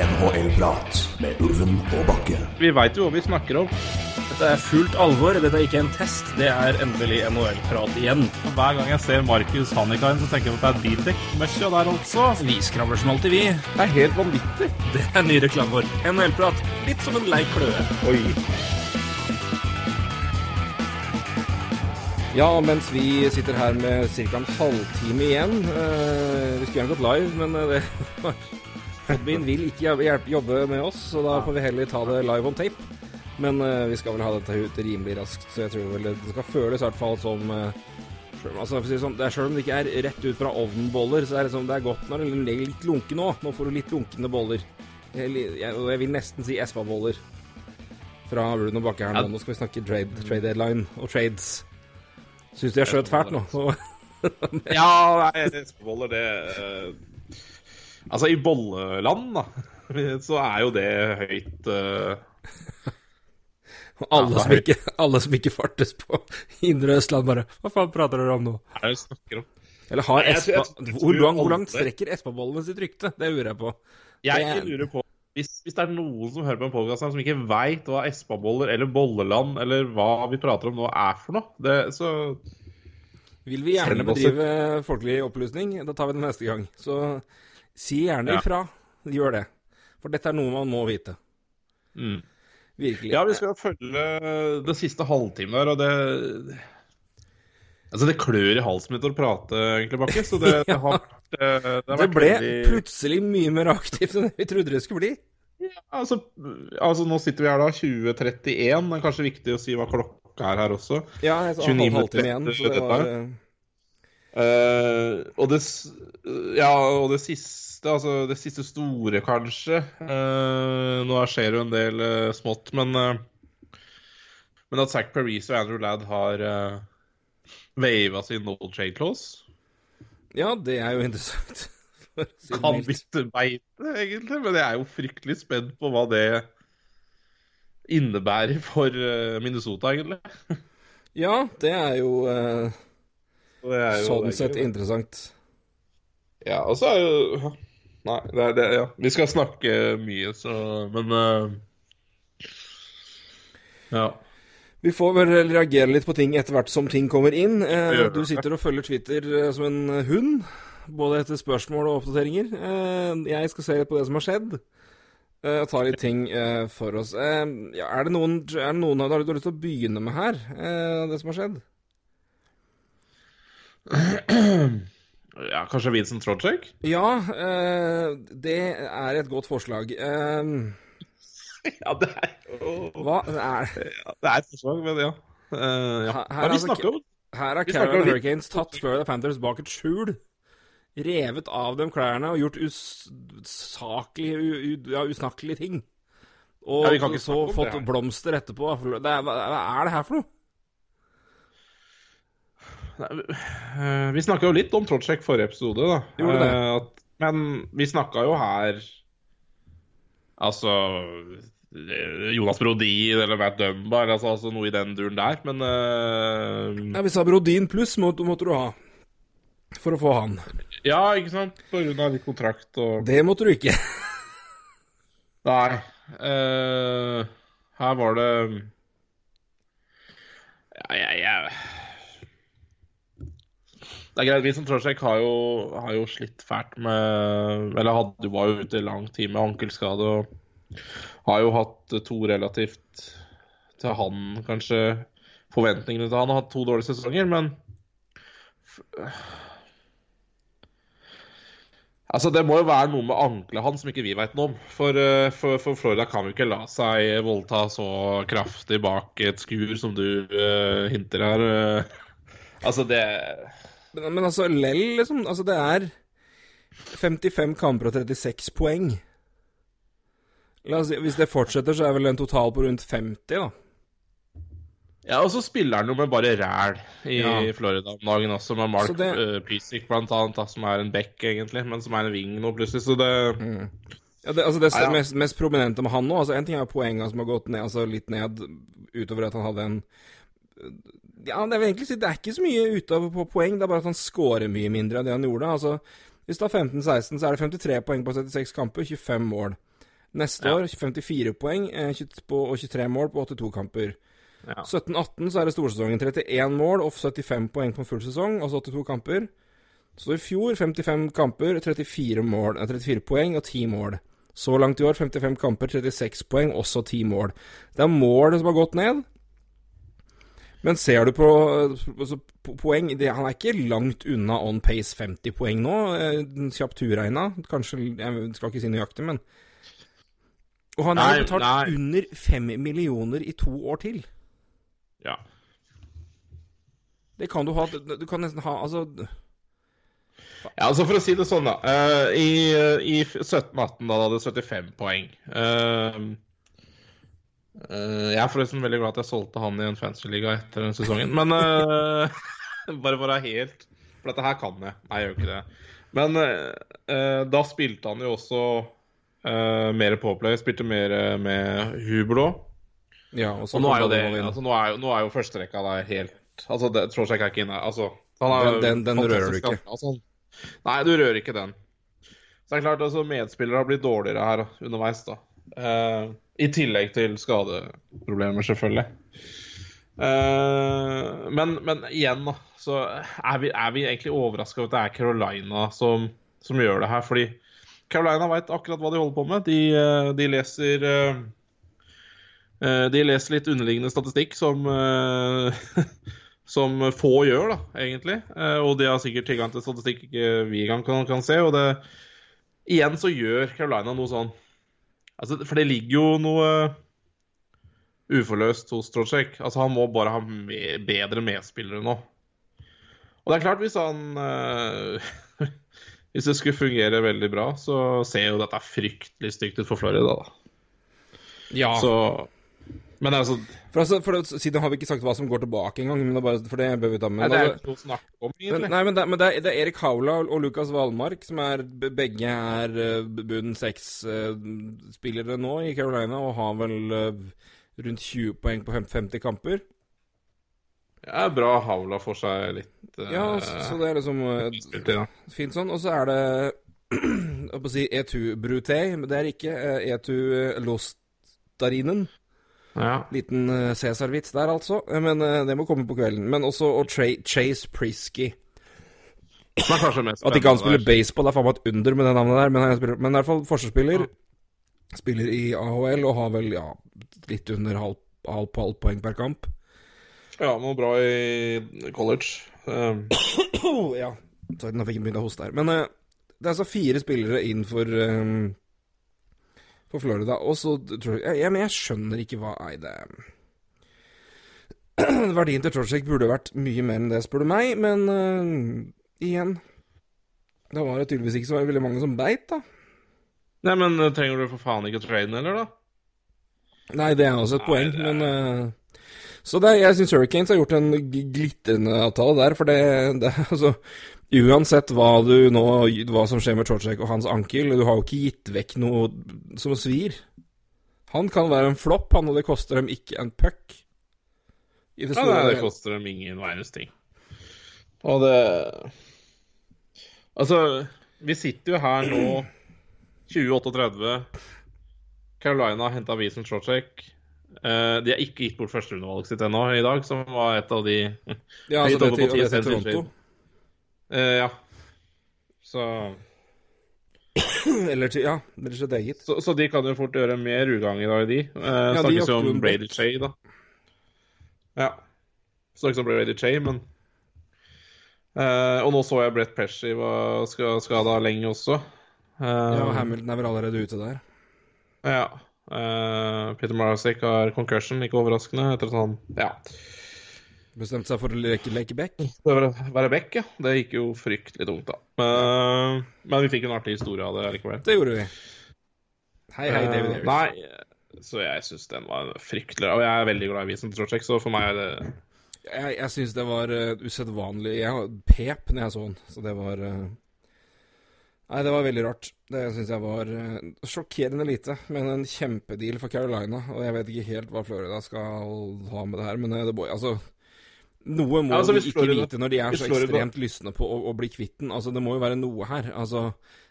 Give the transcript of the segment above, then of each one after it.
NHL-prat med Ulven og Bakke. Vi veit jo hva vi snakker om. Dette er fullt alvor. Dette er ikke en test. Det er endelig NHL-prat igjen. Hver gang jeg ser Markus Hannikainen, så tenker jeg at det er bildekk-møkkja der altså. Vi skravler som alltid, vi. Det er helt vanvittig. Det er ny reklame vår. NHL-prat. Litt som en lei kløe. Oi. Ja, mens vi sitter her med ca. en halvtime igjen eh, Vi skulle gjerne gått live, men eh, det Podbean vil ikke hjelpe, jobbe med oss, så da får vi heller ta det live on tape. Men uh, vi skal vel ha dette ut rimelig raskt, så jeg tror vel det, skal føles i hvert fall som uh, altså, sånn, det er Selv om det ikke er rett ut fra ovnen-boller, så er det, sånn, det er godt når den ligger litt lunken òg. Nå får du litt lunkne boller. Jeg, jeg, jeg vil nesten si Espa-boller fra Rune og Bakke her nå. Nå skal vi snakke trade, trade deadline og trades. Syns du jeg skjøt fælt nå? ja, nei, Espa-boller, det uh, Altså, i bolleland, da, så er jo det høyt uh, alle, ja, som ikke, alle som ikke fartes på Indre Østland, bare Hva faen prater dere om nå? Hva er det du snakker om? Eller har Espa Hvor langt, hvor langt strekker Espa-bollene sitt rykte? Det lurer jeg på. Jeg det... lurer på hvis, hvis, det er noen som hører på en podkast som ikke veit hva Espa-boller eller Bolleland eller hva vi prater om nå er for noe, det, så Vil vi gjerne bedrive folkelig opplysning, da tar vi det neste gang. Så si gjerne ja. ifra. Gjør det. For dette er noe man må vite. Mm. Virkelig. Ja, vi skal følge den siste halvtimen her, og det Altså, det klør i halsen min å prate, egentlig, Bakke. Så det, det har vært Det, det, det ble veldig... plutselig mye mer aktivt enn vi trodde det skulle bli. Ja, altså, altså, nå sitter vi her da, 2031. Det er kanskje viktig å si hva klokka er her også. Ja, jeg sa halvtime igjen, så det var uh, og, det, ja, og det siste altså det siste store, kanskje. Uh, nå skjer jo en del uh, smått, men Men at Zack Parise og Andrew Ladd har uh, wava sin no trade clause Ja, det er jo interessant. kan bytte beite, egentlig, men jeg er jo fryktelig spent på hva det innebærer for Minnesota, egentlig. ja, det er jo sånn sett interessant. Ja, og så er jo Nei, det er det, ja. Vi skal snakke mye, så Men uh, ja. Vi får vel reagere litt på ting etter hvert som ting kommer inn. Eh, du sitter og følger Twitter eh, som en hund, både etter spørsmål og oppdateringer. Eh, jeg skal se litt på det som har skjedd, eh, og ta litt ting for oss. Eh, ja, er det noen, er det noen har du lyst til å begynne med her, det som har skjedd? Ja, Kanskje Vincent Trojek? Ja, uh, det er et godt forslag. Uh, ja, det er jo Hva er ja, Det er et forslag, men ja. Uh, ja. Her, her, vi snakker om Her har Carolina Hurricanes tatt Florida Panthers bak et skjul. Revet av dem klærne og gjort usaklige, ja, usnakkelige ting. Og så fått blomster etterpå. Det er, hva er det her for noe? Eh, vi snakka jo litt om Trotsjek forrige episode, da. Gjorde det. Eh, at, men vi snakka jo her Altså Jonas Brodin eller Matt Dunbar, altså, altså, noe i den duren der, men uh... Ja, Vi sa Brodin pluss måtte, måtte, du ha for å få han. Ja, ikke sant? På grunn av litt kontrakt og Det måtte du ikke. Nei. Uh, her var det Ja, jeg, jeg det er greit. Vincent Trosjek har, har, jo slitt fælt med Eller hadde, var jo ute i lang tid med ankelskade og har jo hatt to relativt til han, kanskje Forventningene til han har hatt to dårlige sesonger, men Altså, Det må jo være noe med ankelet hans som ikke vi veit noe om. For, eh, for, for, Florida kan jo ikke la seg voldta så kraftig bak et skur som du uh, hinter her. altså, det men, men altså, Lell, liksom. Altså, det er 55 kamper og 36 poeng. La oss si, Hvis det fortsetter, så er vel en total på rundt 50, da. Ja, og så spiller han jo med bare ræl i ja. Florida om dagen også, med Mark det... uh, Pysic blant annet, da, som er en back, egentlig, men som er en wing nå, plutselig, så det mm. Ja, det, altså det ja, ja. Mest, mest, prominente med han nå altså En ting er poengene som har gått ned, altså litt ned utover at han hadde en ja, det, er si, det er ikke så mye utover på poeng, det er bare at han scorer mye mindre enn det han gjorde. Altså, hvis det har 15-16, så er det 53 poeng på 76 kamper, 25 mål. Neste Ja. år 54 poeng eh, 20 på, og 23 mål på 82 kamper. Ja. 17-18 så er det storsesongen. 31 mål og 75 poeng på en full sesong, altså 82 kamper. Så i fjor 55 kamper, 34, mål, eh, 34 poeng og 10 mål. Så langt i år 55 kamper, 36 poeng, også 10 mål. Det er målet som har gått ned. Men ser du på altså, poeng det, Han er ikke langt unna on pace 50 poeng nå. eh, Kjapt turregna. Kanskje Jeg skal ikke si nøyaktig, men Og han har betalt nei. under 5 millioner i to år til. ja. Det kan du ha Du kan nesten ha Altså Ja, altså For å si det sånn, da. Uh, I, i 17-18 da hadde 75 poeng. Eh, eh, jeg er forresten veldig glad at jeg solgte han i en fancy-liga etter den sesongen. Men uh, bare for å være helt For dette her kan jeg. Nei, jeg gjør ikke det. Men eh, eh, da spilte han jo også uh, mer påplay. Spilte mer eh, med Hublo. Ja, og så Og nå er det altså, Nå er jo, nå er jo førsterekka der helt Altså, det, tror er ikke inne. Altså, han er Den- den- den rører du ikke. Altså, nei, du rører ikke den. Så det er klart, altså, medspillere har blitt dårligere her underveis, da. Eh, I tillegg til skadeproblemer, selvfølgelig. Uh, men, men igjen, da, så er vi, er vi egentlig overraska over at det er Carolina som, som gjør det her. Fordi Carolina veit akkurat hva de holder på med. De, eh, de leser eh, De leser litt underliggende statistikk som Som få gjør, da, egentlig. Og de har sikkert tilgang til statistikk vi engang kan, kan se. Og det Igjen så gjør Carolina noe sånn altså, For det ligger jo noe uforløst hos Trocek. Altså, han må bare ha me bedre medspillere nå. Og det er klart, hvis han eh, Hvis det skulle fungere veldig bra, så ser jo dette fryktelig stygt ut for Florida, da. Ja. Så Men altså For, altså, for det, Siden har vi ikke sagt hva som går tilbake engang, men det er bare, for det bør vi ta med. Nei, det er ikke noe å snakke om, Men, nei, men, det, men det, er, det er Erik Haula og Lukas Valmark som er Begge er uh, bunn seks-spillere nå i Carolina og har vel uh, rundt 20 poeng på 50 kamper. Det er bra Haula får seg litt uh, Ja, så, så det er liksom eh, spilt fint sånn. Og så er det jeg holdt på å si E2 Brutei men det er ikke eh, E2 Lostarinen. Ja. Liten uh, Cæsar-vits der, altså. Eh, Men uh, det må komme på kvelden. Men også og Tra Chase Prisky. At ikke han spiller baseball Det er faen meg et under med det navnet der. Men, han spiller, men i hvert fall forsvarsspiller. Spiller i AHL og har vel ja, litt under halv, halv, halv poeng per kamp. Ja, noe bra i college. Um, ja. Sorry, nå fikk jeg begynt å hoste her. Men uh, det er altså fire spillere inn for For Florida. Og så tror jeg ja, Men jeg skjønner ikke hva Nei, det Verdien til Trojek burde vært mye mer enn det, spør du meg. Men uh, igjen Det var jo tydeligvis ikke så veldig mange som beit, da. Nei, men eh, trenger du for faen ikke trade den, eller, da? Nei, det er også et Nei, poeng, det men uh, Så det, jeg syns Hurricanes har gjort en glitrende avtale der, for det, det Altså, uansett hva du nå Hva som skjer med Chorchek og hans ankel, du har jo ikke gitt vekk noe som svir. Han kan være en flopp, han, og det koster dem ikke en puck. I det Ja, nei, det koster dem ingen verdens ting. Og det Altså, vi sitter jo her nå 2038. Carolina har henta Wiesen Chorchek. Uh, de har ikke gitt bort førsterundevalget sitt ennå i dag, som var et av de Ja, altså det til, det til 10 Toronto. Eh, ja. Så, Eller til Ja, rett og slett eget. så Så de kan jo fort gjøre mer ugagn i dag, de. Eh, ja, snakkes jo om Brady Chay da. Ja. Snakkes om Brady Chay, men eh, Og nå så jeg Brett Pesci var skada lenge også. Eh, Ja, Hamilton er vel allerede ute der. ja. Eh, Peter Marasek har concussion, ikke overraskende, etter at han ja, Bestemte seg for å leke, leke å være back. Ja. Det gikk jo fryktelig tungt, da. Men, men vi fikk en artig historie av det likevel. Det gjorde vi. Hei, hei, David Harris. Uh, Nei, så jeg syns den var fryktelig Og jeg er veldig glad i Vincent Trocek, så for meg er det Jeg, jeg syns det var uh, usedvanlig Jeg pep når jeg så den, så det var uh... Nei, det var veldig rart. Det syns jeg var eh, sjokkerende lite, men en kjempedeal for Carolina. Og jeg vet ikke helt hva Florida skal ha med det her, men eh, det Altså Noe må Ja, altså, vi ikke Florida- vite når de er så ekstremt lystne på å, å bli kvitt den. Altså, det må jo være noe her. Altså,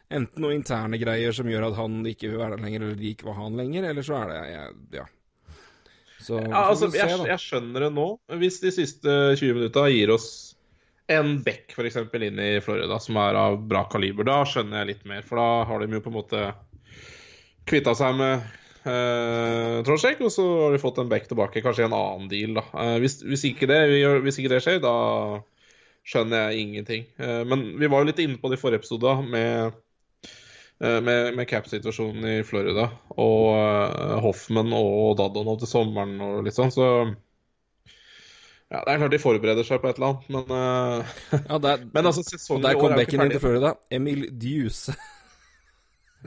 enten noen interne greier som gjør at han ikke vil være der lenger, eller de ikke vil ha han lenger, eller så er det jeg, Ja. Så ja, altså, jeg, jeg, skjønner det nå. Hvis de siste 20 minutta gir oss en bekk f.eks. inn i Florida som er av bra kaliber, da skjønner jeg litt mer. For da har de jo på en måte kvitta seg med eh, Trosjek, og så har de fått en back tilbake, kanskje i en annen deal. da. Eh, hvis, hvis, ikke det, hvis, ikke det, skjer, da skjønner jeg ingenting. Eh, men vi var jo litt inne på det i forrige episode med Eh, med, med cap-situasjonen i Florida og Hoffman og Daddo til sommeren og litt sånn, så ja, Det er klart de forbereder seg på et eller annet, men ja, der, Men altså, sesongen i år er jo ikke ferdig. Der kom backen inn til Florida. Emil Duse.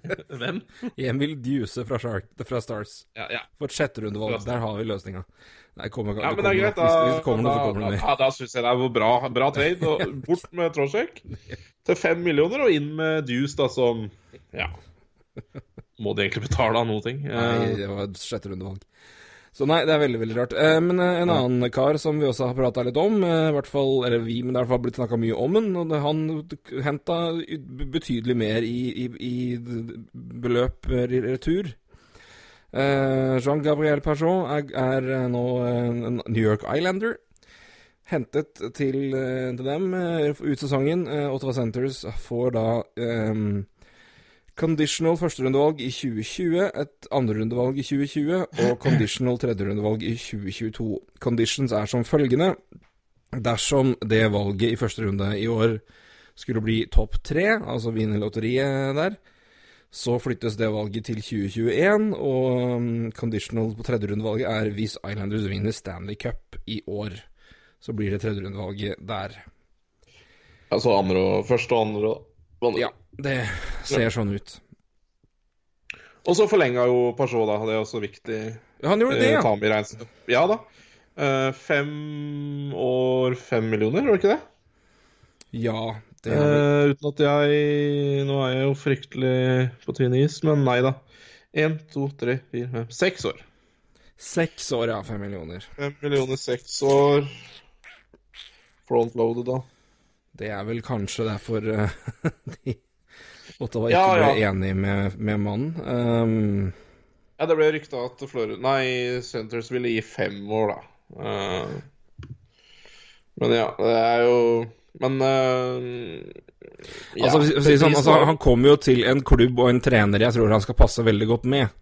Hvem? Emil Duse fra, Shark, fra Stars. Ja, ja. For et sjetterundevalg. Der har vi løsninga. Nei, kommer, ja, men det er greit. Da, hvis, kommer da, da, da, da syns jeg det er bra, bra trade. Og bort med Trosjek til fem millioner, og inn med Duse da, som Ja. Må de egentlig betale av noe? Nei, det var et sjetterundevalg. Så nei, det er veldig veldig rart. Eh, men eh, en ja. annen kar som vi også har prata litt om, eh, i hvert fall, eller vi, men det har i hvert fall blitt snakka mye om den, og han henta betydelig mer i, i, i beløp i retur. Eh, Jean-Gabriel Pajot er, er, nå en New York Islander. Hentet til, til dem ut sesongen. Ottawa Centres får da Conditional førsterundevalg i 2020, et andrerundevalg i 2020 og conditional tredjerundevalg i 2022. Conditions er som følgende. Dersom det valget i første runde i år skulle bli topp tre, altså vinne lotteriet der, så flyttes det valget til 2021, og um, conditional på tredjerundevalget er hvis Islanders vinner Stanley Cup i år. Så blir det tredjerundevalget der. Altså andre og første og andre, andre. Ja. Det ser ja. sånn ut. Og så forlenga jo Pajot, da. Det er også viktig. Han gjorde det, ja. Eh, ja da. Uh, fem år, fem millioner, var det ikke det? Ja. Det uh, uten at jeg Nå er jeg jo fryktelig på tynn is, men nei da. Én, to, tre, fire, fem Seks år. Seks år, ja. Fem millioner. Fem millioner, seks år. Frontloaded, da. Det er vel kanskje derfor uh, de Ottawa ikke ja, ja. ble enig med, med mannen. Um, ja, det ble rykta at Florida Nei, Centres ville gi fem år, da. Uh, men ja, det er jo Men uh, ja, altså, si sånn, altså, Han kommer jo til en klubb og en trener jeg tror han skal passe veldig godt med.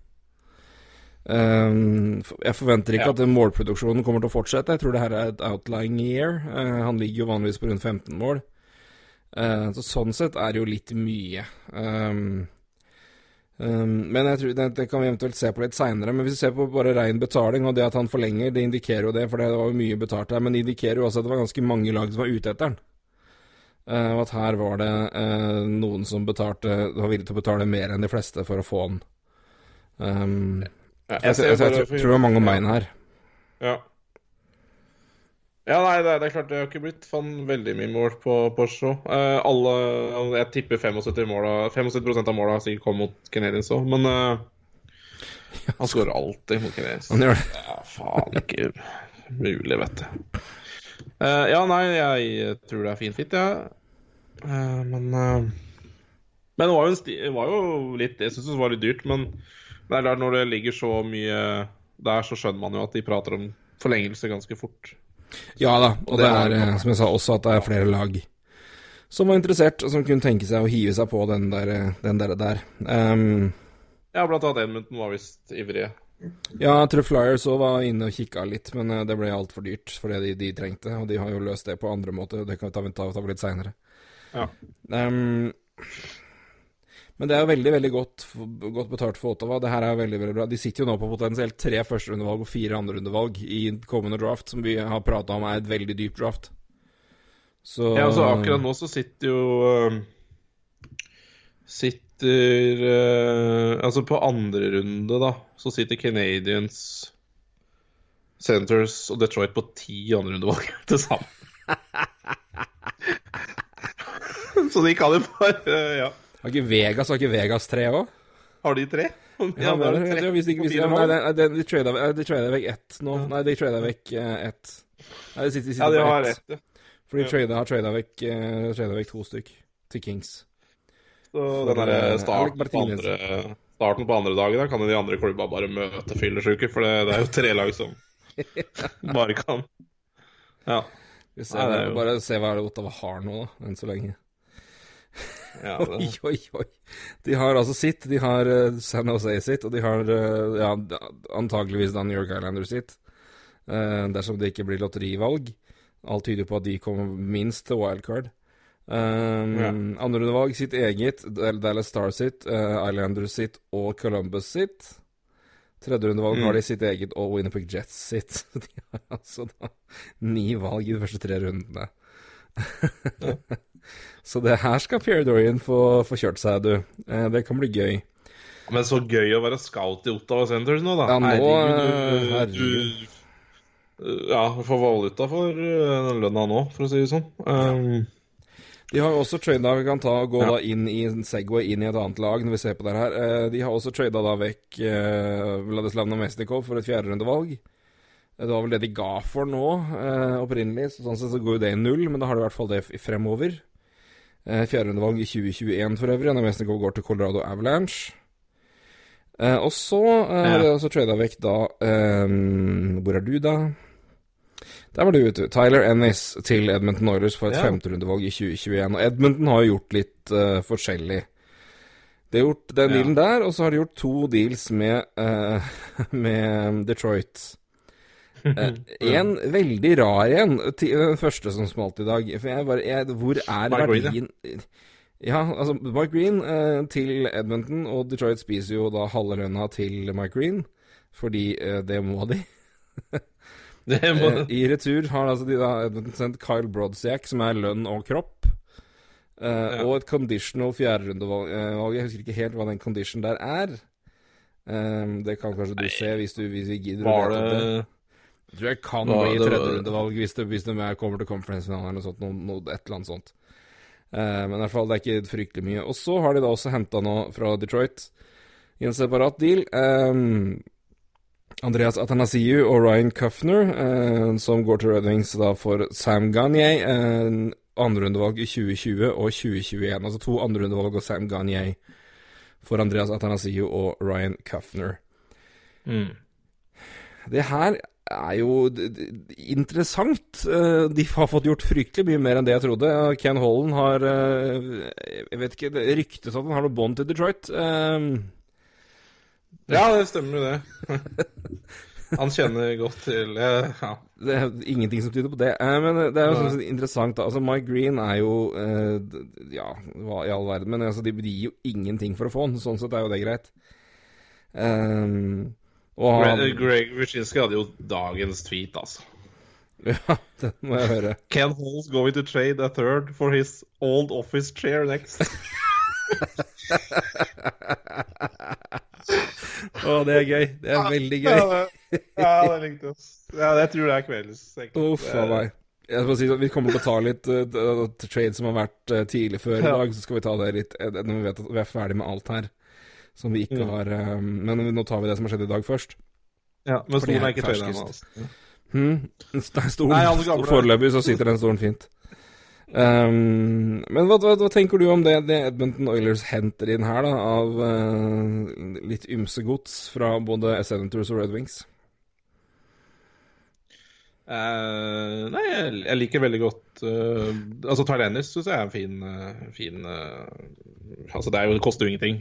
Um, jeg forventer ikke ja. at målproduksjonen kommer til å fortsette. Jeg tror det her er et outlying year. Uh, han ligger jo vanligvis på rundt 15 mål. Uh, så sånn sett er det jo litt mye. Um, um, men jeg tror det, det, kan vi eventuelt se på litt seinere. Men hvis vi ser på bare rein betaling, og det at han forlenger, det indikerer jo det, for det var jo mye betalt her. Men det indikerer jo også at det var ganske mange lag som var ute etter den. Uh, og at her var det noen som betalte, var villig til å betale mer enn de fleste for å få den. Um, ja, jeg, jeg, jeg, jeg, tror det var mange om bein her. Ja. Ja, nei, det, det, er klart det har ikke blitt fan veldig mye mål på Porsche. Eh, alle, jeg tipper 75, måla, 75 av måla sikkert kom mot Canadiens òg, men eh, han skårer alltid mot Canadiens. Han gjør det. Ja, faen ikke mulig, vet du. Eh, ja, nei, jeg tror det er fin fit, jeg. Ja. Uh, men Men det var jo, sti, var jo litt Jeg syns det var litt dyrt, men det er klart når det ligger så mye der, så skjønner man jo at de prater om forlengelse ganske fort. Ja da, og det er, eh, som jeg sa, også at det er flere lag som var interessert, og som kunne tenke seg å hive seg på den der. Den der, der. Um, ja, blant annet Edmundton var visst ivrige. Ja, jeg tror Flyers òg var inne og kikka litt, men eh, det ble altfor dyrt for det de, de, trengte. Og de har jo løst det på andre måter, det kan vi ta, ta, ta litt seinere. Ja. Um, men det er jo veldig veldig godt, godt, betalt for Ottawa. Det her er veldig veldig bra. De sitter jo nå på potensielt tre førsterundevalg og fire andrerundevalg i kommende draft, som vi har prata om er et veldig dypt draft. Så Ja, altså akkurat nå så sitter jo uh, Sitter uh, Altså på andre runde, da, så sitter Canadians, Centres og Detroit på ti andrerundevalg til sammen. så de kan jo bare Ja. Har ikke Vegas har ikke Vegas tre òg? Har de tre? Ja, men, tre hvis ikke, hvis de, nei, nei, de trada vekk ett nå. Ja. Nei, de trada vekk uh, ett. Nei, de sitter, de sitter ja, de har ett. For de trader, har trada vekk, uh, vekk, to stykk til Kings. Så For, den der eh, starten, starten på andre dagen, da kan de andre klubba bare møte fyllesyke, for det, det er jo tre lag som bare kan. Ja. Vi ser, Nei, det Bare se hva Ottawa har nå, da, enn så lenge. Ja Oi, oi, oi. De har altså sitt, de har eh, San Jose sitt, og de har eh, ja, antageligvis da New York Islanders sitt. Uh, dersom det ikke blir lotterivalg. Alt tyder på at de kommer minst til wildcard. Um, Ja. Andrerundevalg sitt eget, Dallas Star sitt, uh, Islanders sitt og Columbus sitt. Tredjerundevalg Mm. har de sitt eget og Winnipeg Jets sitt. De har altså da ni valg i de første tre rundene. Så det her skal Pierre Dorian få, få kjørt seg, du. Eh, det kan bli gøy. Men så gøy å være scout i Ottawa Centers nå, da. Ja, nå, Herregud, du- herregud. du- Ja, får valuta for uh, lønna nå, for å si det sånn. Um, De har jo også trada Vi kan ta og gå Ja. da inn i Segway inn i et annet lag når vi ser på det her. Eh, De har også trada da vekk eh, Vladislav Namestnikov for et fjerderundevalg. Eh, Det var vel det de ga for nå, eh, opprinnelig. Så sånn sett så går jo det i null, men da har de i hvert fall det fremover. Eh, Fjerderundevalg i 2021 for øvrig. Namestnikov går til Colorado Avalanche. Eh, og så eh, har Ja. de også trada vekk da eh, Hvor er du, da? Der var du ute. Tyler Ennis til Edmonton Oilers for et Ja. femterundevalg i 2021. Og Edmonton har jo gjort litt eh, forskjellig. De har gjort den Ja. dealen der, og så har de gjort to deals med, uh, med Detroit. Eh, en veldig rar en, den første som smalt i dag. For jeg bare, jeg, hvor er Mark Green, ja. verdien Ja, altså Mark Green eh, til Edmonton, og Detroit spiser jo da halve lønna til Mark Green, fordi eh, det må de. det må, Eh, I retur har altså de da Edmonton sendt Kyle Brodziak, som er lønn og kropp. Eh, Ja. Og et conditional fjerderundevalg. Eh, jeg husker ikke helt hva den condition der er. Eh, det kan kanskje du se hvis du, hvis vi gidder var det det. Jeg tror jeg kan bli det- tredjerundevalg hvis det, hvis er- kommer til conference-finalen eller noe sånt. Noe, noe, et eller annet sånt. Eh, men i hvert fall, det er ikke fryktelig mye. Og så har de da også henta nå fra Detroit i en separat deal. eh, Andreas Atanasiu og Ryan Cuffner, eh, som går til Red Wings da for Sam Gagné. Eh, andrerundevalg i 2020 og 2021. Altså to andrerundevalg og Sam Gagné for Andreas Atanasiu og Ryan Cuffner. mm. Det her er jo interessant. Eh, De har fått gjort fryktelig mye mer enn det jeg trodde. Ken Holland har eh, Jeg vet ikke, det ryktes at han har noe bånd til Detroit. Eh, Ja, det stemmer jo det. Han kjenner godt til eh, Ja. Det er ingenting som tyder på det. Eh, Men det er jo sånn interessant. da. Altså, Mike Green er jo eh, Ja, hva i all verden. Men altså, de, de gir jo ingenting for å få han. Sånn sett er jo det greit. Um, og han, Greg, Wyszynski hadde jo dagens tweet, altså. Ja, det må jeg høre. Ken Hall's going to trade a third for his old office chair next. Å, det er gøy. Det er veldig gøy. Ja, det, ja, det likte jeg. Ja, det tror jeg er kveldens. Uff a meg. Jeg skal si Vi kommer til å ta litt uh, trade som har vært uh, tidlig før i dag. Så skal vi ta det litt uh, når vi vet at vi er ferdig med alt her. Som vi ikke Mm. har um, Men nå tar vi det som har skjedd i dag, først. Ja, men stolen er ikke tøyd ennå. Altså. Hmm. Stolen, Foreløpig så sitter den stolen fint. Um, men hva, hva, hva tenker du om det, det Edmonton Oilers henter inn her, da, av uh, litt ymse gods fra både Senators og Red Wings? Eh, nei, jeg, liker veldig godt uh, Altså, Ennis syns jeg er en fin, uh, fin Altså, det, jo, det koster jo ingenting.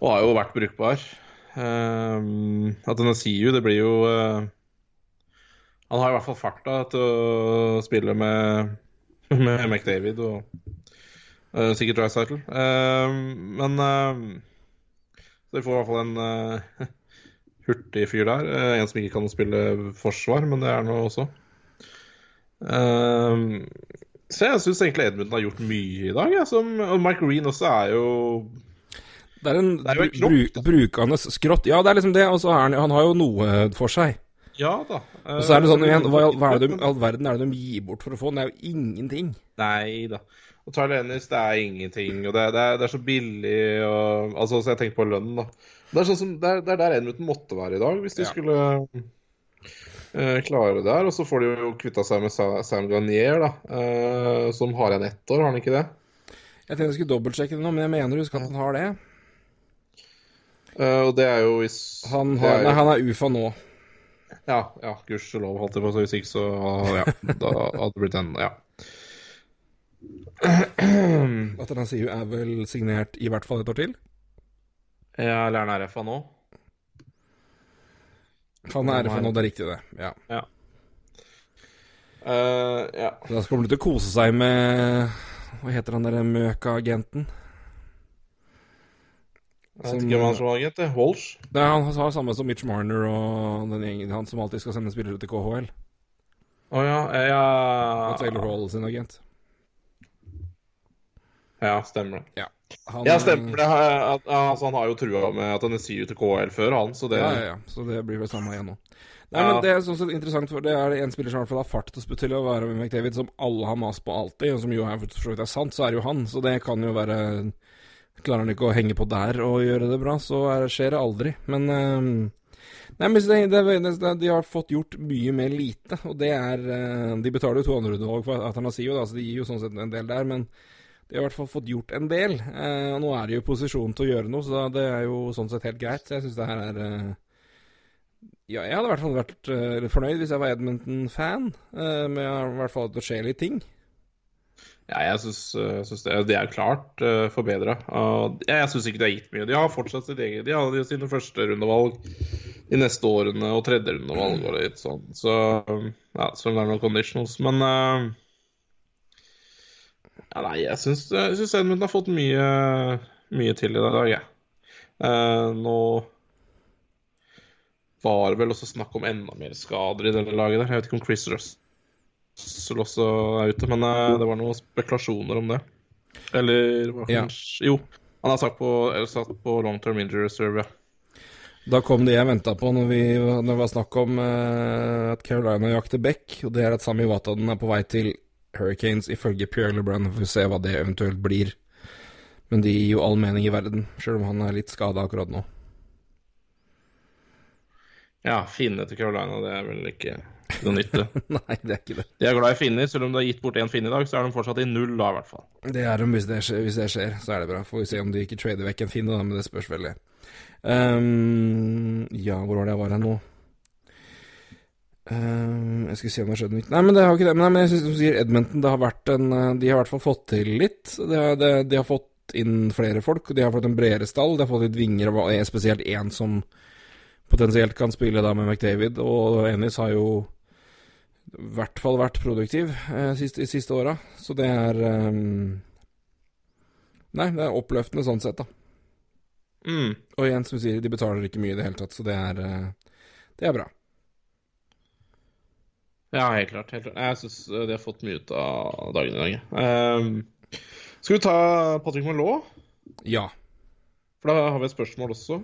og har jo vært brukbar. Uh, at den sier jo, det blir jo Han har i hvert fall farta til å spille med, med McDavid og uh, sikkert Drycytle. Uh, men Så vi får i hvert fall en hurtig fyr der. Eh, en som ikke kan spille forsvar, men det er nå også. Ehm, så jeg syns egentlig Edmundton har gjort mye i dag. Ja, som, og Mike Green også er jo Det er en, Det er jo en bru- bru- brukende skrått. Ja, det er liksom det. Og så han, han har jo noe for seg. Ja da. Og så er det sånn igjen, hva i all verden, er det de gir bort for å få den? Det er jo ingenting. Nei da. Og Tyler Ennis, det er ingenting. Og det, det, er, det er så billig og Altså, så jeg tenker på lønnen, da. Det er, sånn som, det er, det er der Edmundton måtte være i dag, hvis de Ja. skulle eh, klare det her. Og så får de jo kvitta seg med Sa- Sam Garnier, da. eh, som har igjen ett år, har han ikke det? Jeg tenkte jeg skulle dobbeltsjekke det nå, men jeg mener å huske at han har det. Uh, og det er jo hvis Han, har, er nei, han er UFA nå. Ja, ja gudskjelov, holdt jeg på å si. Hvis ikke, så ja, da hadde det blitt en Ja. jo er vel signert i hvert fall et år til? Ja, eller er han RFA nå? Han er RFA nå, det er riktig, det. Ja. Ja. Så Da kommer du til å kose seg med Hva heter han derre Møka-agenten? Jeg vet ikke hvem han som var agent. det. Walsh? Nei, han har samme som Mitch Marner og den gjengen han som alltid skal sende spillere til KHL. Å ja. eh, ja. Og Taylor Hall sin agent. Ja, stemmer det. Han, Ja, stemmer det. Altså, han har jo trua med at han sier sier til KL før, han, så det Ja, ja, ja. Så det blir vel samme igjen nå. Nei, Ja. men Det er sånn sett interessant, for det er det en spiller som i hvert fall har fart til å sp- til å være med McDavid, som alle har mast på alltid, og som jo er for så vidt er sant, så er det jo han. Så det kan jo være Klarer han ikke å henge på der og gjøre det bra, så er, skjer det aldri. Men ehm, Nei, men det, det, det, De har fått gjort mye med lite, og det er eh, De betaler jo to andrerundevalg for Atanasio, da, så de gir jo sånn sett en del der, men de har i hvert fall fått gjort en del. Eh, og nå er de jo i posisjon til å gjøre noe, så det er jo sånn sett helt greit. Jeg syns det her er eh, Ja, jeg hadde i hvert fall vært eh, fornøyd hvis jeg var Edmonton-fan, eh, med i hvert fall at det skjer litt ting. Ja, jeg syns, syns det, det er klart uh, forbedra. jeg syns ikke det har gitt mye. De har fortsatt sitt eget De har sine første rundevalg de neste årene og tredje rundevalg og litt sånn. Så ja, det er noen conditionals. Men øh, ja, nei, jeg syns, syns Edmundton har fått mye, mye til i dag, jeg. Eh, nå var det vel også snakk om enda mer skader i dette laget der. Jeg vet ikke om Chris Russell også er ute, men eh, det var noen spekulasjoner om det. Eller hva Ja. Jo, han har sagt på, eller satt på long term injury reserve, ja. Da kom det jeg venta på når, vi, når det var snakk om eh, at Carolina jakter Beck, og det er at Sami Wataden er på vei til Hurricanes ifølge Pierre LeBrun. Vi får se hva det eventuelt blir. Men det gir jo all mening i verden, sjøl om han er litt skada akkurat nå. Ja, finne til Carolina, det er vel ikke noe nytte. Nei, det er ikke det. De er glad i finner, selv om de har gitt bort én finne i dag, så er de fortsatt i null, da, i hvert fall. Det er de, hvis det, skjer, hvis det skjer, så er det bra. Får vi se om de ikke trader vekk en finne, da, men det spørs veldig. Um, ja, hvor var det jeg var her nå? Ehm, jeg skulle se om det har skjedd noe Nei, men det har ikke det. Men, nei, men jeg synes du sier Edmonton, det har vært en eh, De har i hvert fall fått til litt. De har, de, de har fått inn flere folk, de har fått en bredere stall. De har fått litt vinger, og spesielt én som potensielt kan spille da med McDavid. Og Ennis har jo i hvert fall vært produktiv eh, siste, de siste åra. Så det er um, Nei, det er oppløftende sånn sett, da. Mm. Og igjen, som sier, de betaler ikke mye i det hele tatt, så det er eh, Det er bra. Ja, helt klart. Helt klart. Jeg syns de har fått mye ut av dagen i dag. Ehm, skal vi ta Patrick Malot? Ja. For da har vi et spørsmål også.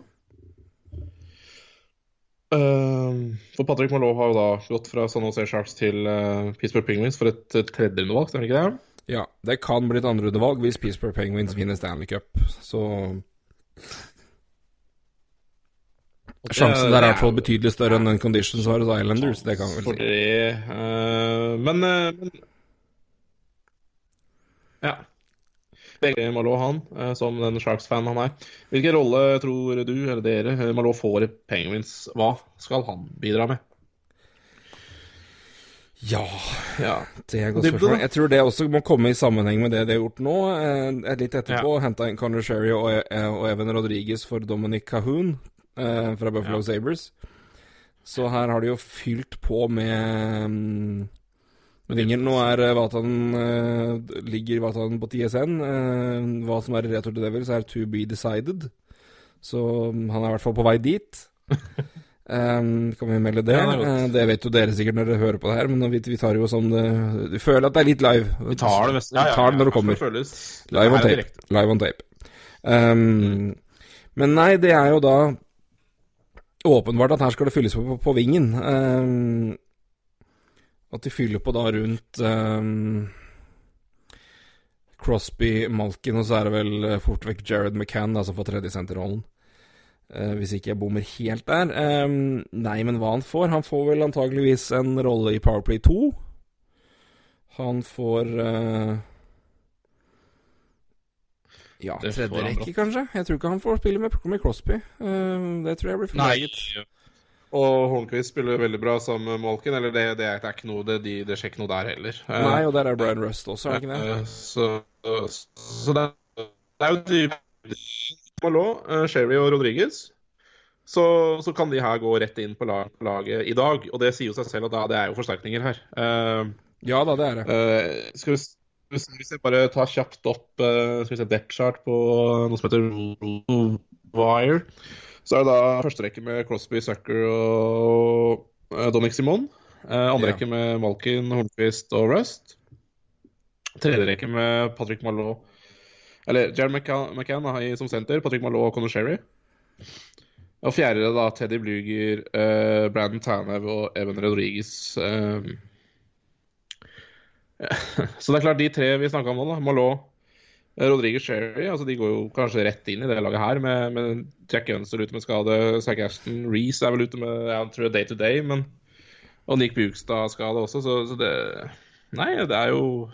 Ehm, for Patrick Malot har jo da gått fra San Jose Sharks til uh, Pittsburgh Penguins for et, et tredjerundevalg, stemmer ikke det? ja. Det kan bli et andrerundevalg hvis Pittsburgh Penguins vinner Stanley Cup, så Sjansen der er i hvert fall betydelig større enn den conditions var hos Islanders, det kan vi vel si. det uh, Men, uh, men Ja. Begge Malot, han, uh, som den Sharks-fan han er. Hvilken rolle tror du, eller dere, Malo Malot får i Penguins? Hva skal han bidra med? Ja, Ja. det er et godt spørsmål. Jeg tror det også må komme i sammenheng med det de har gjort nå. Eh, Litt etterpå henta inn Conor Sherry og, og Evan Rodriguez for Dominic Cahoon eh, fra Buffalo Ja. Sabres. Så her har de jo fylt på med mm, med ringer. Nå er eh, Vatan eh, ligger Vatan på TSN. Eh, hva som er i Retur to Devils, er to be decided. Så mm, han er i hvert fall på vei dit. Um, kan vi melde det? Ja, det. Eh, det vet jo dere sikkert når dere hører på det her, men vi, vi tar jo sånn det Du føler at det er litt live. Vi tar det mest. Vi tar det når det kommer. Føles. Live on tape. Live on tape. Um, men nei, det er jo da åpenbart at her skal det fylles på på, på vingen. Um, at de fyller på da rundt um, Crosby, Malkin, og så er det vel eh, fort vekk Jared McCann da, som får tredjesenterrollen. Uh, hvis ikke jeg bommer helt der. Um, nei, men hva han får? Han får vel antageligvis en rolle i Powerplay 2. Han får uh, Ja, tredje rekke, kanskje? Jeg tror ikke han får spille med, med Crosby. Uh, det tror jeg blir for meget. Og Hornquist spiller veldig bra sammen med Malkin. Eller det, det, er, det er ikke noe Det, de, det skjer ikke noe der heller. Uh, Nei, og der er Brian Rust også, er det ikke det? Uh, Så, så det, er, det er jo de Malot, uh, Sherry og Rodriguez. Så, så kan de her gå rett inn på, lag, på laget i dag. Og det sier jo seg selv at da, det er jo forsterkninger her. Eh, Ja da, det er det. Eh, skal vi, hvis hvis jeg bare tar kjapt opp uh, skal vi se, depth chart på noe som heter Wire, så er det da første rekke med Crosby, Sucker og uh, Dominic Simon. Uh, andre Ja. rekke med Malkin, Hornquist og Rust. Tredje rekke med Patrick Malot Eller Jared McCann, McCann da, i- som senter, Patrick Malot og Conor Sherry. Og fjerde da Teddy Bluger, uh, Brandon Tanev og Even Rodriguez. eh, så det er klart, de tre vi snakka om nå, da, Malot, eh, Rodriguez Sherry, altså de går jo kanskje rett inn i det laget her, med, med Jack Gunster ute med skade, Zack Ashton, Reece er vel ute med jeg tror day to day, men og Nick Bugstad-skade også, så, så det Nei, det er jo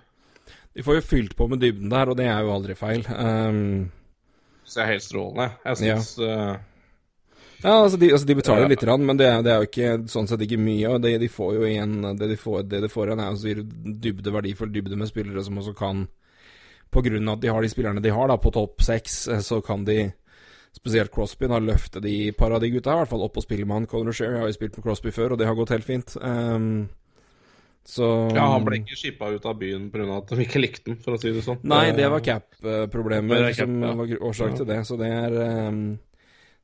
De får jo fylt på med dybden der, og det er jo aldri feil. Um, Så jeg er helt strålende. Jeg syns eh, ja, altså de, altså de betaler litt, rann, men det, er- det er jo ikke sånn sett ikke mye. Og det, de får jo igjen Det de får, det de får igjen, er jo dybde, verdifull dybde med spillere som også kan av at de har de spillerne de har da på topp seks, eh, så kan de Spesielt Crosby da løfte de par av de gutta, i hvert fall opp og spille med han. Conor Sherry har jo spilt med Crosby før, og det har gått helt fint. Um, så Ja, han ble ikke skippa ut av byen pga. at de ikke likte den, for å si det sånn. Nei, det var Eh, cap-problemer er cap, som var årsak ja. til det. Så det er ehm,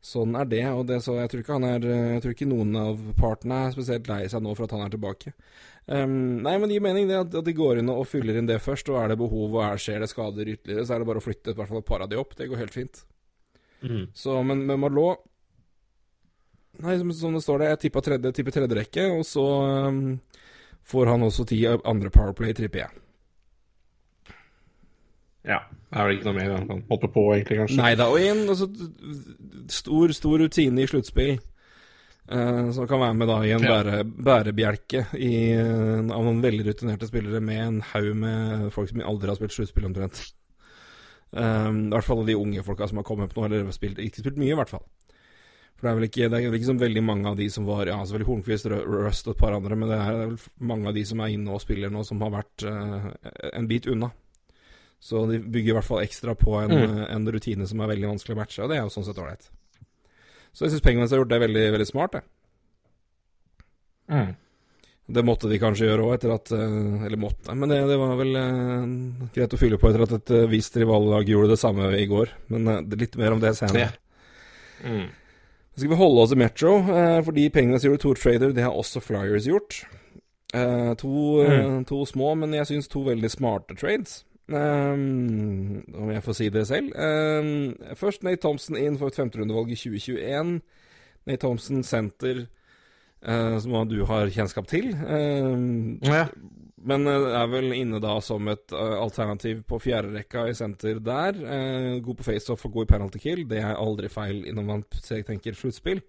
Sånn er det. Og det, så jeg tror ikke han er Jeg tror ikke noen av partene er spesielt lei seg nå for at han er tilbake. Um, nei, men det gir mening det at, at de går inn og fyller inn det først. Og er det behov og er, skjer det skader ytterligere, så er det bare å flytte i hvert fall et par av de opp. Det går helt fint. Mm. Så, men med Marlot Nei, som, som det står der, jeg tipper tredje, tredje rekke, og så um, får han også ti andre Powerplay, tripper jeg. Ja. Det er vel ikke noe mer han kan hoppe på, egentlig, kanskje. Nei da, og igjen altså, stor, stor rutine i sluttspill. Uh, som kan være med da i en bære, bærebjelke i, uh, av noen veldig rutinerte spillere med en haug med folk som aldri har spilt sluttspill, omtrent. Um, I hvert fall de unge folka som har kommet opp nå, eller spilt, ikke spilt mye, i hvert fall. For det er vel ikke, det er vel ikke så veldig mange av de som var Ja, selvfølgelig Hornquist, Ru- Rust og et par andre, men det er vel mange av de som er inne og spiller nå, som har vært uh, en bit unna. Så de bygger i hvert fall ekstra på en, Mm. eh, en rutine som er veldig vanskelig å matche, og det er jo sånn sett ålreit. Så jeg syns Penguins har gjort det veldig, veldig smart, det. Mm. Det måtte de kanskje gjøre òg, etter at eh, Eller måtte, men det, det var vel eh, greit å fylle på etter at et visst rivallag gjorde det samme i går. Men er litt mer om det senere. Yeah. Mm. Så skal vi holde oss i Metro, fordi Penguins gjorde to trader. Det har også Flyers gjort. Eh, to, eh, to små, men jeg syns to veldig smarte trades. Um, om jeg får si det selv. Um, først Nate Thompson inn for et femterundevalg i 2021. Nate Thompson senter, uh, som du har kjennskap til. Um, Ja. men eh, er vel inne da som et uh, alternativ på fjerderekka i senter der. God på faceoff og god i penalty kill. Det er aldri feil når man tenker sluttspill.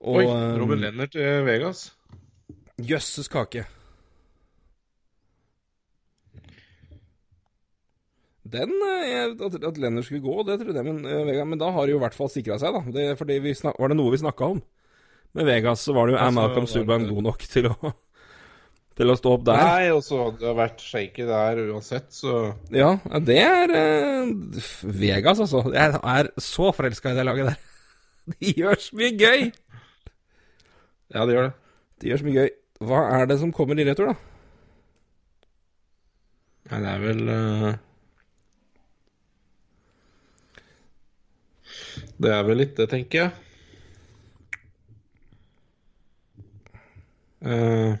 Oi, Robin Lennart til Vegas. Jøsses kake. Den eh, At, at Lennart skulle gå, det trodde jeg, men, eh, Vega, men da har de jo i hvert fall sikra seg, da. Det, fordi vi snak, Var det noe vi snakka om? Med Vegas så var det jo Er Malcolm Subhaan god nok til å Til å stå opp der? Nei, og så hadde det vært shaky der uansett, så Ja, det er eh, Vegas, altså. Jeg er så forelska i det laget der. De gjør så mye gøy! Ja, de gjør det. De gjør så mye gøy. Hva er det som kommer i retur, da? Nei, det er vel eh, Det er vel litt det, tenker jeg. Uh,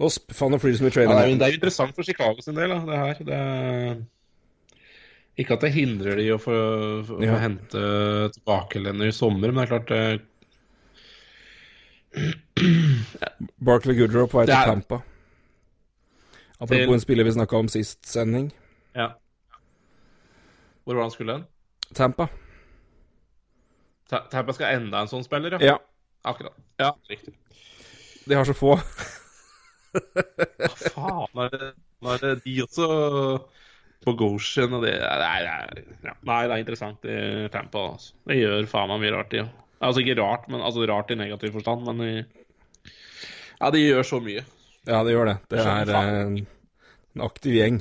Nå faen, flyr det i traileren. ja, det, er, jo- er interessant for Chicago sin del, da, det her. Det er, ikke at det hindrer de å få, få, Ja. hente tilbake Lenny i sommer, men det er klart det, Barkley Goodrow på vei til er- Tampa. Apropos en spiller vi snakka om sist sending. Ja. Hvor var han skulle hen? Tampa. Ta- Tampa skal enda en sånn spiller, ja? Ja, Akkurat. Ja, riktig. de har så få. Hva faen er det, er det de også Bogosian og det Nei, er. Nei, det er interessant i Tampa. Altså. Det gjør faen meg mye rart, de òg. Altså ikke rart, men altså rart i negativ forstand, men i, Ja, de gjør så mye. Ja, de gjør det. Det er eh, en aktiv gjeng.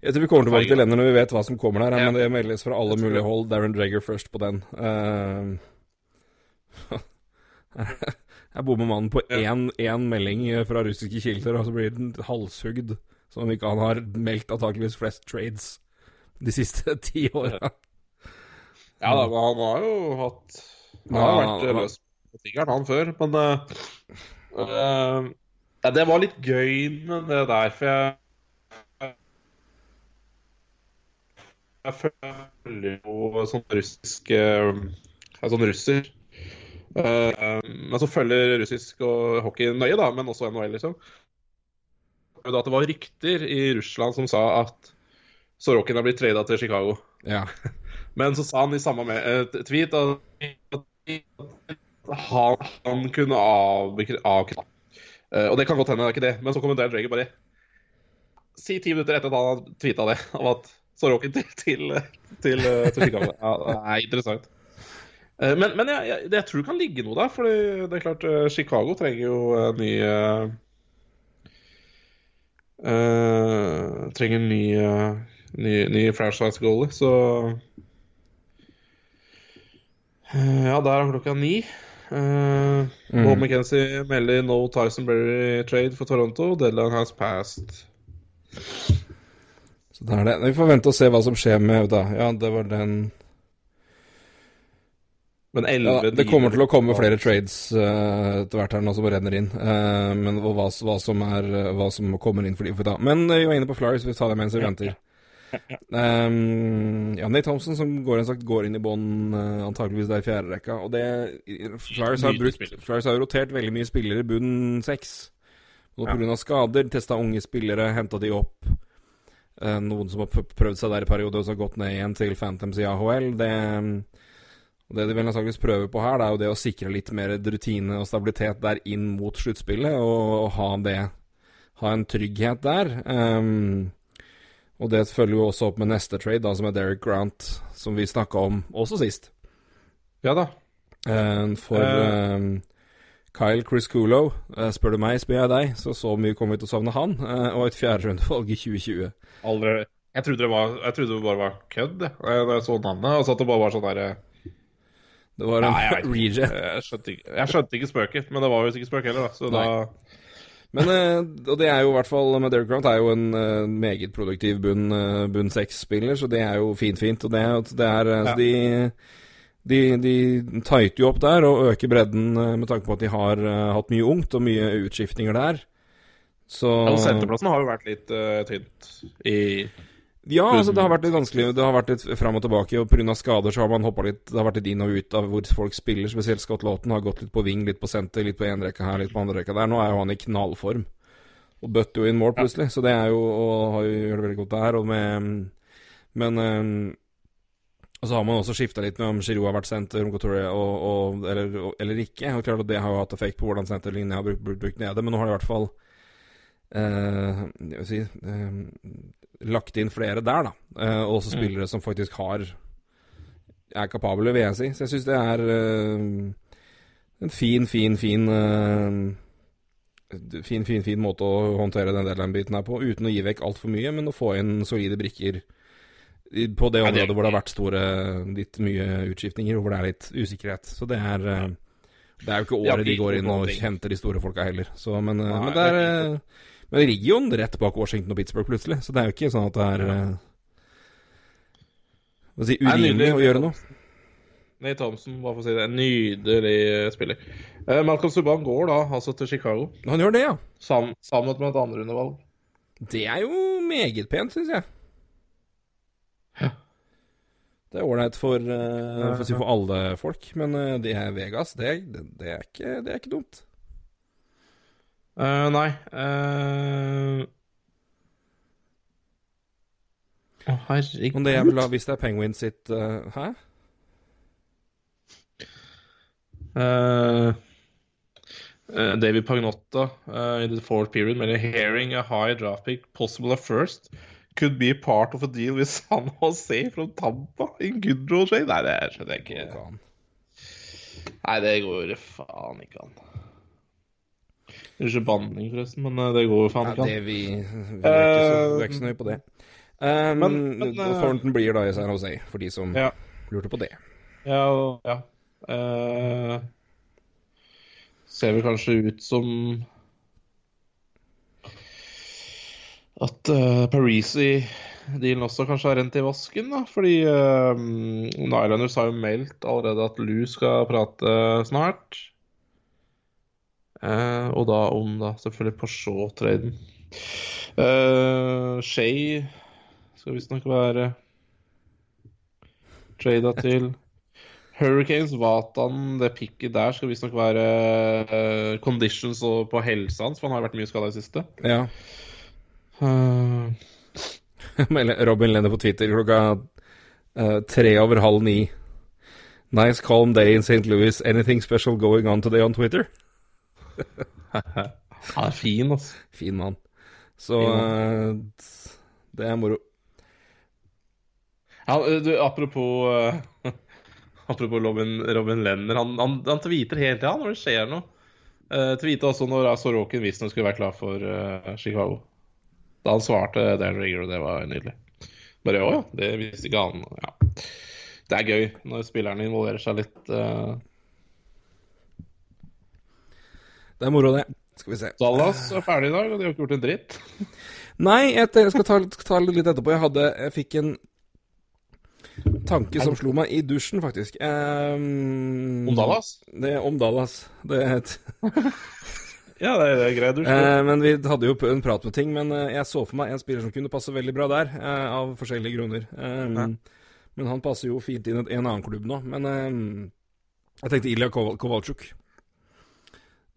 Jeg tror vi kommer tilbake til Lennon når vi vet hva som kommer der, men det meldes fra alle mulige hold. Darren Dreger først på den. Uh, jeg bommer mannen på én, én melding fra russiske kilder, og så blir den halshugd. Som om ikke han har meldt antakeligvis flest trades de siste ti åra. Ja da, men han har jo hatt Han har ja, vært løs på tingeren, han før. Men uh, uh, ja, det var litt gøy med det der, for jeg Jeg følger jo sånn russisk Jeg er sånn russer. Uh, men som følger russisk og hockey nøye, da, men også NHL, liksom. At det var rykter i Russland som sa at Sorokin har blitt trada til Chicago. Ja. Men så sa han i samme med, tweet at han, han kunne avkrefte uh, Og det kan godt hende, det er ikke det. Men så kommenterer Drager bare Si ti minutter etter at han har tweeta det, om at Sorokin til, til, til, til Chicago. Ja, det er interessant. Eh, men, men jeg, jeg, jeg, tror det kan ligge noe der, for det er klart eh, Chicago trenger jo ny uh, Trenger ny, ny, ny franchise goalie, så uh, Ja, der er klokka ni. Uh, mm. Bob McKenzie melder no Tyson Berry trade for Toronto. Deadline has passed. Så det er det. Vi får vente og se hva som skjer med da. Ja, det var den men 11, ja, det kommer til å komme flere trades uh, etter hvert her nå som renner inn. Uh, men hva, hva, som er, hva som kommer inn for de for da. Men uh, vi var inne på Flyers, vi tar det mens vi venter. Um, ja, Nate Thompson som går, sagt, går inn i bånn uh, antakeligvis der i fjerde rekka. Og det Flyers har, brukt, Flyers har rotert veldig mye spillere i bunn seks. Og pga. Ja. skader, testa unge spillere, henta de opp. Uh, noen som har prøvd seg der i perioder og så har gått ned igjen til Phantoms i AHL. Det um, Det de vel antakeligvis prøver på her, det er jo det å sikre litt mer rutine og stabilitet der inn mot sluttspillet, og, og, ha det Ha en trygghet der. Um, og det følger jo også opp med neste trade, da, som er Derek Grant, som vi snakka om også sist. Ja da. Uh, for um, Kyle Crisculo, uh, spør du meg, spør jeg deg, så så mye kommer vi til å savne han, uh, og et fjerderundevalg i 2020. Aldri. Jeg trodde det, var, jeg trodde det bare var kødd, da jeg så navnet. Altså at det bare var sånn derre det var en Nei, reject. Jeg skjønte, ikke, jeg skjønte ikke spøket, men det var jo ikke spøk heller, da. Så Nei. da men, eh, og det er jo i hvert fall med Derek Grant er jo en meget produktiv bunn, bunn seks-spiller, så det er jo fint, fint. Og det, det er ja. de, de, de tighter jo opp der og øker bredden uh, med tanke på at de har hatt mye ungt og mye utskiftninger der. Så ja, Senterplassen har jo vært litt tynt i ja, altså det har vært litt vanskelig. Det har vært litt fram og tilbake. Og pga. skader så har man hoppa litt Det har vært litt inn og ut av hvor folk spiller. Spesielt Scott Lawton har gått litt på ving, litt på senter, litt på én rekke her, litt på andre rekka der. Nå er jo han i knallform. Og bøtter jo inn mål, plutselig. Så det er jo Og har jo gjort det veldig godt der. Og med Men og så har man også skifta litt med om Giroud har vært og, og, eller, eller, ikke. Og klart at Det har jo hatt effekt på hvordan senterlinja har brukt, brukt, brukt nede, men nå har det i hvert fall eh, si, eh, lagt inn flere der, da. Eh, og også mm. spillere mm. som faktisk har er kapable, vil jeg si. Så jeg syns det er uh, en fin, fin, fin uh, Fin, fin, fin måte å håndtere den deadline-biten her på, uten å gi vekk altfor mye, men å få inn solide brikker på det området hvor det har vært store, litt mye utskiftninger, hvor det er litt usikkerhet. Så det er Det er jo ikke året de går inn og henter de store folka heller. Så, men, men det er men region rett bak Washington og Pittsburgh, plutselig. Så det er jo ikke sånn at det er Hva si urimelig å gjøre noe. Nate Thompson, bare for å si det. En nydelig spiller. Uh, Malcolm Subhaan går da altså til Chicago. Han gjør det, ja. Sam, sammen med et andrerundevalg. Det er jo meget pent, syns jeg. Ja. Det er ålreit for, uh, for, si for, alle folk, men uh, det er Vegas, det, det, det, er ikke, det er ikke dumt. Uh, nei uh... Å, herregud. Det er, hvis det er Penguin sitt Hæ? David Pagnotta in the fourth period melder hearing a high draft pick, possible at first. Could be part of a deal with San Jose from Tampa in good role trade. Nei, det skjønner jeg ikke. Nei, det går faen ikke an. Unnskyld banning, forresten, men eh, det går faen ikke an. det vi, vi, er ikke så, vi er ikke så nøye på det. Um, Men- men, eh, Thornton blir da i San Jose, for de som Ja. lurte på det. Ja, ja. Uh, ser vel kanskje ut som at uh, Parisi-dealen også kanskje har rent i vasken, da. Fordi uh, Nylanders har jo meldt allerede at Lou skal prate snart. Uh, og da om da selvfølgelig Peugeot-traden. Uh, Shay skal visstnok være trada til. Hurricanes, Vatan, det pikket der skal visstnok være uh, conditions på helsa hans, for han har vært mye skada i siste. Ja. Melder Robin Lenner på Twitter klokka uh, tre over halv ni. Nice calm day in St. Louis. Anything special going on today on Twitter? han er fin, altså. Fin mann. Så eh, det er moro. Ja, du, apropos uh, Apropos Robin, Robin Lenner, han, han, han tweeter hele tida når det skjer noe. Uh, tweeta også når Sorokin visstnok skulle være klar for Chicago. Da han svarte Dan Rigger, og det var nydelig. Bare å ja, det visste ikke han. Ja. Det er gøy når spillerne involverer seg litt. Uh... Det er moro, det. Skal vi se. Dallas er ferdig i dag, og de har ikke gjort en dritt. Nei, jeg, jeg skal ta, ta litt etterpå. Jeg, hadde, jeg fikk en tanke som slo meg i dusjen, faktisk. Um, Om Dallas? Det, om Dallas. Det er et Ja, det er, det er greit. Du Eh, men vi hadde jo en prat med ting. Men eh, jeg så for meg en spiller som kunne passe veldig bra der, eh, av forskjellige grunner. Um, Men han passer jo fint inn i en annen klubb nå. Men um, jeg tenkte Ilja Koval Kovalchuk.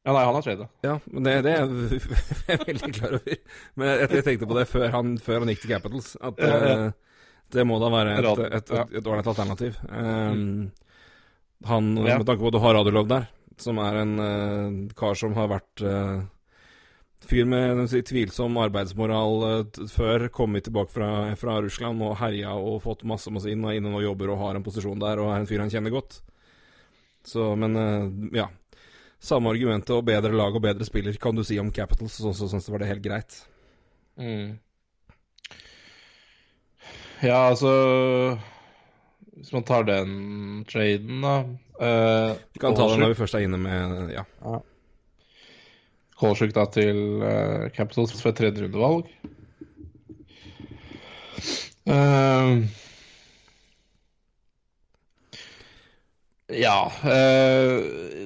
Ja, nei, han har tredje. Ja, men det, det er jeg veldig klar over. Men jeg, jeg tenkte på det før han, før han gikk til Capitals. At Ja, ja. eh, det må da være et, ålreit alternativ. Um, han, Ja. Med tanke på at du har Radulov der, som er en uh, kar som har vært uh, fyr med si, tvilsom arbeidsmoral uh, før, kommet tilbake fra, fra Russland og herja og fått masse masse inn og inne og jobber og har en posisjon der og er en fyr han kjenner godt. Så, men ja. Samme argumentet og bedre lag og bedre spiller kan du si om Capitals, så så syns jeg var det helt greit. Mm. Ja, altså Hvis man tar den traden, da eh, Vi kan ta det Kolchuk- når vi først er inne med Ja. Kolchuk da til uh, Capitals for et tredjerundevalg. Uh, ja eh,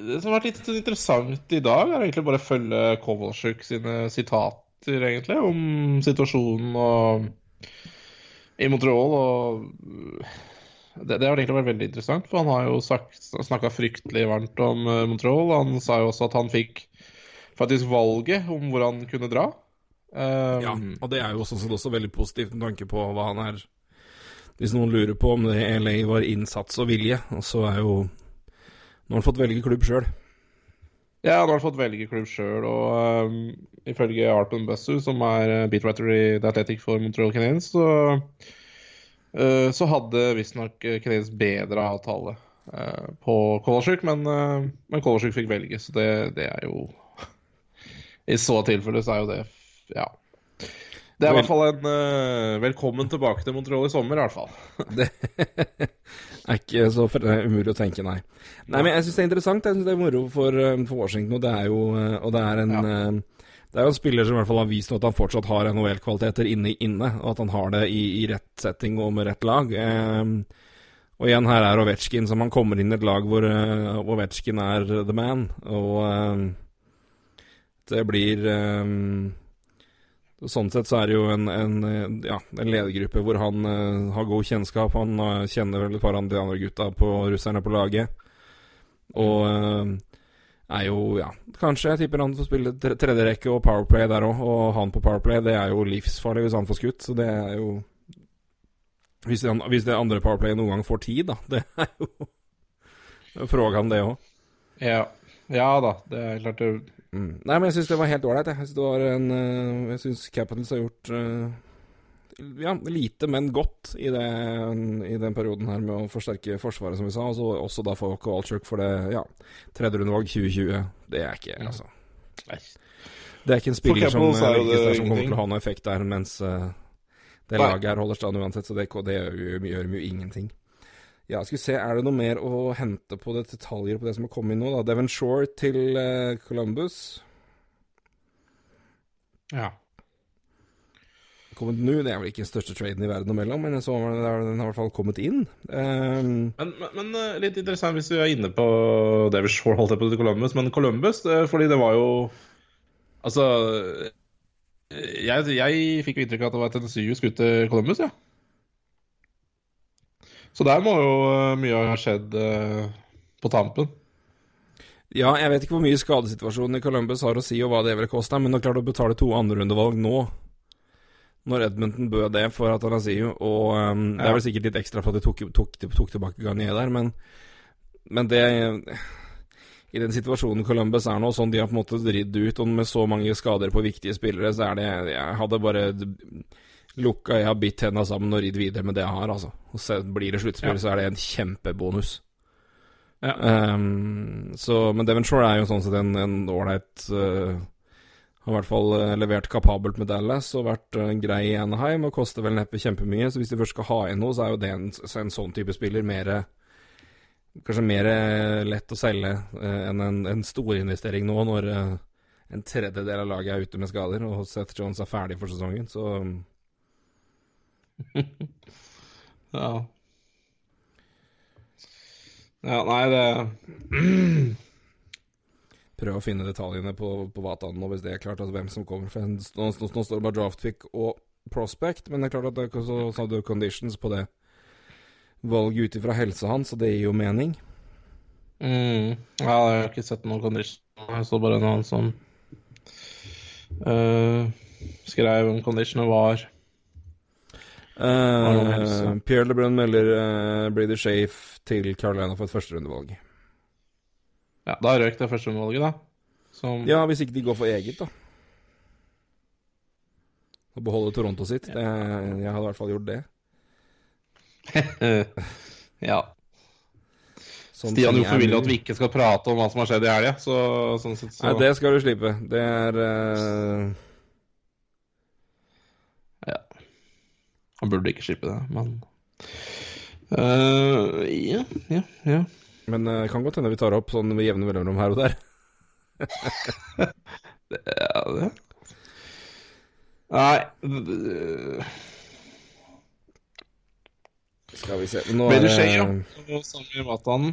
Det som har vært litt interessant i dag, er egentlig bare å følge Kovalchuk sine sitater, egentlig, om situasjonen og i Montreal. Og det, det har egentlig vært veldig interessant, for han har jo snakka fryktelig varmt om eh, Montreal. Han sa jo også at han fikk faktisk valget om hvor han kunne dra. Um, ja. Og det er jo sånn sett også veldig positivt med tanke på hva han er Hvis noen lurer på om det LA var innsats og vilje, så er jo Nå har han fått velge klubb sjøl. Ja, han har fått velge klubb sjøl, og um, ifølge Arpen Bussu, som er uh, beatwriter i The Athletic for Montreal Canadiens, så, så hadde visstnok Canadiens bedre avtale uh, på Kolasjuk, men, men Kolasjuk fikk velge, så det, det er jo I så tilfelle så er jo det Ja. Det er i hvert fall en uh, velkommen tilbake til Montreal i sommer, i hvert fall. Det er ikke så fre- umulig å tenke, nei. Nei, men jeg syns det er interessant. Jeg synes det er moro for, eh, for Washington, og det er jo eh, Og det er en Ja. Eh, Det er jo en spiller som i hvert fall har vist at han fortsatt har NHL-kvaliteter inne, inne, og at han har det i, i rett setting og med rett lag. Eh, og igjen, her er Ovetsjkin, som han kommer inn i et lag hvor uh, Ovetsjkin er the man, og uh, det blir um, Sånn sett så er det jo en, en, eh, ja, en ledergruppe hvor han uh, har god kjennskap. Han uh, kjenner vel et par av de andre gutta på russerne på laget. Og eh, er jo, ja Kanskje jeg tipper han får spille tredje tredjerekke og Powerplay der òg. Og han på Powerplay, det er jo livsfarlig hvis han får skutt. Så det er jo Hvis det, hvis det andre Powerplay noen gang får tid, da. Det er jo Fråga om det òg. Ja. ja da, det er klart det Mm. Nei, men jeg syns det var helt ålreit. Jeg syns det var en eh, Jeg syns Capitals har gjort eh, ja, lite, men godt i, det, i, den perioden her med å forsterke Forsvaret, som vi sa. Og også da for Kowalczyk for det ja, tredje rundevalg 2020. Det er ikke, altså Det er ikke en spiller som, som kommer til å ha noe effekt der, mens uh, det laget her holder stand uansett, så det, det gjør, gjør jo ingenting. Ja, skal vi se, Er det noe mer å hente på det detaljer på det som har kommet inn nå? da? Devon Shore til uh, Columbus. Ja kommet nå. Det er vel ikke den største traden i verden imellom, men så har den har i hvert fall kommet inn. Um, men, men, men, eh, litt interessant hvis vi er inne på David Shore, holdt jeg på til Columbus, men Columbus, fordi det var jo Altså Jeg, jeg fikk jo inntrykk av at det var Tennessee skulle til Columbus, ja. Så der må jo eh, mye ha skjedd på tampen. Ja, jeg vet ikke hvor mye skadesituasjonen i Columbus har å si, og hva det vil koste, men det er klart å betale to andrerundevalg nå når Edmonton bød det for Atanasio, og um, det er vel sikkert litt ekstra for at de tok, tok, tok tilbake Garnier der, men, men, det I den situasjonen Columbus er nå, sånn de har på en måte dridd ut, og med så mange skader på viktige spillere, så er det Jeg hadde bare lukka Jeg har bitt henda sammen og ridd videre med det jeg har, altså. Og så blir det sluttspill, ja. så er det en kjempebonus. Ja. Um, så, men Devon Shore er jo sånn sett en ålreit uh, har i hvert fall uh, levert kapabelt med Dallas og vært uh, grei i Anaheim og koster vel neppe kjempemye. Så hvis de først skal ha inn noe, så er jo det en, en sånn type spiller mer Kanskje mer uh, lett å selge enn en, en storinvestering nå, når en tredjedel av laget er ute med skader og Seth Jones er ferdig for sesongen, så Ja. Ja, nei, det prøve å finne detaljene på, på Vatan nå, hvis det er klart, altså hvem som kommer. For nå, nå, nå står det bare draftpick og prospect, men det er klart at det er så, så du conditions på det valget ut ifra helsa hans, og det gir jo mening. Mm. Ja, jeg har ikke sett noen condition. Jeg så bare noen som uh, skrev om conditionene var uh, Pierre LeBrun melder uh, Brady Shafe til Carolina for et førsterundevalg. Ja, Da røk det førsteomvalget, da. Som... Ja, hvis ikke de går for eget, da. Å beholde Toronto sitt. Det, jeg hadde i hvert fall gjort det. ja. Sånn Stian, hvorfor vil at vi ikke skal prate om hva som har skjedd i helga? Så, sånn sett, så... Nei, det skal du slippe. Det er uh... Ja. Han burde ikke slippe det, men uh, Ja, ja, ja. Men det uh, kan godt hende vi tar opp sånn med jevne mellomrom her og der. ja, det Nei Skal vi se Nå er det? Sami Matan.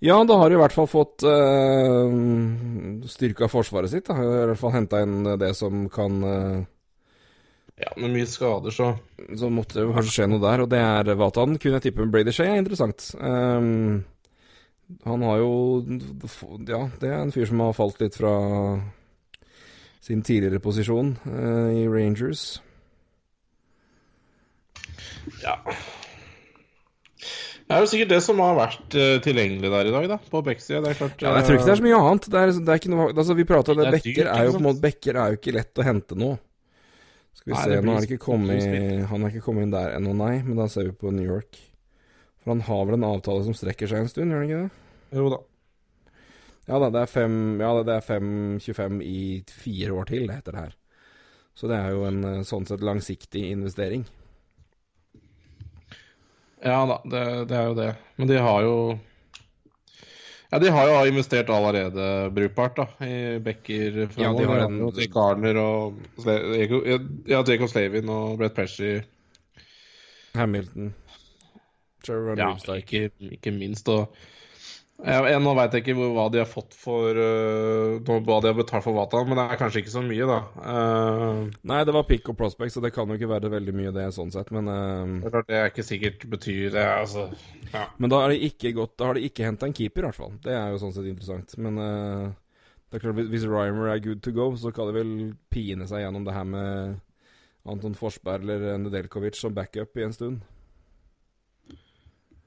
Ja, da har de i hvert fall fått uh, eh, styrka forsvaret sitt. Da. I hvert fall henta inn det som kan uh, ja, med mye skader, så Så måtte det jo kanskje skje noe der, og det er Vatan. Kunne jeg tippe Brady Shea er interessant. Um, han har jo Ja, det er en fyr som har falt litt fra sin tidligere posisjon uh, i Rangers. Ja Det er jo sikkert det som har vært uh, tilgjengelig der i dag, da, på Becksida. Det er klart Ja, jeg tror ikke det er så mye annet. Det er, det er ikke noe Altså, vi prata om det, Bekker er jo på en måte bekker er jo ikke lett å hente nå. Skal vi nei, se, nå er det ikke kommet Han er ikke kommet inn der ennå, nei, men da ser vi på New York. For han har vel en avtale som strekker seg en stund, gjør han ikke det? Jo da. Ja da, det er 5,25 ja, 5,25 i fire år til, det heter det her. Så det er jo en eh, sånn sett langsiktig investering. Ja da, det, det er jo det. Men de har jo ja, De har jo investert allerede brukbart da, i Becker Ja, de har en... Garner og Ja, Jacob Slavin og Brett Pesci. Hamilton. Trevor ja, ikke, ikke, minst. Og jeg, nå veit jeg ikke hva de har fått for uh, Hva de har betalt for Vatan, men det er kanskje ikke så mye, da. Uh, Nei, det var pick og prospect, så det kan jo ikke være veldig mye, det, sånn sett, men uh, Det er klart det er ikke sikkert betyr det, altså. Ja. Men da har de ikke gått Da har de ikke henta en keeper, i hvert fall. Det er jo sånn sett interessant. Men det er klart, hvis Rymer er good to go, så kan de vel pine seg gjennom det her med Anton Forsberg eller Nedelkovic som backup i en stund.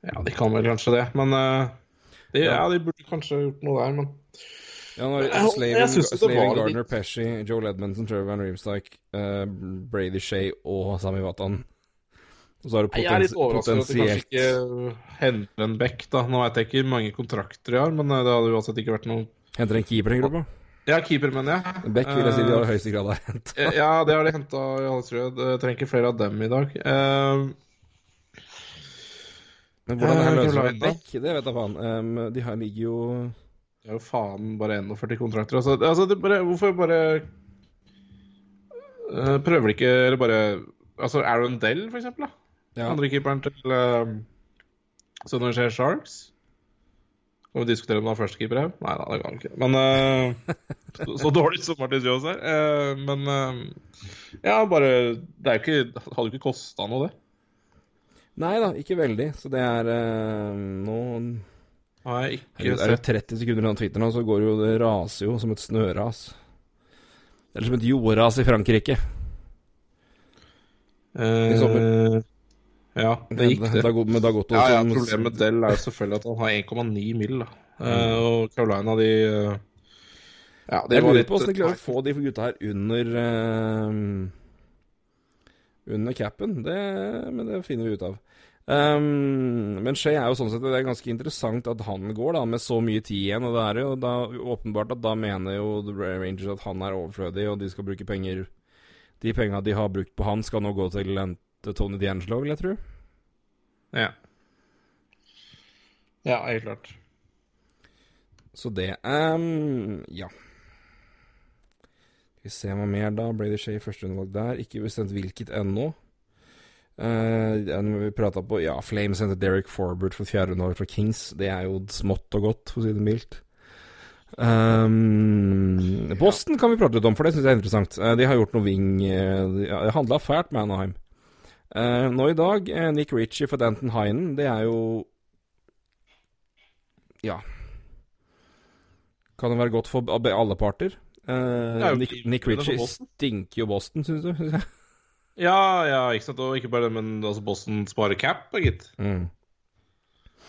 Ja, de kan vel kanskje det, men de, ja, de burde kanskje gjort noe der, men Ja, når Slaven, Slaven det Gardner, Pesci, Joel Edmondson, Trevor Van Riemsdyke, uh, Brady Shea og Sami Watan. Og så har du Jeg er litt potens overrasket over at de kanskje ikke henter en back, da. Nå vet jeg ikke mange kontrakter de har, men eh, det hadde uansett ikke vært noe Henter en keeper i gruppa. Ja, keeper, mener jeg. Beck vil jeg si de Eh, har høyeste grad har henta. Ja, det har de henta i alle tror jeg. Jeg trenger ikke flere av dem i dag. Eh, Men hvordan det her løser med Carolina. Beck, det vet jeg faen. Um, de her ligger jo det er jo faen bare 41 kontrakter. Altså, altså det bare, hvorfor bare uh, Prøver de ikke Eller bare Altså Aaron Dell, for eksempel, da. ja. Andrekeeperen til uh, Sunner Share Sharks. Skal vi diskutere om han er førstekeeper her? Nei da, det kan vi ikke. Men uh, så, så dårlig som Martin Jones er. Uh, men uh, ja, bare Det er jo ikke, hadde jo ikke kosta noe, det. Nei da, ikke veldig. Så det er eh, Nå Har jeg ikke er det 30 sekunder unna Twitter nå, så går jo det raser jo som et snøras. Eller som et jordras i Frankrike. eh, i sommer. Ja, det gikk, det. Da, med det har Ja, ja, Problemet med Dell er jo selvfølgelig at han har 1,9 mil. da. Eh, og Carolina, de eh, Ja, det Jeg var lurer litt på åssen de klarer å få de gutta her under eh, Under capen. Det, men det finner vi ut av. Um, men Shea er jo sånn sett Det er ganske interessant at han går da med så mye tid igjen. Og det er jo da åpenbart at da mener jo The Rangers at han er overflødig, og de skal bruke penger De penga de har brukt på han, skal nå gå til, til Tony D'Angelo, vil jeg tro. Ja. ja, helt klart. Så det um, Ja. Skal vi se hva mer, da. Brady Shea førsteundervalg der. Ikke bestemt hvilket ennå. Uh, vi prata på Ja, Flames sendte Derek Forbert for fjerderundevalg fra Kings. Det er jo smått og godt, for å si det mildt. Um, Boston kan vi prate litt om, for det syns jeg er interessant. Uh, de har gjort noe wing uh, Det handla fælt med Anaheim. Uh, nå i dag, Nick Ritchie for Danton Heinen, det er jo Ja. Kan det være godt for alle parter? Uh, jo Nick, Nick Ritchie stinker jo Boston, syns du? Ja, ja, ikke sant. Og ikke bare det, men altså Boston sparer cap, gitt. Mm.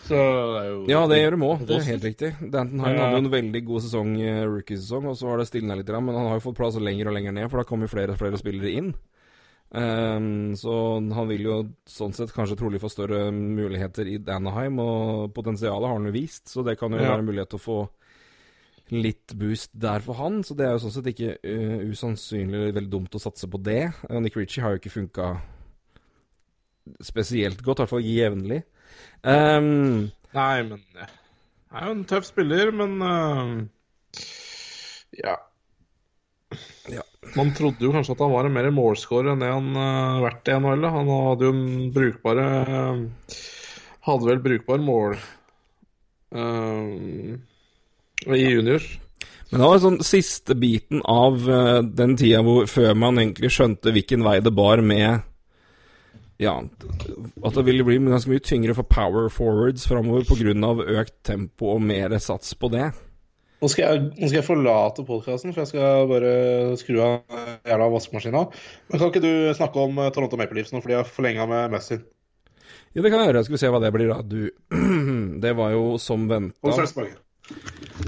Så det er jo Ja, det gjør de òg. Det er helt riktig. Danton Hine Ja. hadde jo en veldig god sesong, eh, rookiesesong, og så har det stilna litt, men han har jo fått plass lenger og lenger ned, for da kommer flere og flere spillere inn. Um, så han vil jo sånn sett kanskje trolig få større muligheter i Danaheim, og potensialet har han jo vist, så det kan jo Ja. være en mulighet til å få litt boost der for han, så det er jo sånn sett ikke uh, usannsynlig eller veldig dumt å satse på det. Uh, Nick Ritchie har jo ikke funka spesielt godt, i hvert fall jevnlig. Um, Nei, men ja. Han er jo en tøff spiller, men uh, ja. Ja. Man trodde jo kanskje at han var en mer målscorer enn det han har vært i NHL. Han hadde jo en brukbare Hadde vel brukbar mål øh, i juniors. Men det var sånn siste biten av uh, den tida hvor før man egentlig skjønte hvilken vei det bar med Ja, at det ville bli ganske mye tyngre for power forwards framover pga. økt tempo og mer sats på det. Nå skal jeg, nå skal jeg forlate podkasten, for jeg skal bare skru av jævla vaskemaskina. Men kan ikke du snakke om øh, Toronto Maple Leafs nå, fordi jeg har forlenga med Messi? Ja, det kan jeg gjøre. Skal vi se hva det blir, da. Du Det var jo som Og venta. så er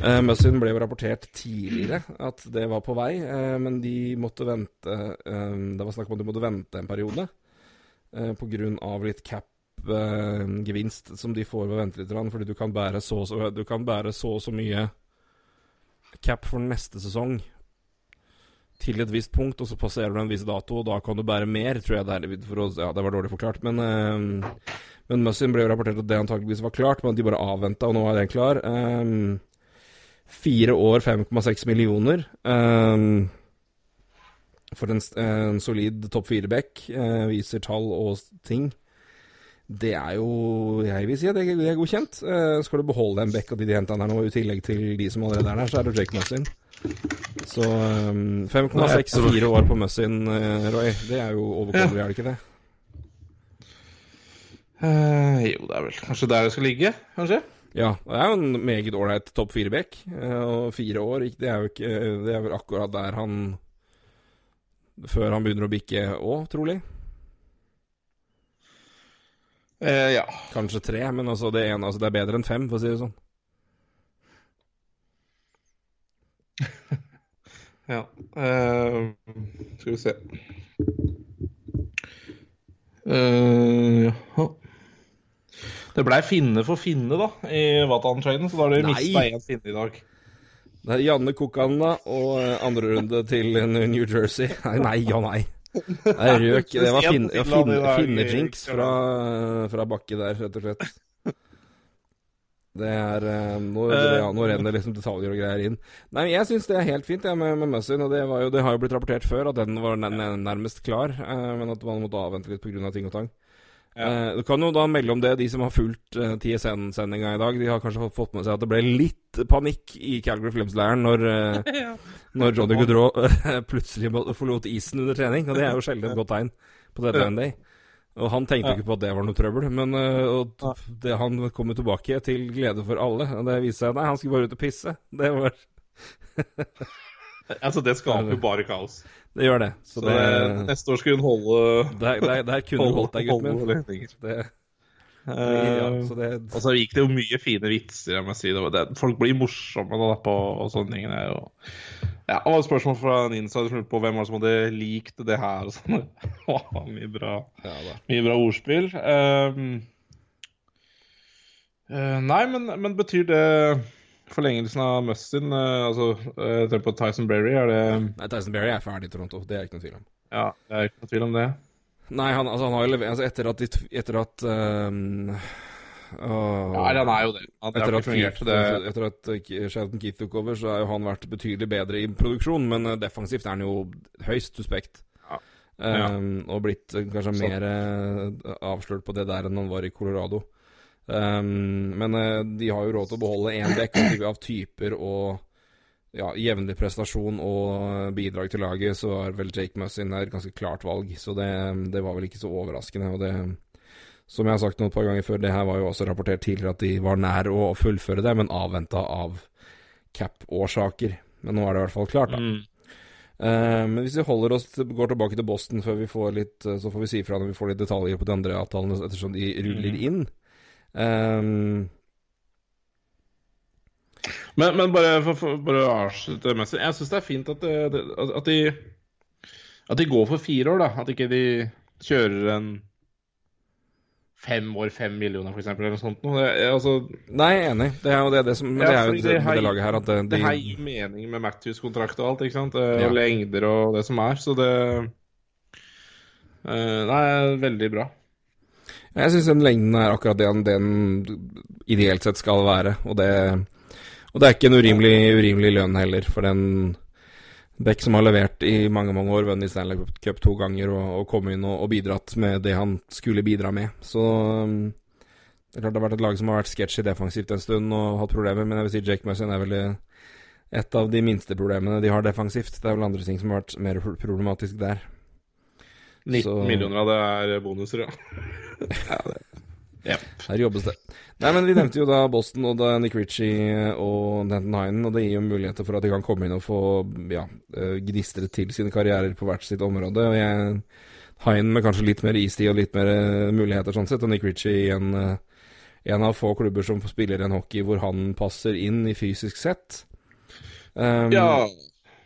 Uh, Muzzin ble jo rapportert tidligere at det var på vei, eh, men de måtte vente eh, Det var snakk om at de måtte vente en periode uh, pga. litt cap-gevinst som de får ved å vente litt, fordi du kan bære så og så, så, så mye cap for neste sesong til et visst punkt, og så passerer du en viss dato, og da kan du bære mer, tror jeg det er. For å, ja, det var dårlig forklart, men eh, men Muzzin ble jo rapportert at det antakeligvis var klart, men de bare avventa, og nå er den klar. Um, fire år, 5,6 millioner. Um, for en, en solid topp fire-back. Uh, viser tall og ting. Det er jo Jeg vil si at det, det er godkjent. Uh, skal du beholde en back av de de henta der nå, i tillegg til de som allerede er der, så er det Jake Mussin. Så um, 5,6 fire år på Mussin, uh, Roy. Det er jo overkommelig, er det ikke det? Uh, jo, det er vel kanskje der det skal ligge, kanskje? Ja, det er jo en meget ålreit topp fire-back. eh, Og fire år, det er jo ikke Det er vel akkurat der han Før han begynner å bikke òg, trolig. Eh, ja. Kanskje tre, men altså det, ene, altså det er bedre enn fem, for å si det sånn. Ja. Uh, skal vi se uh, Jaha. Det blei finne for finne, da, i Watan-traden, så da har du mista én finne i dag. Det er Janne Kokanna og eh, andre runde til New Jersey. Nei, nei, ja, nei. Det røk. Det var fin, ja, fin, finnedrinks fra, fra Bakke der, rett og slett. Det er eh, Nå, ja, nå renner liksom detaljer og greier inn. Nei, jeg syns det er helt fint jeg, med, med Muzzin. Og det, jo, det, har jo blitt rapportert før at den var nærmest klar, eh, men at man måtte avvente litt pga. ting og tang. Ja. Eh, du kan jo da melde om det, de som har fulgt eh, TSN-sendinga i dag. De har kanskje fått med seg at det ble litt panikk i Calgary Flames-leiren når, eh, ja. når Johnny Goodrow plutselig forlot isen under trening. Og det er jo sjelden et godt tegn på Deadline Day. Og han tenkte ja. ikke på at det var noe trøbbel, men det, han kom jo tilbake til glede for alle. Og det viste seg Nei, han skulle bare ut og pisse. Det var Altså, det skaper jo bare kaos. Det gjør det. Så, så det, neste år skulle hun holde Der, der, der kunne hun holdt deg, gutten min. Det, ja, det... Og så gikk det jo mye fine vitser, jeg må si. Det, folk blir morsomme da, på og sånne ting. Og, ja, og et spørsmål fra en insider på hvem var det som hadde likt det her. Og sånn. mye, bra, ja, mye bra ordspill. Um, uh, nei, men, men betyr det forlengelsen av Mustin, uh, altså uh, på Tyson Berry, er det Nei, Tyson Berry er ferdig i Toronto, det er ikke noe tvil om. Ja, det er ikke noe tvil om det. Nei, han, altså, han har jo levert altså, Etter at, etter at um, uh, Ja, han er jo det. Han etter, at Keith, det. etter at Sheldon Keith tok over, så har jo han vært betydelig bedre i produksjon, men defensivt er han jo høyst suspekt. Ja. Um, og blitt kanskje mer avslørt på det der enn han var i Colorado. Um, men uh, de har jo råd til å beholde én dekk av typer og ja, jevnlig prestasjon og bidrag til laget, så er vel Jake Mussin et ganske klart valg. Så det, det, var vel ikke så overraskende. Og det, som jeg har sagt noen par ganger før, det her var jo også rapportert tidligere at de var nær å fullføre det, men avventa av cap-årsaker. Men nå er det i hvert fall klart, da. Mm. Uh, men hvis vi holder oss går tilbake til Boston før vi får litt Så får vi si ifra når vi får litt detaljer på de andre avtalene ettersom de ruller mm. Um, men, men, bare for, for bare å avslutte messig, jeg syns det er fint at, det, at, de, at de går for fire år, da. At ikke de kjører en fem år, fem millioner, f.eks., eller noe sånt. Det, altså, Nei, jeg er enig. Det er jo det, det som ja, det er jo det, det, laget her at de, Det her gir mening med Matthews-kontrakt og alt, ikke sant? Og ja. lengder og det som er. Så det uh, Nei, veldig bra. Jeg syns den lengden er akkurat det den ideelt sett skal være. Og det, og det er ikke en urimelig, urimelig lønn heller, for den Beck som har levert i mange mange år, vunnet Stanley Cup to ganger og, og kommet inn og, og, bidratt med det han skulle bidra med. Så um, det er klart det har vært et lag som har vært sketchy defensivt en stund og hatt problemer, men jeg vil si Jake Mussin er vel et av de minste problemene de har defensivt. Det er vel andre ting som har vært mer problematisk der. 19 så... millioner av det er bonuser, ja. ja det... Yep. Her jobbes det. Nei, men Vi nevnte jo da Boston og da Nick Ritchie og Denton Hinen, og det gir jo muligheter for at de kan komme inn og få ja, gnistret til sine karrierer på hvert sitt område. og jeg Hinen med kanskje litt mer istid og litt mer eh, muligheter sånn sett, og Nick Ritchie i en, eh, en av få klubber som spiller en hockey hvor han passer inn i fysisk sett. Um, ja,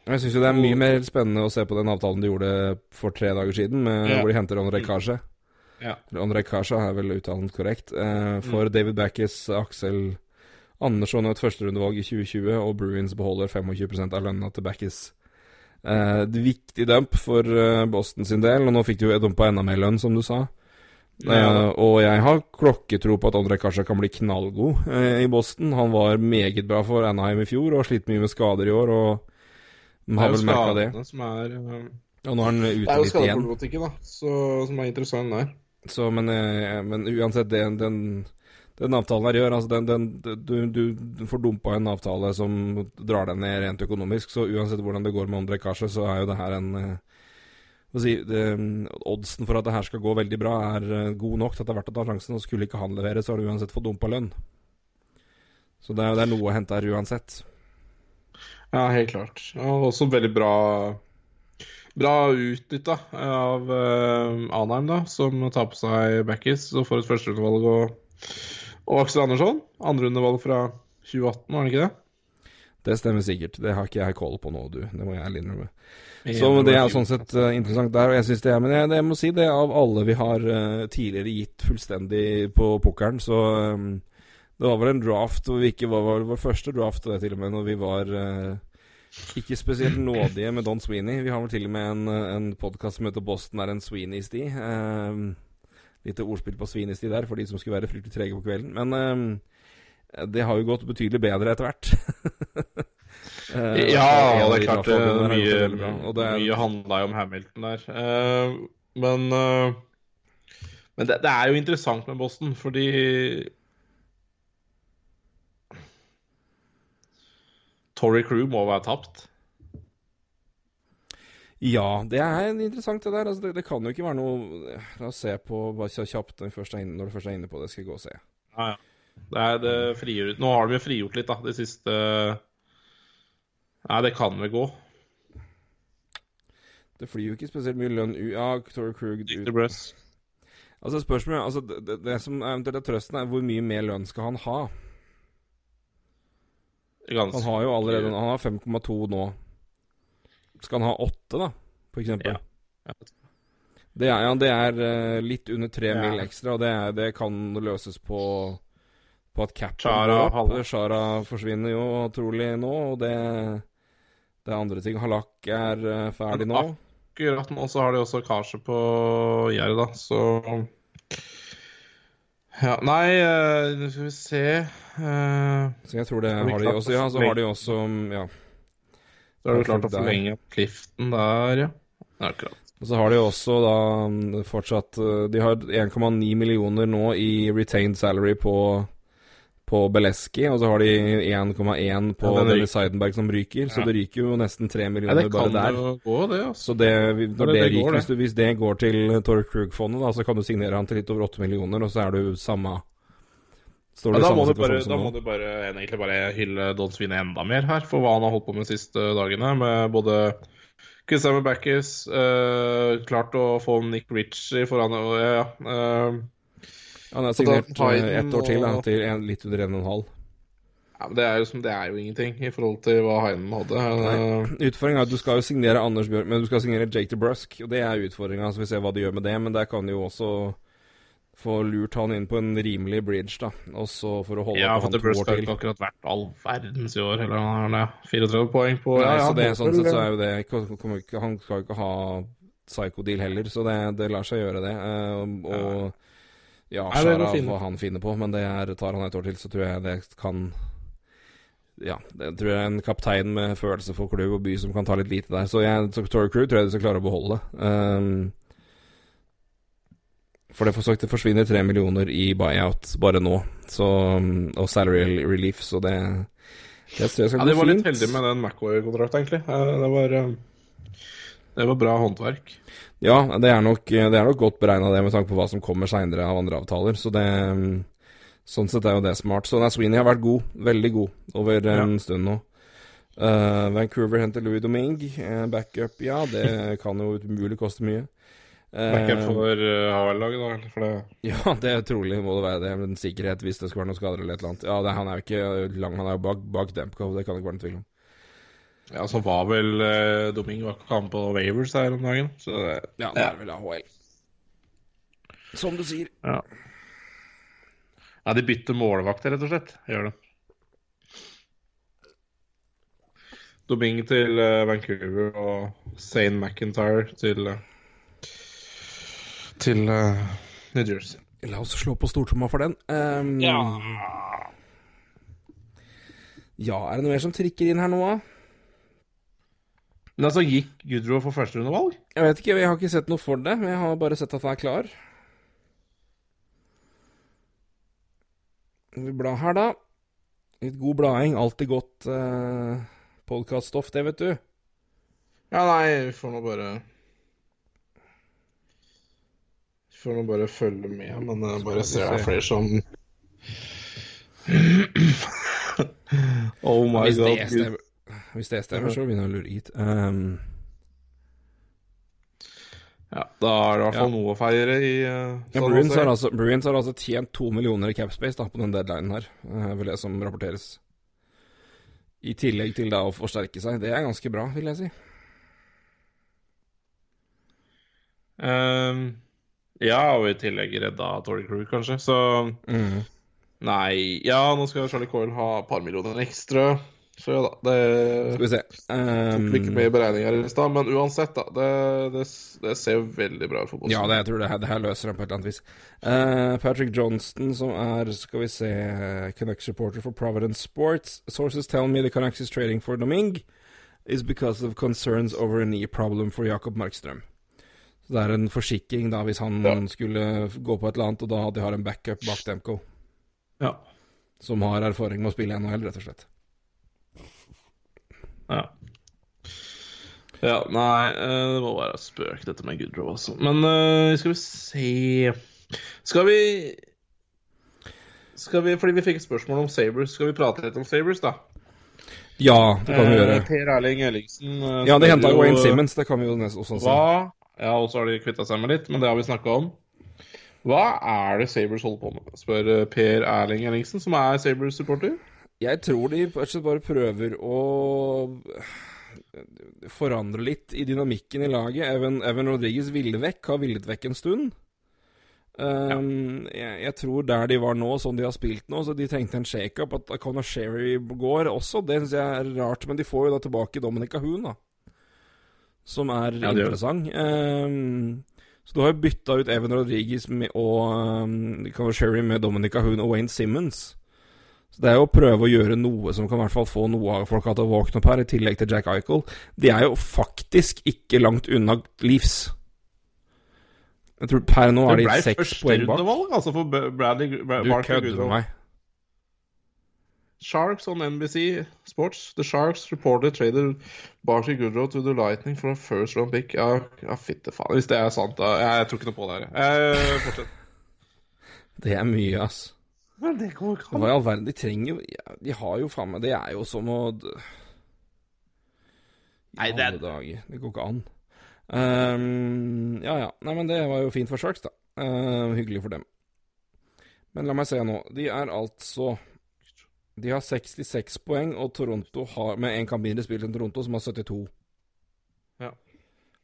jeg syns jo det er mye mer spennende å se på den avtalen de gjorde for tre dager siden, med, ja. hvor de henter André Kasje. Ja. André Kasje er vel uttalt korrekt. Eh, for mm. David Backes, Aksel Andersson og et førsterundevalg i 2020, og Bruins beholder 25 av lønna til Backes. Eh, et viktig dump for uh, Boston sin del, og nå fikk de jo dumpa enda mer lønn, som du sa. Ja. Uh, og jeg har klokketro på at André Kasja kan bli knallgod uh, i Boston. Han var meget bra for Anaheim i fjor og har slitt mye med skader i år. Og de har vel merka det. Som er, uh, og nå er han ute litt igjen. Det er jo skadeproblematikken da, så, som er interessant der. Så, men, eh, men uansett, det, den, den avtalen her gjør altså den, den, du, du, får dumpa en avtale som drar deg ned rent økonomisk, så uansett hvordan det går med Andre Kasje, så er jo det her en eh, si, det, Oddsen for at det her skal gå veldig bra, er eh, god nok til at det er verdt å ta sjansen. Og skulle ikke han levere, så har du uansett fått dumpa lønn. Så det er, det er noe å hente her uansett. Ja, helt klart. Og også veldig bra Bra utnytta av uh, Anheim, da, som tar på seg Backis og får et førsterundevalg. Og, og Aksel Andersson, andreundevalg fra 2018, var det ikke det? Det stemmer sikkert. Det har ikke jeg koll på nå, du. Det må jeg ærlig innrømme. Så det er sånn sett uh, interessant der, og jeg syns det er Men jeg, jeg, må si det, av alle vi har uh, tidligere gitt fullstendig på pokeren, så um, Det var vel en draft hvor vi ikke var, var vår første draft, det til og med, når vi var uh, ikke spesielt nådige med Don Sweeney. Vi har vel til og med en, en podkast som heter Boston er en Sweeney-sti. Um, Lite ordspill på Sweeney-sti der, for de som skulle være fryktelig trege på kvelden. Men um, det har jo gått betydelig bedre etter hvert. uh, ja, det er klart det, mye, det er, mye handla jo om Hamilton der. Uh, men uh, men det, det, er jo interessant med Boston, fordi Tory Crew må være tapt. Ja, det er interessant det der. Altså, det, det, kan jo ikke være noe La oss se på bare kjapt når, først er inne, du først er inne på det. Skal jeg gå og se. Ja, ja. Det er det frigjør, Nå har de jo frigjort litt, da, det siste Nei, det kan vel gå. Det flyr jo ikke spesielt mye lønn ut Ja, Tory Krug. Altså spørsmålet altså, det, det, som eventuelt er trøsten, er hvor mye mer lønn skal han ha? Ganske. Han har jo allerede Han har 5,2 nå. Skal han ha 8, da, for eksempel? Ja. Det er, ja, det er uh, litt under 3 ja. mil ekstra, og det, er, det kan løses på på at capen går. Shara forsvinner jo trolig nå, og det, det er andre ting. Halak er uh, ferdig nå. Akkurat nå så har de også Kasje på gjerdet, da, så ja, Nei, uh, skal vi se uh, Så jeg tror det har de også. Ja, så har de også Ja. Så har du klart å forlenge Clifton der, ja. Akkurat. Og så har de også da mm, fortsatt De har 1,9 millioner nå i retained salary på på Beleski, og så har de 1,1 på ja, denne Seidenberg som ryker. Ja. Så det ryker jo nesten 3 millioner ja, bare der. Gå, det, altså. Så det, når det, det ryker, hvis, hvis, det går til Torre Krug-fondet, så kan du signere han til litt over 8 millioner, og så er du samme Står ja, da, må du bare, da må du bare, egentlig bare hylle Don Svine enda mer her, for hva han har holdt på med de siste dagene. Med både Christian Backes, uh, klart å få Nick Ritchie foran ja, uh, han har signert eh, ett år til, da, til en, litt under 1,5. Ja, men det er, jo, det er, jo, ingenting i forhold til hva Heinen hadde. Utfordringa er at du skal jo signere Anders Bjørn, men du skal signere Jake DeBrusk. Og det er utfordringa, så vi ser hva de gjør med det. Men der kan de jo også få lurt han inn på en rimelig bridge, da. Og så for å holde ja, på han to år til. Ja, for DeBrusk har ikke akkurat vært all verdens i år. Eller han har 34 poeng på Nei, ja, så det, sånn sett så er jo det Han skal jo ikke ha psycho-deal heller, så det, det, lar seg gjøre, det. Og, og ja. Shara får han finne på, men det er, tar han et år til, så tror jeg det kan Ja, det tror jeg er en kaptein med følelse for klubb og by som kan ta litt lite der. Så jeg, Tory Crew tror jeg de skal klare å beholde. Um, for det, for det forsvinner tre millioner i buyout bare nå, så, og salary relief, så det, det skal ja, de var litt heldige med den McWay-kontrakten, egentlig. Eh, det var, eh, det var bra håndverk. Ja, det er nok, det er nok godt beregna det med tanke på hva som kommer seinere av andre avtaler. Så det Sånn sett er jo det smart. Så Sweeney har vært god. Veldig god over en ja. stund nå. Uh, Vancouver henter Louis Domingue. Uh, backup, ja, det kan jo umulig koste mye. Uh, backup for uh, HL-laget, da? For det... Ja, det er trolig må det være det. Men sikkerhet hvis det skal være noen skader eller et eller annet. Ja, det, han er jo ikke lang, han er jo bak, bak Demko, det kan det ikke være noen tvil om. Ja, så var vel eh, Domingo var på Wavers her om dagen. Så det, ja, det er vel AHL. Som du sier. Ja. ja, de bytter målvakter, rett og slett. Gjør det. Doming til uh, Vancouver og Zane McIntyre til uh, til uh, New Jersey. La oss slå på stortromma for den. Um, ja. ja, er det noe mer som trikker inn her nå, da? Men altså, gikk Gudro for førsterundevalg? Jeg vet ikke, jeg har ikke sett noe for det. Men jeg har bare sett at han er klar. Vi blar her, da. Litt god blading. Alltid godt eh, podkaststoff, det, vet du. Ja, nei, vi får nå bare Vi får nå bare følge med, men jeg bare ser det er flere som Oh my god. Det stemmer. Hvis det stemmer, så begynner jeg å lure hit. Um, ja, da er det i hvert fall ja. noe å feire i uh, ja, Bruins, har altså, Bruins, har altså, tjent to millioner i capspace da, på den deadlinen her, uh, vil det som rapporteres. I tillegg til da å forsterke seg. Det er ganske bra, vil jeg si. Um, ja, og i tillegg redda Tory Crew, kanskje. Så Mm. nei Ja, nå skal Charlie Coyle ha et par millioner ekstra. Så ja da. Det Skal vi se. tok ikke Um, med i beregninga i stad, men uansett, da. Det, det, det ser jo veldig bra ut for Boston. ja, det, jeg tror det her, det her løser han på et eller annet vis. Uh, Patrick Johnston, som er, skal vi se, Canucks reporter for Providence Sports. Sources tell me the Canucks is trading for Domingue is because of concerns over a knee problem for Jakob Markstrøm. Så det er en forsikring da, hvis han Ja. skulle gå på et eller annet, og da de har en backup bak Demko, Ja. som har erfaring med å spille i NHL, rett og slett. Ja. Ja, nei, eh, det må være spøk, dette med Goodrow også. Men eh, skal vi se Skal vi Skal vi, Fordi vi fikk et spørsmål om Sabres, skal vi prate litt om Sabres, da? Ja, det kan vi Eh, gjøre. Per Erling Ellingsen eh, Ja, de henta jo- Wayne Simmons, det kan vi jo også si. Hva Ja, og så har de kvitta seg med litt, men det har vi snakka om. Hva er det Sabres holder på med? spør eh, Per Erling Ellingsen, som er Sabres-supporter. Jeg tror de bare prøver å forandre litt i dynamikken i laget. Evan, Evan Rodriguez ville vekk, har villet vekk en stund. Um, jeg, jeg tror der de var nå, sånn de har spilt nå, så de trengte en shakeup. At Conor Sherry går også, det syns jeg er rart. Men de får jo da tilbake Dominic Ahoon, da. Som er Ja, interessant. Um, så du har jo bytta ut Evan Rodriguez med, og um, Conor Sherry med Dominic Ahoon og Wayne Simmons. Så det er jo å prøve å gjøre noe som kan i hvert fall få noe av folka til å våkne opp her, i tillegg til Jack Eichel. De er jo faktisk ikke langt unna Leafs. Jeg tror per nå har de ble seks poeng bak. rundevalg, altså, for Bradley Bra- Du Barkley kødder med meg. Sharks on NBC Sports. The Sharks reported traded Barkley Goodrow to the Lightning for a first round pick. Ja, ja fitte faen. Hvis det er sant, da Jeg, jeg tror ikke noe på det her. Jeg, fortsett. Det er mye, ass. Det går ikke Hva i all verden? De trenger jo ja, De har jo faen meg Det er jo som å Nei, det er- dager. Det går ikke an. Um, ja ja. Nei, men det var jo fint for Sharks, da. Uh, hyggelig for dem. Men la meg se nå. De er altså De har 66 poeng, og Toronto har med én kamp mindre spilt enn Toronto, som har 72. Ja.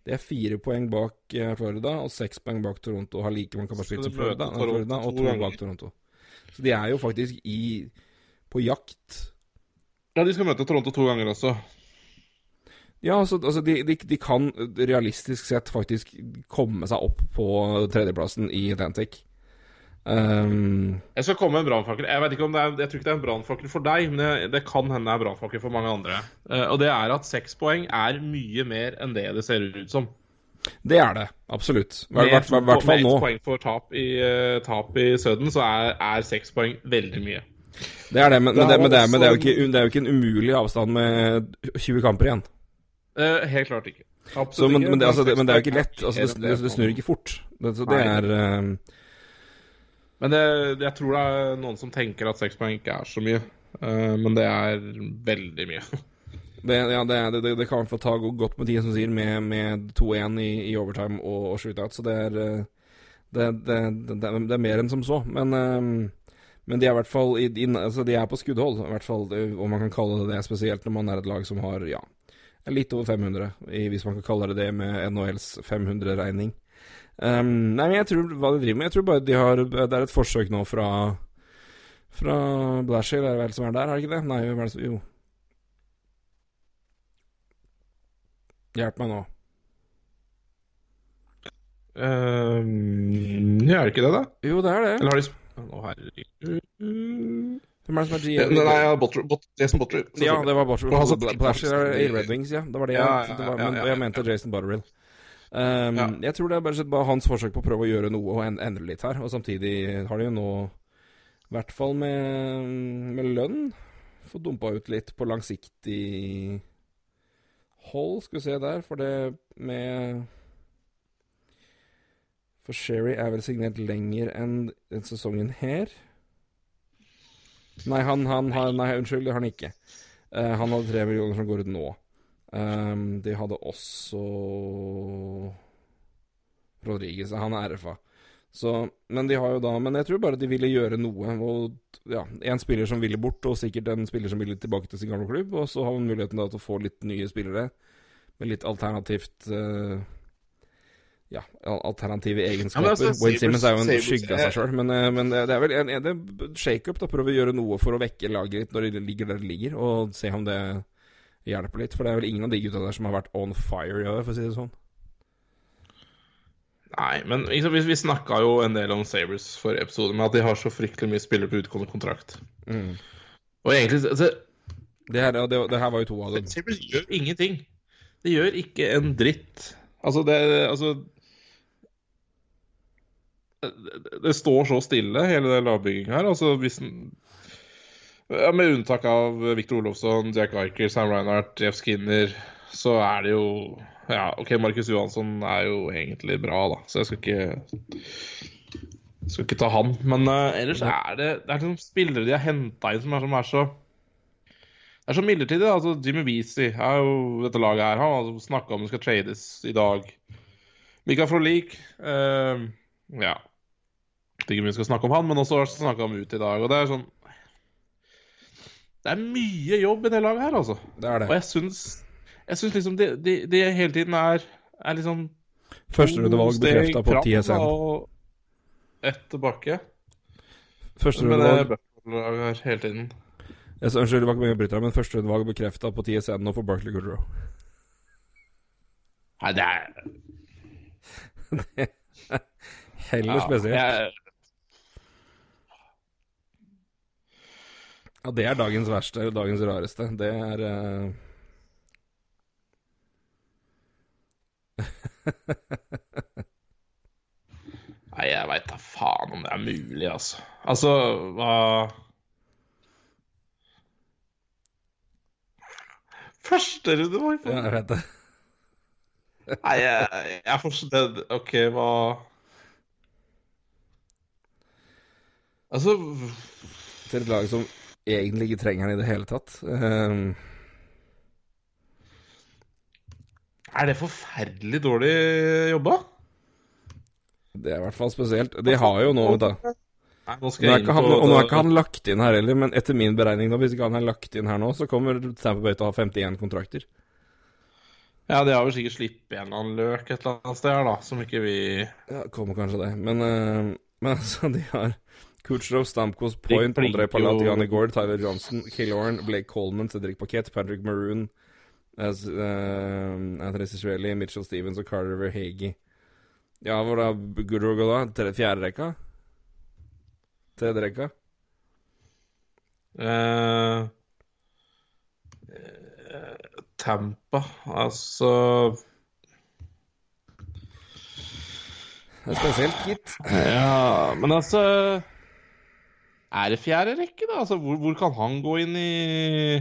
Det er fire poeng bak eh, Florida og seks poeng bak Toronto. Har like mange kamper spilt som Florida, Florida og to bak Toronto. Så de er jo faktisk i på jakt. Ja, de skal møte Toronto to ganger også. Ja, altså, altså de, de, de kan realistisk sett faktisk komme seg opp på tredjeplassen i Atlantic. Um, Jeg skal komme med en brannfakkel. Jeg vet ikke om det jeg tror ikke det er en brannfakkel for deg, men det, det kan hende det er brannfakkel for mange andre. Uh, og det er at seks poeng er mye mer enn det det ser ut som. Det er det, absolutt. I hvert fall med ett poeng for tap i, eh, tap i Sudden, så er, er seks poeng veldig mye. Det er det, men, Det men, det, men det, er ikke, det er jo ikke en umulig avstand med 20 kamper igjen. Uh, helt klart ikke. Absolutt Så, men, ikke, men, det, altså, men det er jo ikke lett. Altså, det, snur ikke fort. Så det er uh, Men det, jeg tror det er noen som tenker at seks poeng ikke er så mye. Men det er veldig mye. det, ja, det, det, det kan i hvert ta godt med tiden, som sier, med, med 2-1 i, i overtime og, og shootout. Så det er eh, det, er mer enn som så. Men, eh, men de er i hvert fall i, i, altså de er på skuddhold, i hvert fall, om man kan kalle det det. Spesielt når man er et lag som har ja, litt over 500, hvis man kan kalle det det med NHLs 500-regning. Um, nei, men jeg tror hva de driver med Jeg tror bare de har Det er et forsøk nå fra Fra Blashill, er det vel som er der, er det ikke det? Nei, Jo. Hjelp meg nå. Um, ja, er det ikke det, da? Jo, det er det. Eller har de sp- Å, herregud Hvem er det som er GM? Nei, ja, Botry, Bot, Jason Botry. Ja, det var Butcher. Blasher er i Red Wings, ja. Det var det jeg, Ja, ja, det var, ja, men, ja, jeg mente. Jason Butterill. Um, Ja. Jeg tror det er bare, bare hans forsøk på å prøve å gjøre noe og endre litt her. Og samtidig har de jo nå, i hvert fall med, med lønn, fått dumpa ut litt på langsiktig hold. Skal vi se der, for det med For Sherry er vel signert lenger enn den sesongen her. Nei, han, han har Nei, unnskyld, det har han ikke. Uh, han hadde tre millioner som går ut nå. Um, de hadde også Rodriguez. Han er RFA. Så, men de har jo da Men jeg tror bare de ville gjøre noe. Og ja, en spiller som ville bort, og sikkert en spiller som ville tilbake til sin gamle klubb. Og så har man muligheten da til å få litt nye spillere med litt alternativt uh, Ja, alternative egenskaper. altså, Wayne Simmons er jo en skygge av seg sjøl, men, eh, men det er vel en, en det- shake-up. Prøve å gjøre noe for å vekke laget litt når de ligger der de ligger, og se om det hjelper litt. For det er vel ingen av de gutta der som har vært on fire i år, for å si det sånn. Nei, men liksom, vi, vi snakka jo en del om Sabres for episode, med at de har så fryktelig mye spillere på utgående kontrakt. Mm. Og egentlig altså, Det, her, det, det her var jo to av dem. Sabres gjør ingenting. De gjør ikke en dritt. Altså, det Altså det, det står så stille, hele den lagbygginga her. Altså, hvis den ja, Med unntak av Victor Olofsson, Jack Eicher, Sam Reinhardt, Jeff Skinner, så er det jo Ja, OK, Markus Johansson er jo egentlig bra, da, så jeg skal ikke skal ikke ta han. Men uh, ellers er det Det er liksom spillere de har henta inn som er, som er så det er så midlertidig. altså Jimmy Beasy er jo dette laget her. Han har snakka om det skal trades i dag. Mikael Frolik uh, Ja. Jeg vet ikke om vi skal snakke om han, men også snakka om ut i dag. Og det er sånn Det er mye jobb i det laget her, altså. Det er Og jeg syns, jeg syns liksom det de, de hele tiden er, er liksom Førsterundevalg bekrefta på TSN. Og ett tilbake. Det Førsterundevalg hele tiden. Jeg så, Unnskyld, det var ikke mye å bryte deg, men førsterundevalg bekrefta på TSN nå for Barkley Goodrow. Nei, det er Heller spesielt. jeg- Ja, det er dagens verste, dagens rareste. Det er eh, Nei, jeg veit da faen om det er mulig, altså. Altså, hva Første runde var Ja, jeg vet det. Nei, jeg, jeg forstår OK, hva Altså Til et lag som egentlig ikke trenger den i det hele tatt. Eh, Er det forferdelig dårlig jobba? det er i hvert fall spesielt. De har jo nå, vet du Nei, nå Nå er ikke han, og nå er ikke han lagt inn her heller, men etter min beregning, da, hvis ikke han er lagt inn her nå, så kommer Tampa Bay til å ha 51 kontrakter. Ja, de har vel sikkert sluppet en eller annen løk et eller annet sted her, da, som ikke vi Ja, kommer kanskje det. Men, uh, men altså, de har Kucherov, Stamkos, Point, Andrej Palatiani Gord, Tyler Johnson, Killorn, Blake Coleman, Cedric Paquette, Patrick Maroon, as, uh, Anthony Cicerelli, Mitchell Stevens og Carter Verhegi. Ja, hvor da Goodrow går da? Tre- Fjerde rekka? Tredje rekka? eh, eh, Tampa, altså Det er spesielt, gitt. Ja, men altså Er det fjerde rekke, da? Altså, hvor, hvor kan han gå inn i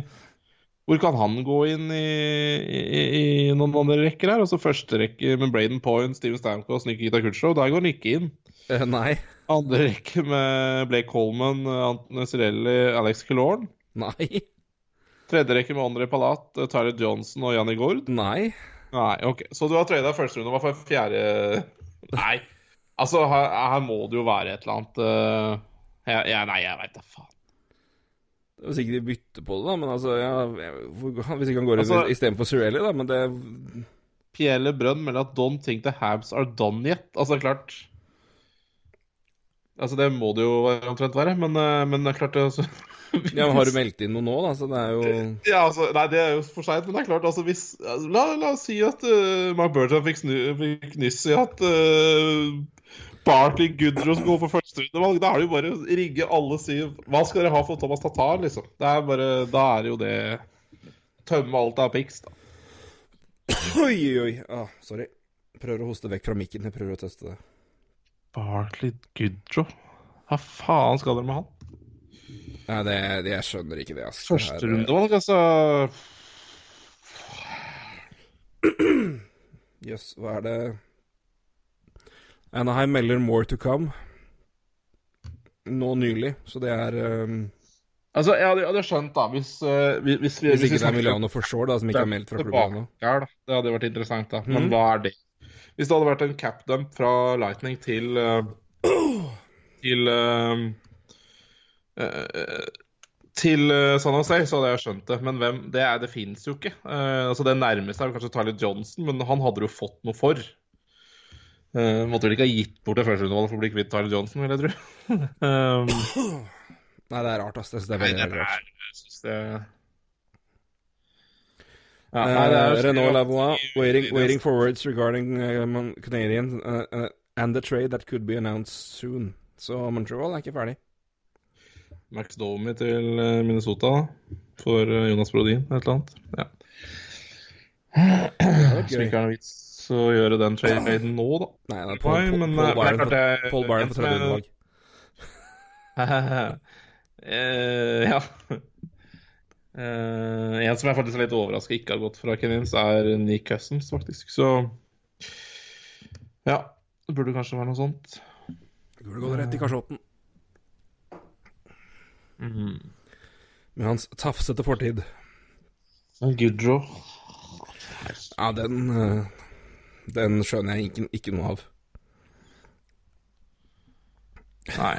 Hvor kan han gå inn i, i, i noen andre rekker her? Altså Første rekke med Braden Point, Steven Stamkos, Nikita Kutchow. Der går han ikke inn. Uh, nei. Andre rekke med Blake Coleman, Anthony Cirelli, Alex Killorn. Nei. Tredje rekke med André Palat, Tyler Johnson og Janni Gord. Nei. Nei, ok. Så du har trada første runde. Hva for fjerde Nei. Altså, her, her må det jo være et eller annet uh, jeg, jeg, Nei, jeg veit da faen. Det var sikkert de bytter på det, da, men altså ja, Hvis ikke han går Altså- istedenfor Cirelli, da, men det Pielle Brønn melder at don't think the Habs are done yet. Altså, klart Altså, det må det jo omtrent være, men, eh, men det er klart altså, Ja, men Har du meldt inn noe nå, da? Så det er jo Ja, altså, nei, det er jo for seint, men det er klart, altså hvis altså, la, la oss si at uh, Mark Bertrand fikk, snu, fikk nyss i at uh, Barkley Goodrow skal gå for førsterundevalg. Da er det jo bare å rigge alle syv. Hva skal dere ha for Thomas Tatar, liksom? Det er bare, Da er det jo det Tømme alt av pics, da. Oi, oi. Ah, sorry. Prøver å hoste vekk fra mikken. Jeg prøver å teste det. Barkley Goodrow? Hva faen skal dere med han? Nei, det, det, jeg skjønner ikke det, Altså. Her, eh, Førsterundevalg, altså. Jøss, hva er det Anaheim melder 'more to come' nå nylig, så det er um, Altså, jeg hadde, jeg hadde skjønt, da, hvis, uh, hvis, hvis, vi- Hvis ikke det er Milano for sure, da, som ikke er meldt fra klubben ennå. Det hadde vært interessant, da. Men mm. hva er det? Hvis det hadde vært en capdump fra Lightning til, uh, til uh, til San Jose, så hadde jeg skjønt det. Men hvem det er, det fins jo ikke. Altså Det nærmeste er kanskje Tyler Johnson, men han hadde jo fått noe for. Uh, måtte vel ikke ha gitt bort det førsterundevalget for å bli kvitt Tyler Johnson, vil jeg tro. um, Nei, det er rart, ass. Det synes jeg er veldig, det rart. det ja, nei, det er Uh, Renault Lavois, waiting, waiting for words regarding uh, Canadian uh, and the trade that could be announced soon. Så Montreal er ikke ferdig. Max Domi til Minnesota for Jonas Brodin, et eller annet. Ja. Det hadde vært gøy. Å gjøre den traden nå, da. Nei, det er Paul, Nei, Paul, men, Paul eh, Byron det er jeg, Paul Byron på tredje er- underlag. uh, ja. Uh, en som jeg faktisk er litt overraska ikke har gått fra Kenins, er Nick Cousins, faktisk. Så ja. Det burde kanskje være noe sånt. Det burde gått rett i kasjotten Mm. med hans tafsete fortid. Goodrow. Ja, den uh, Den skjønner jeg ikke, ikke noe av. Nei.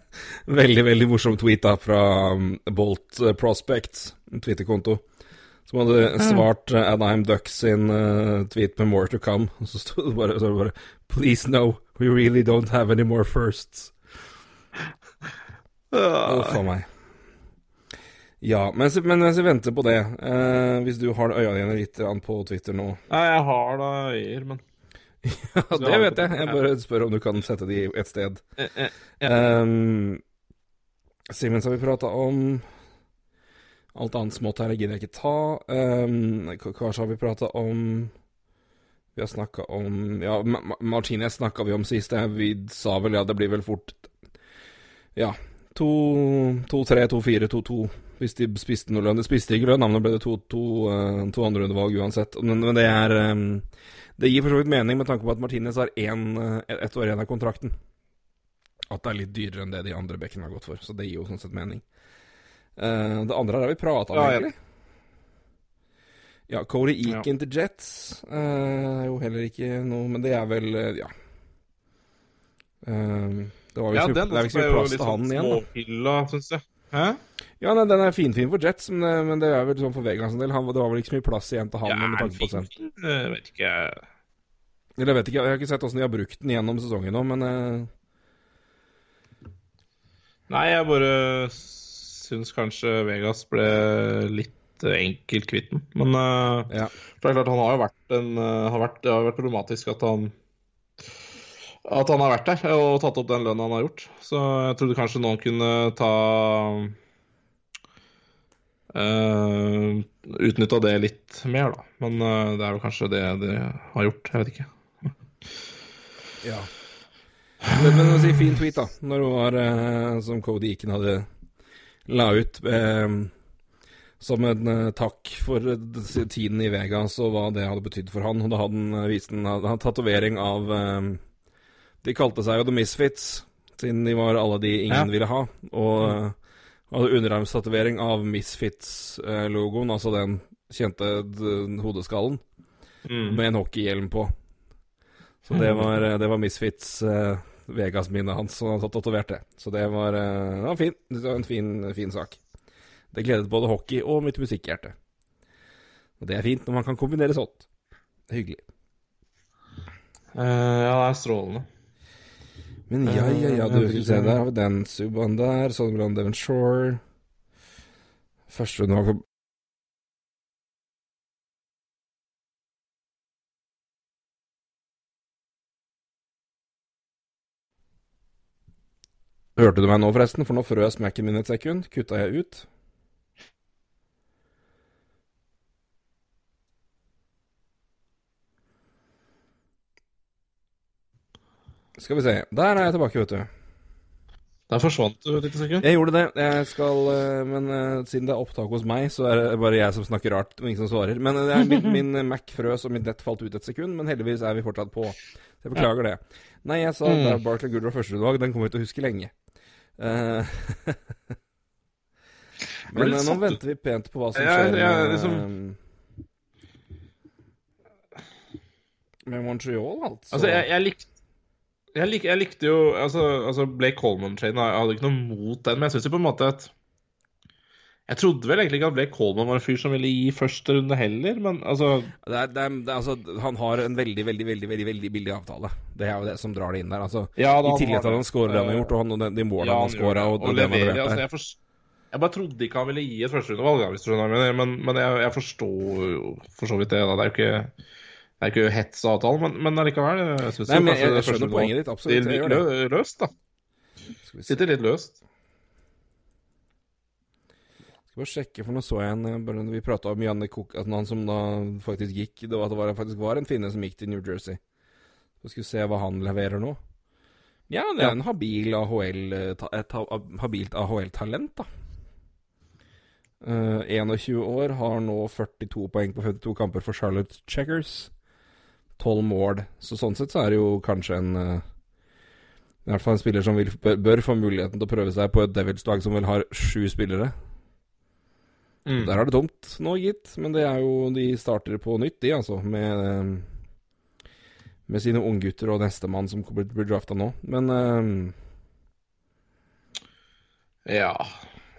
Veldig, veldig morsom tweet da fra um, Bolt Prospect, Prospects, en Twitter-konto, som hadde svart uh, Anaheim Ducks sin uh, tweet med 'more to come'. Og så sto det bare, så det bare 'Please no, we really don't have any more firsts'. Åh For meg. Ja, mens, men mens vi venter på det, eh, hvis du har øya dine litt på Twitter nå Nei, jeg har da øyer, men Ja, det vet jeg. Jeg bare spør om du kan sette de et sted. eh, eh, Um, Simens har vi prata om. Alt annet smått her gidder jeg ikke ta. Um, Kanskje har vi prata om Vi har snakka om Ja, Ma Ma- Martinez snakka vi om sist. Vi sa vel ja, det blir vel fort Ja. 2-3, 2-4, 2-2. Hvis de spiste noe lønn. De spiste ikke lønn, men da ble det to, to, eh, to andre undervalg uansett. Men, men det er um, Det gir for så vidt mening med tanke på at Martinez har én, eh, ett år igjen av kontrakten. At det er litt dyrere enn det de andre bekkene har gått for. Så det gir jo sånn sett mening. Eh, det andre her har vi prata om, Ja, ja. egentlig. Ja, Cody Ja. Eakin til Jets eh, er jo heller ikke noe Men det er vel eh, Ja. Eh, det var Ja, visst ja, plass til han sånn igjen, småpilla, syns jeg. Hæ? Ja, nei, den er finfin for Jets, men, eh, men det er vel sånn for Vegas en del. Han, det var vel ikke så mye plass igjen til han med tanke på prosent. fin, fin. Jeg vet ikke. Eller jeg vet ikke, jeg har ikke sett åssen de har brukt den gjennom sesongen nå, men uh... Nei, jeg bare syns kanskje Vegas ble litt eh, enkelt kvitt den. Men uh, ja. det er klart, han har jo vært en uh, har vært, Det har vært problematisk at han at han har vært der og tatt opp den lønna han har gjort. Så jeg trodde kanskje noen kunne ta uh, Utnytta det litt mer, da. Men uh, det er vel kanskje det de har gjort. Jeg vet ikke. Ja. Men, men si fin tweet, da. Når hun var uh, som Cody Eakin hadde la ut som en takk for tiden i Vegas og hva det hadde betydd for han. Og da hadde han vist en han tatovering av De kalte seg jo The Misfits, siden de var alle de ingen Ja. ville ha. Og mm. hadde underarmstatovering av Misfits-logoen, altså den kjente hodeskallen, Mm. med en hockeyhjelm på. Så det var, det var Misfits eh, Vegas-minnet hans som hadde tatovert det. Så det var, eh, det var fin. Det var en fin, fin sak. Det gledet både hockey og mitt musikkhjerte. Og det er fint når man kan kombinere sånt. Det er hyggelig. Uh, ja, det er strålende. Men ja, ja, ja, du vil vi se, der har vi den Subaen der. Sonnebrand Devon Shore. Første var Hørte du meg nå, forresten? For nå frøs Mac-en min et sekund. Kutta jeg ut? Skal vi se. Der er jeg tilbake, vet du. Der forsvant du et lite sekund. Jeg gjorde det. Jeg skal eh, Men eh, siden det er opptak hos meg, så er det bare jeg som snakker rart, og ingen som svarer. Men eh, det er min, min Mac frøs, og mitt nett falt ut et sekund. Men heldigvis er vi fortsatt på. Så jeg beklager det. Nei, jeg sa Mm. det er Barkley Goodrow førstedag. Den kommer vi til å huske lenge. Uh, men nå venter vi pent på hva som skjer jeg med, liksom- med Montreal, altså. Altså, jeg, jeg likte Jeg, lik, jeg likte jo altså, altså Blake Coleman-traden, jeg hadde ikke noe mot den, men jeg syns jo på en måte at Jeg trodde vel egentlig ikke at Blake Coleman var en fyr som ville gi første runde heller, men altså Det er, det er, det er, altså, han har en veldig, veldig veldig veldig, veldig billig avtale. Det er jo det som drar det inn der. Altså, ja, I tillegg til at han skårer det han har gjort, og han, de, målene Ja, han han scora og, og og det man leverer, altså, jeg, forst- jeg bare trodde ikke han ville gi et førsterundevalg, hvis du skjønner hva jeg mener. Men, men jeg, jeg forstår jo for så vidt det. Da. Det er jo ikke, det er ikke hets av avtalen, men, men allikevel. Jeg, men kanskje jeg, jeg skjønner poenget ditt. Absolutt. Det det. litt lø- løst, da. Sitter litt løst. Skal bare sjekke, for nå så jeg en eh, Vi prata om Janne Cook, at han som da faktisk gikk Det var at det var, faktisk var en finne som gikk til New Jersey. Så skal vi se hva han leverer nå. Ja, det er en habil AHL, eh, et habilt AHL-talent, da. Uh, 21 år, har nå 42 poeng på 52 kamper for Charlotte Checkers. 12 mål. Så sånn sett så er det jo kanskje en eh, I hvert fall en spiller som vil, bør, bør få muligheten til å prøve seg på et Devils-lag som vel har sju spillere. Mm. Der er det tomt nå, gitt. Men det er jo De starter på nytt, de, altså. Med, med sine unggutter og nestemann som blir drafta nå. Men eh, Ja.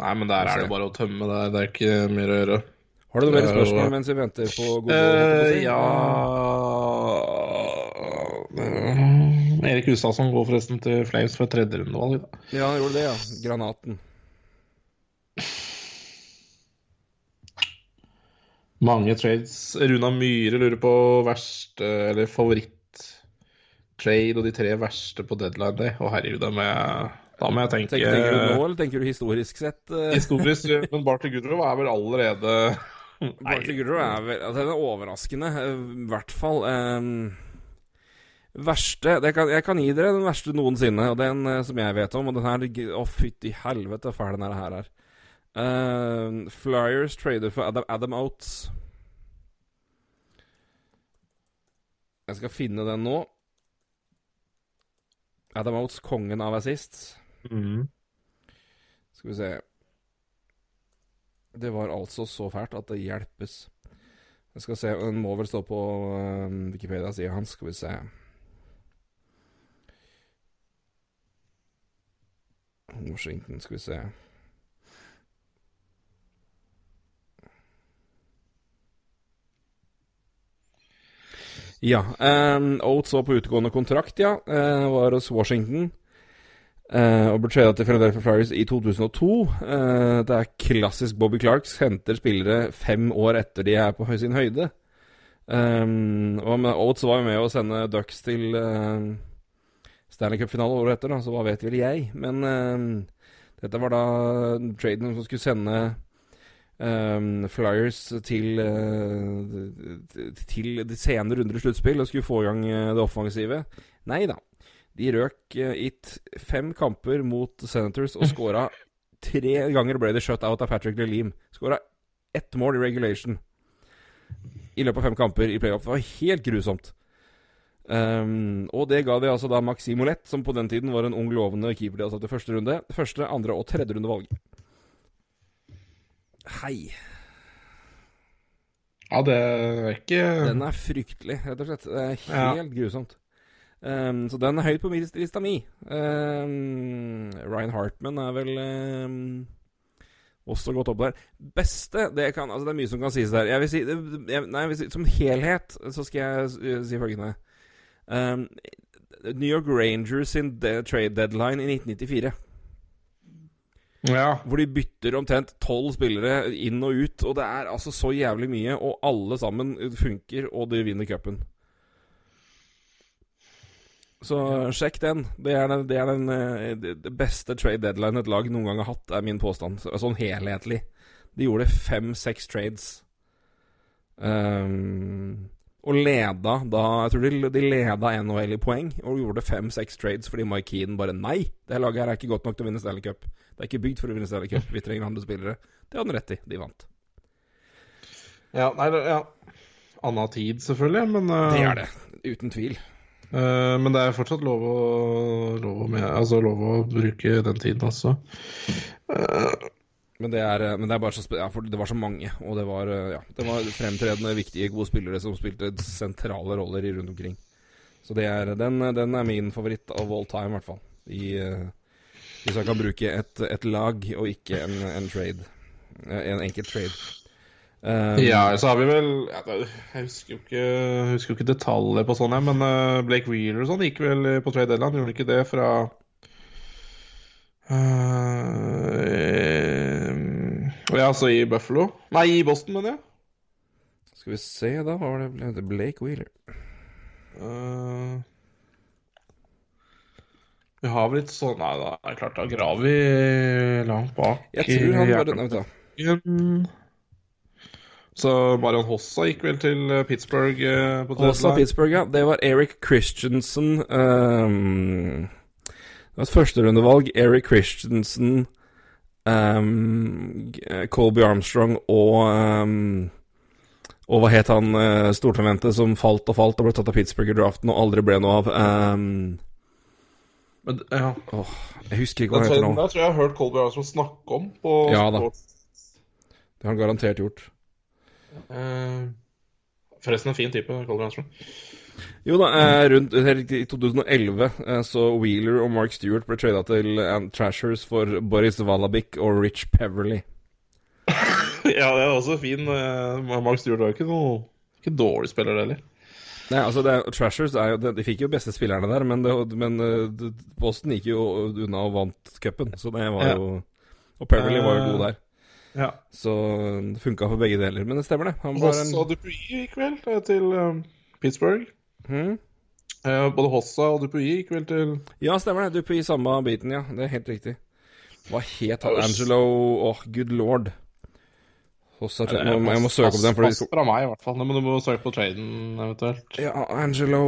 Nei, men der er det bare å tømme. Det er, det er ikke mer å gjøre. har du noen mer er spørsmål mens vi venter på gode Eh, ja Erik Gustavsson går forresten til Flames for tredje rundevalg. da. Ja, han gjorde det, ja. Granaten. Mange trades. Runa Myhre lurer på verste eller favoritt-trade og de tre verste på deadline day. Å herregud, da må jeg, da må jeg tenke Tenker, tenker du nå, eller tenker du historisk sett? eh? Historisk, men Barty Goodrow er vel allerede Barty Goodrow er vel altså, Den er overraskende, eh, i hvert fall. ehm, verste det kan, Jeg kan gi dere den verste noensinne, og den eh, som jeg vet om. Og den her Å, fytti helvete, fæl den her er. Uh, Flyers trader for Adam, Adam Oates. Jeg skal finne den nå. Adam Oates, kongen av assist. mm. Skal vi se Det var altså så fælt at det hjelpes. Jeg skal se, Den må vel stå på uh, Wikipedia-sida hans. Skal vi se Washington, skal vi se Ja. Um, Oates var på utegående kontrakt, ja. Uh, var hos Washington. Uh, og ble tradet til Philadelphia Flyers i 2002. Uh, det er klassisk Bobby Clarks. Henter spillere fem år etter de er på sin høyde. Um, og Oates var jo med å sende Ducks til uh, Stanley Cup-finale året etter, da, så hva vet vel jeg. Men uh, dette var da traden som skulle sende um, Flyers til, uh, til de senere runder i sluttspill og skulle få i gang eh, det offensive. Nei da. De røk eh, i fem kamper mot Senators og skåra tre ganger ble det shut out av Patrick Lelim. Skåra ett mål i regulation i løpet av fem kamper i playoff. Det var helt grusomt. Um, og det ga de altså da Maxim Molett, som på den tiden var en ung, lovende keeper de hadde satt i første runde. Første, andre og tredje runde valg. Hei. Ja, det er ikke Den er fryktelig, rett og slett. Det er Ja. helt grusomt. Um, så den er høyt på min lista mi. Um, Ryan Hartman er vel um, også gått opp der. Beste det, kan, altså det er mye som kan sies der. Jeg vil si, jeg, nei, jeg vil si Som helhet så skal jeg si følgende. Um, New York Rangers sin de trade deadline i 1994. Ja. Hvor de bytter omtrent tolv spillere inn og ut. Og det er altså så jævlig mye, og alle sammen funker, og de vinner cupen. Så sjekk den. Det er den, det, er den eh, det det beste trade deadline et lag noen gang har hatt, er min påstand. Sånn helhetlig. De gjorde fem-seks trades. Um, og leda da Jeg tror de, de leda NHL i poeng, og gjorde fem-seks trades fordi Mike Keane bare Nei, det laget her er ikke godt nok til å vinne Stanley Cup. Det er ikke bygd for å vinne Stanley Cup. Vi trenger andre spillere. Det hadde han rett i. De vant. ja. Nei, ja. Anna tid, selvfølgelig, men uh, Det er det. Uten tvil. Uh, men det er fortsatt lov å, lov å, med, altså, lov å bruke den tiden også. Eh, Men det er, men det er bare så ja, for det var så mange, og det var, ja, det var fremtredende, viktige, gode spillere som spilte sentrale roller rundt omkring. Så det er, den, den er min favoritt of all time, i hvert fall. I, uh, hvis jeg kan bruke et, et lag og ikke en, en trade. Eh, En enkelt trade. Um, Ja, så har vi vel Jeg husker jo ikke, husker jo ikke detaljer på sånn, men uh, Blake Wheeler og sånn gikk vel på trade deadline, gjorde han ikke det fra eh, Ja, altså i Buffalo Nei, i Boston, mener jeg. Skal vi se, da. Hva var det? Blake Wheeler. Uh, vi har vel litt sånn Nei, da er det klart, da graver vi langt bak. Jeg tror han Nei, vet du. hva. Så Marion Hossa gikk vel til eh, Pittsburgh eh, på deadline. Pittsburgh, ja. Det var Eric Christensen um, Det var et førsterundevalg. Eric Christensen, um, Colby Armstrong og um, Og hva het han uh, stortalmentet som falt og falt og ble tatt av Pittsburgh i draften og aldri ble noe av? Um, Men, ja. åh, jeg husker ikke hva han heter nå. Det tror jeg jeg har hørt Colby Armstrong snakke om på Ja da. Det har han garantert gjort. Uh, forresten en fin type, Colby Armstrong. Jo da, eh, rundt i 2011 eh, så Wheeler og Mark Stewart ble trada til eh, Trashers for Boris Valabik og Rich Peverly. ja, det er også fin. eh, Mark Stewart var jo ikke noe ikke dårlig spiller, det heller. Nei, altså det, er- Trashers er jo, de, de fikk jo beste spillerne der, men, det, men eh, det- Boston gikk jo unna og vant cupen, så det var Ja. jo Og Peverly var jo god der, Ja. så det funka for begge deler. Men det stemmer, det. Han var en og Dupuy gikk vel eh, til um, Pittsburgh. Hmm? Eh, både Hossa og Dupuy gikk vel til Ja, stemmer det. Dupuy samme biten, ja. Det er helt riktig. Hva het han? Angelo Åh, good lord. Hossa, jeg, må, jeg må søke opp den. pass fra meg, i hvert fall. Men du må søke på traden eventuelt. ja, Angelo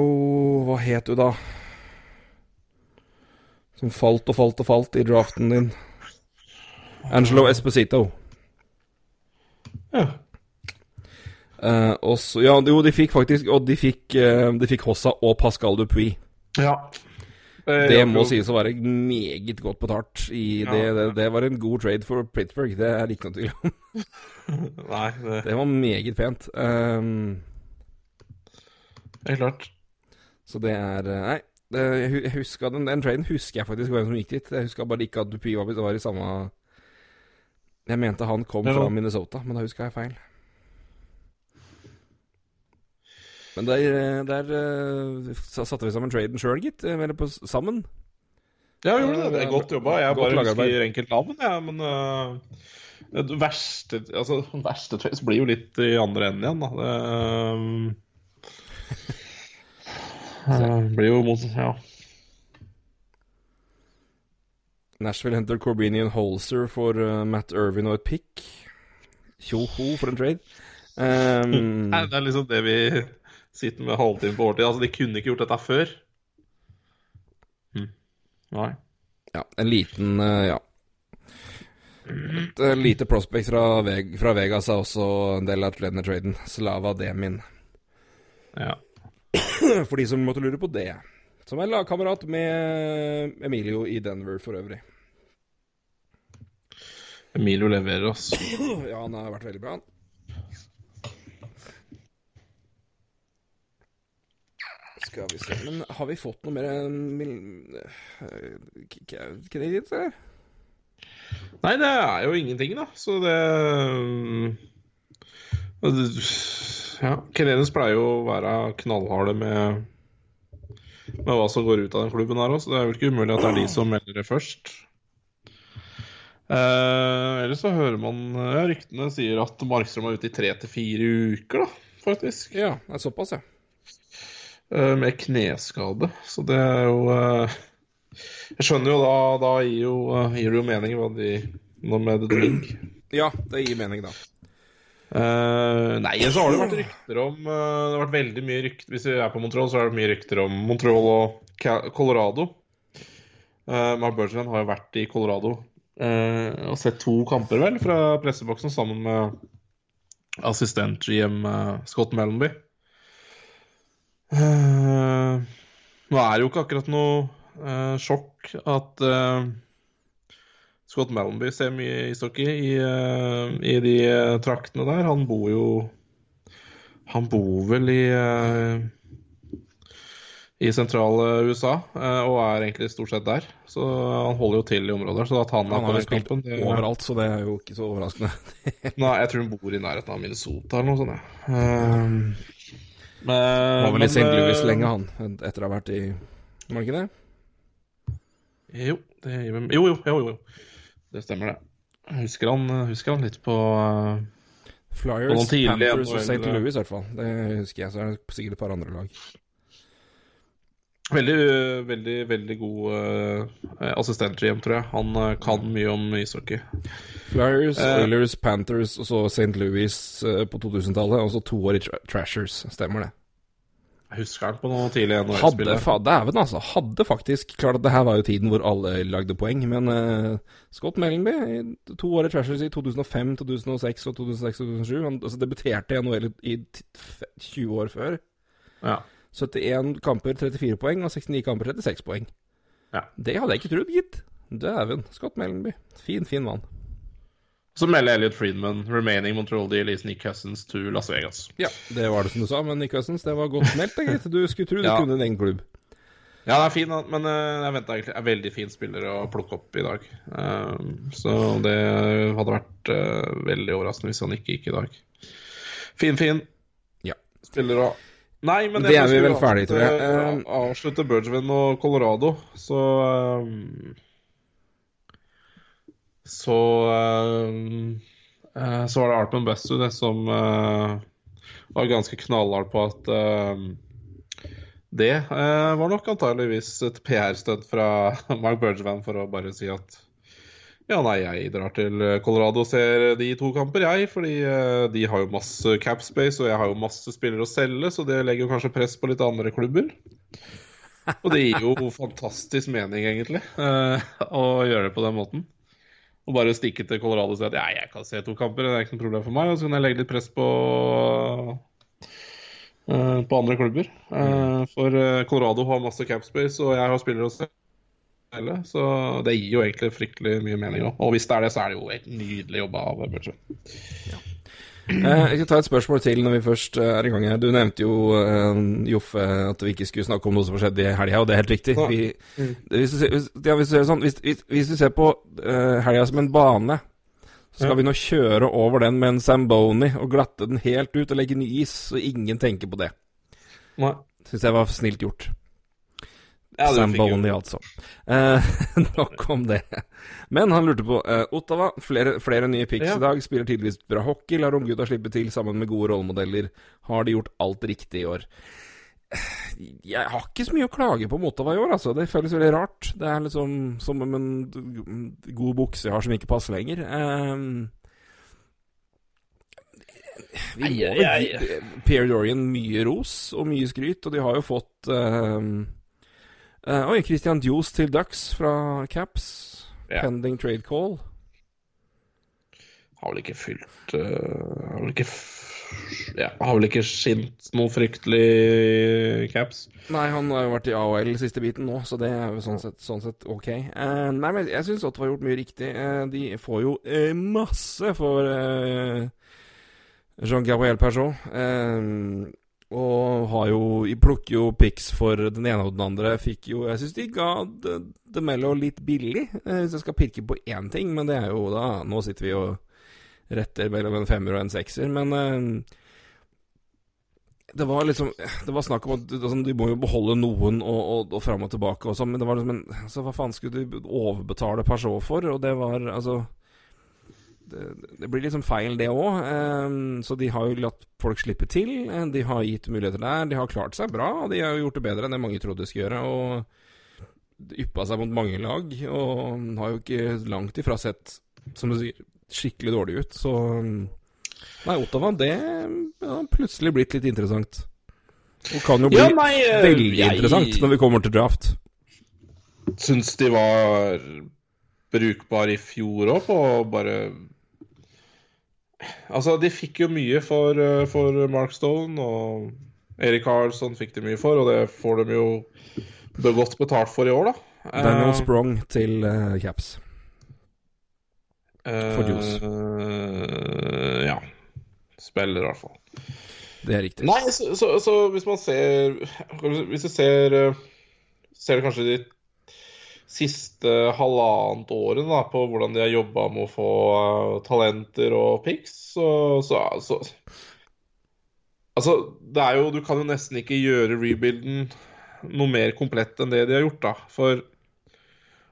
Hva het du da? Som falt og falt og falt i draften din. Angelo Esposito. Ja. Eh, og så, ja, jo, de fikk faktisk Og de fikk, uh, de fikk Hossa og Pascal Dupuis. ja. Eh, Det må jo. sies å være meget godt betalt. I Ja. det, det, det var en god trade for Pittsburgh, det er ikke noe tvil om. Nei, det Det var meget pent. Um, er klart. så det er eh, Nei, det, jeg hu- husker, den, den traden husker jeg faktisk hvem som gikk dit. Jeg husker bare ikke at Dupuis var, var i samme Jeg mente han kom Ja. fra Minnesota, men da huska jeg feil. Men der, der eh, satte vi sammen traden sjøl, gitt. eh, Eller på, sammen. Ja, vi gjorde det. Det er godt jobba. Jeg Godt bare husker enkelt navn, jeg. Men uh, det verste Altså, det verste trades blir jo litt i andre enden igjen, da. Det øh, blir jo mot Ja. Nashville henter Corbinian Holzer for uh, Matt Irvin og et pick. Tjo-ho for en trade. Um, det er liksom det vi sitter med halvtime på overtid. Altså, de kunne ikke gjort dette før. Hm. Nei. Ja, en liten eh, Ja. Et eh, lite prospect fra, Veg fra Vegas er også en del av traden. Slava Demin. Ja. For de som måtte lure på det. Som er lagkamerat med Emilio i Denver for øvrig. Emilio leverer, oss. Ja, han har vært veldig bra, han. Skal vi se Men har vi fått noe mer eh, K- K- Canadiens, eller? Nei, det er jo ingenting, da. Så det mm, Ja, Canadiens pleier jo å være knallharde med med hva som går ut av den klubben her òg, så det er vel ikke umulig at det er de som melder det først. Eh, ellers så hører man ja, Ryktene sier at Markstrøm er ute i tre til fire uker, da, faktisk. Ja, det er såpass, ja. Eh, med kneskade. Så det er jo eh, Jeg skjønner jo da Da gir, jo, eh, gir det jo mening hva de Nå med Drink. Ja, det gir mening, da. Uh, nei, så har det vært rykter om uh, Det har vært veldig mye rykter Hvis vi er på Montreal, så er det mye rykter om Montreal og Colorado. Uh, Mark Bergevin har jo vært i Colorado og sett to kamper, vel, fra presseboksen sammen med assistent-GM Scott Mellenby. Eh, nå er det jo ikke akkurat noe uh, sjokk at uh, Scott Malenby ser mye ishockey i, i de traktene der. Han bor jo Han bor vel i i sentrale USA, og er egentlig stort sett der. Så han holder jo til i området. Så at han, Han har jo spilt kampen det, overalt, så det er jo ikke så overraskende. Nei, jeg tror han bor i nærheten av Minnesota eller noe sånt. Ja. Um, Han var vel i St. Louis lenge, han, etter å ha vært i Var det ikke det? Jo, det, jo, jo, jo, jo. Det stemmer, det. Jeg husker han, husker han litt på uh, Flyers, på Panthers og St. Louis, i hvert fall. Det husker jeg. Så er det sikkert et par andre lag. Veldig, veldig, veldig god uh, assistent-GM, tror jeg. Han uh, kan mye om ishockey. Flyers, Eh. Oilers, Panthers og så St. Louis uh, på 2000-tallet. Og så to år i tra Trashers. Stemmer det. Jeg husker han på noen tidlige Hadde NHL-spillere. fa- Dæven, altså. Hadde faktisk Klart at det her var jo tiden hvor alle lagde poeng, men uh, Scott Mellenby, to år i Trashers i 2005, 2006 og 2006-2007 Han altså, debuterte i NHL i 20 år før. Ja. 71 kamper, 34 poeng, og 69 kamper, 36 poeng. Ja. Det hadde jeg ikke trodd, gitt. Dæven. Scott Mellenby. Fin, fin mann. Så melder Elliot Friedman remaining Montreal deal is Nick Cousins to Las Vegas. Ja, det var det som du sa, men Nick Cousins, det var godt meldt, gitt. Du skulle tro du Ja. kunne en egen klubb. Ja, det er fin, men eh, jeg venta egentlig er veldig fin spiller å plukke opp i dag. Um, så det hadde vært eh, veldig overraskende hvis han ikke gikk i dag. Fin, fin. Ja. Spiller og Nei, men Det er vi vel ferdig, tror jeg. Uh, Um, Avslutte Bergevin og Colorado, så um, Så eh, Så var det Arpen Bestu det som eh, var ganske knallhard på at det eh, var nok antageligvis et PR-støtt fra Mark Bergevin for å bare si at ja, nei, jeg drar til Colorado og ser de to kamper, jeg. Fordi eh, de har jo masse cap space, og jeg har jo masse spillere å selge, så det legger jo kanskje press på litt andre klubber. Og det gir jo fantastisk mening, egentlig, eh, å gjøre det på den måten. Og bare stikke til Colorado og si at ja, jeg kan se to kamper, det er ikke noe problem for meg. Og så kan jeg legge litt press på eh, på andre klubber. Eh, for eh, Colorado har masse cap space, og jeg har spillere å selge. Så det gir jo egentlig fryktelig mye mening òg. Og hvis det er det, så er det jo helt nydelig jobba av Berger. Ja. jeg skal ta et spørsmål til når vi først eh, er i gang her. Du nevnte jo, eh, Joffe, at vi ikke skulle snakke om noe som skjedde i helga, og det er helt riktig. Vi, Mm. hvis, du ser, ja, hvis, du ser sånn, hvis, hvis, hvis du ser på helga som en bane, så skal vi nå kjøre over den med en Zamboni og glatte den helt ut og legge ny is, så ingen tenker på det. Syns jeg var snilt gjort. Ja, Sam jo- altså. Eh, nok om det. Men han lurte på eh, Ottawa, flere, flere nye picks Ja. i dag. Spiller tydeligvis bra hockey, lar unggutta slippe til sammen med gode rollemodeller. Har de gjort alt riktig i år? Jeg har ikke så mye å klage på mot Ottawa i år, altså. Det føles veldig rart. Det er liksom som om en god bukse jeg har som ikke passer lenger. Eh, vi må vel gi Pierre Dorian mye ros og mye skryt, og de har jo fått eh, eh, Oi, Christian Dios til Ducks fra Caps. Ja. Pending trade call. Har vel ikke fylt uh, Har vel ikke ja, Har vel ikke skint noe fryktelig caps. Nei, han har jo vært i AOL siste biten nå, så det er jo sånn sett, sånn sett ok. Uh, nei, men jeg syns Ottawa har gjort mye riktig. Uh, de får jo masse for Jean-Gabriel Pajot. Og har jo Plukker jo pics for den ene og den andre. Fikk jo Jeg syns de ga DeMello de litt billig, eh, hvis jeg skal pirke på én ting, men det er jo da Nå sitter vi og retter mellom en femmer og en sekser, men eh, det var liksom Det var snakk om at altså, du må jo beholde noen og, og, og fram og tilbake og sånn, men det var liksom en Så hva faen skulle du overbetale Peugeot for? Og det var altså Det, blir liksom feil, det òg. så de har jo latt folk slippe til. eh, De har gitt muligheter der. De har klart seg bra. og De har gjort det bedre enn det mange trodde de skulle gjøre. Og yppa seg mot mange lag, og har jo ikke langt ifra sett, som du sier, skikkelig dårlig ut. Så Nei, Ottawa, det har plutselig blitt litt interessant. Og kan jo bli Ja, nei, veldig jeg- interessant når vi kommer til draft. Syns de var brukbare i fjor òg, på bare Altså, de fikk jo mye for, eh, for Mark Stone, og Erik Karlsson fikk de mye for, og det får de jo be- godt betalt for i år, da. Daniel uh, Sprong til uh, Caps. for Juice. Uh, ja. Spiller, i hvert fall. Det er riktig. Nei, så, så, så hvis man ser Hvis du ser eh, Ser du kanskje de siste halvannet året da, på hvordan de har jobba med å få uh, talenter og pics, så, så, så Altså, det er jo Du kan jo nesten ikke gjøre rebuilden noe mer komplett enn det de har gjort, da. For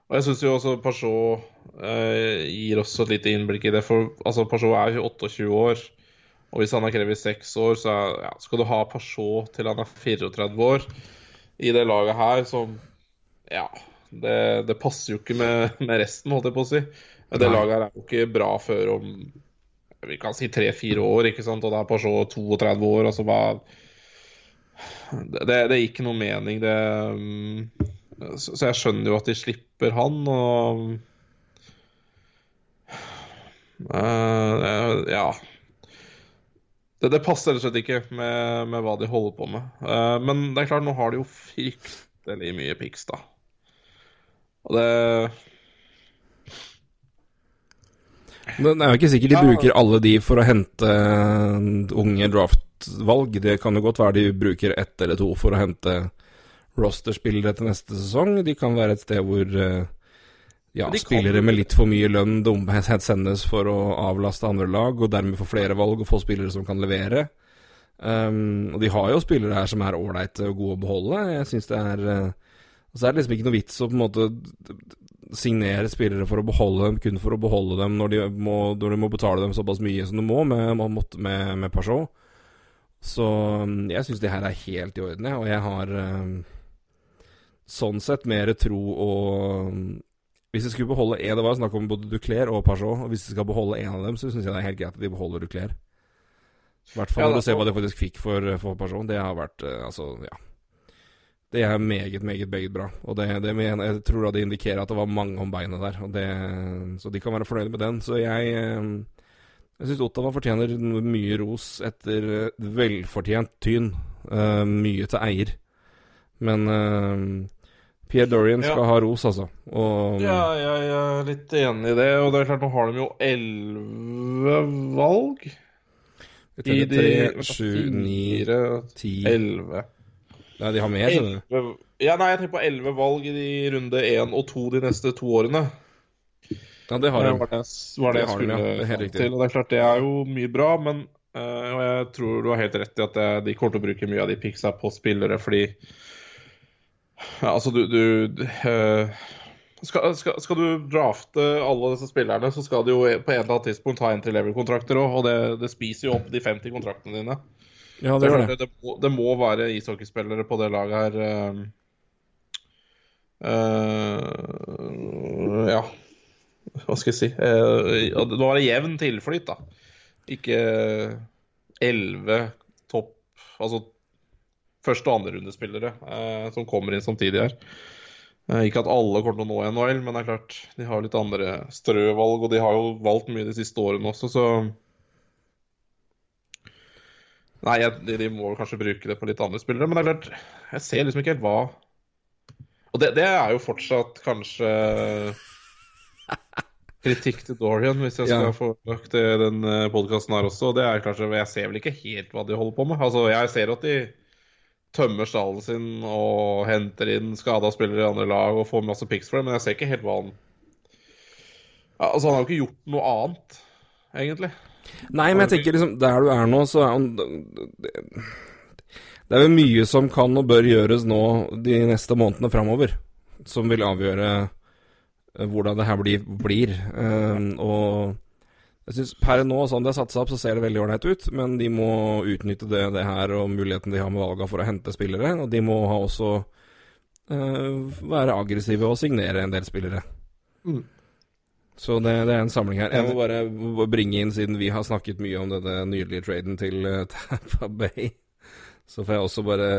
Og jeg syns jo også Pashaw eh, gir oss et lite innblikk i det. For altså, Peugeot er jo 28 år. Og hvis han har krevet seks år, så ja, skal du ha Pashaw til han er 34 år i det laget her, som Ja. Det, det passer jo ikke med, med, resten, holdt jeg på å si. Det Nei. laget her er jo ikke bra før om vi kan si tre-fire år, ikke sant? og det er Peugeot 32 år. altså hva det, det er ikke noe mening, det um, så, så jeg skjønner jo at de slipper han, og Eh, Ja. Det, det passer rett og slett ikke med, med hva de holder på med. Uh, men det er klart, nå har de jo fryktelig mye pics, da. Og det Men det er jo ikke sikkert de Ja. bruker alle de for å hente eh, unge draftvalg. Det kan jo godt være de bruker ett eller to for å hente rosterspillere til neste sesong. De kan være et sted hvor eh, ja, de spillere med litt for mye lønn dum- sendes for å avlaste andre lag, og dermed få flere valg og få spillere som kan levere. Um, og de har jo spillere her som er ålreite og gode å beholde. Jeg synes det er eh, Så er det liksom ikke noe vits å på en måte signere spillere for å beholde dem, kun for å beholde dem når de må, når de må betale dem såpass mye som de må med, med, med, med Peugeot. Så um, jeg syns det her er helt i orden, jeg. Og jeg har um, sånn sett mer tro og um, Hvis jeg skulle beholde én Det var snakk om både Duclair og Peugeot. Og hvis jeg skal beholde én av dem, så syns jeg det er helt greit at de beholder Duclair. I hvert fall Ja, når du ser hva de faktisk fikk for, for Peugeot. Det har vært eh, Altså, ja. Det er meget, meget, meget bra. Og det, det mener, jeg tror det indikerer at det var mange om beinet der. Det, så de kan være fornøyde med den. Så jeg eh, Jeg syns Ottawa fortjener mye ros etter eh, velfortjent tyn. Uh, mye til eier. Men uh, Pierre Dorian skal Ja. ha ros, altså. Og Ja, jeg er litt enig i det. Og det er klart, nå har de jo elleve valg. I de sju, ni, ti elleve. Nei, de har mer, skjønner du. Ja, nei, jeg tenker på elleve valg i de runde én og to de neste to årene. Ja, det har de. var det, var det Det jeg skulle de, ja. Det til. Og det er klart, det er jo mye bra, men eh, Og jeg tror du har helt rett i at de kommer til å bruke mye av de picksa på spillere, fordi ja, Altså, du, du eh, skal, skal, skal du drafte alle disse spillerne, så skal du jo på en eller annen tidspunkt ha entry level-kontrakter òg, og det, det spiser jo opp de 50 kontraktene dine. Ja, Det, det det. må, det må være ishockeyspillere på det laget her. Uh, ja Hva skal jeg si uh, Det må være jevn tilflyt, da. Ikke elleve topp Altså første- og andrerundespillere uh, som kommer inn samtidig her. Uh, ikke at alle kommer til å nå NHL, men det er klart, de har litt andre strøvalg, og de har jo valgt mye de siste årene også, så Nei, jeg, de, må kanskje bruke det på litt andre spillere, men det er klart, jeg ser liksom ikke helt hva Og det, det er jo fortsatt kanskje kritikk til Dorian, hvis jeg skal Ja. få lagt det i den podkasten her også. Og det er kanskje, Jeg ser vel ikke helt hva de holder på med. Altså, Jeg ser at de tømmer stallen sin og henter inn skada spillere i andre lag og får masse pics for det, men jeg ser ikke helt hva han Altså, han har jo ikke gjort noe annet, egentlig. Nei, men jeg tenker liksom Der du er nå, så er han Det det er vel mye som kan og bør gjøres nå de neste månedene framover, som vil avgjøre eh, hvordan det her blir. blir. Eh, og jeg synes per nå, sånn det er satsa opp, så ser det veldig ålreit ut, men de må utnytte det, det her og muligheten de har med valga for å hente spillere, og de må ha også uh, være aggressive og signere en del spillere. Mm. Så det, det er en samling her. Jeg må bare bringe inn, siden vi har snakket mye om denne nydelige traden til eh, Tampa Bay, så får jeg også bare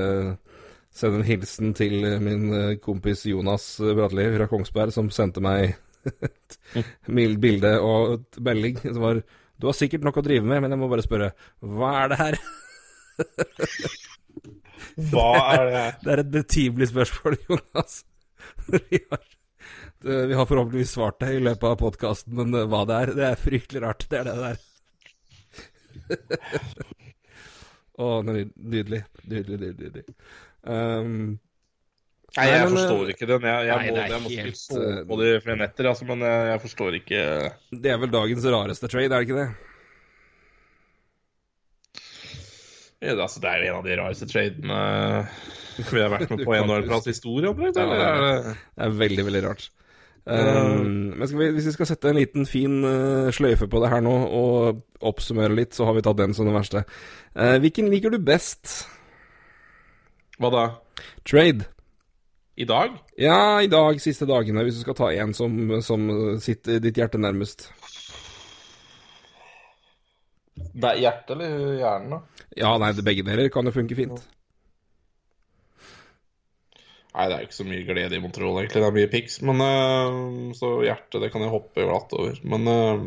sende en hilsen til min eh, kompis Jonas Bratli fra Kongsberg, som sendte meg et bilde og et melding som var Du har sikkert nok å drive med, men jeg må bare spørre Hva er det her? Hva er det her? Det er et betimelig spørsmål, Jonas. Vi har, vi har forhåpentligvis svart deg i løpet av podkasten, men eh, hva det er, det er fryktelig rart. Det er det det er. Å, ny- nydelig. Nydelig, nydelig. nydelig. Um, Nei, jeg men, forstår ikke den. Jeg, jeg, nei, må, det jeg må helt, sove på det i flere netter, altså, men jeg, jeg forstår ikke det er vel dagens rareste trade, er det ikke det? ja, det, altså, det er jo en av de rareste tradene vi har vært med på en årplass i historien. omtrent, Eller det Det er veldig, veldig rart. Um, men skal vi, hvis vi skal sette en liten fin uh, sløyfe på det her nå, og oppsummere litt, så har vi tatt den som den verste. Uh, hvilken liker du best? Hva da? Trade? I dag? Ja, i dag, siste dagene, hvis du skal ta en som, som sitter ditt hjerte nærmest. Det er hjertet eller hjernen, da? Ja, nei, det begge deler kan jo funke fint. Nei, det er jo ikke så mye glede i Montreal, egentlig. Det er mye pics. Men uh, Så hjertet, det kan jeg hoppe glatt over. Men uh,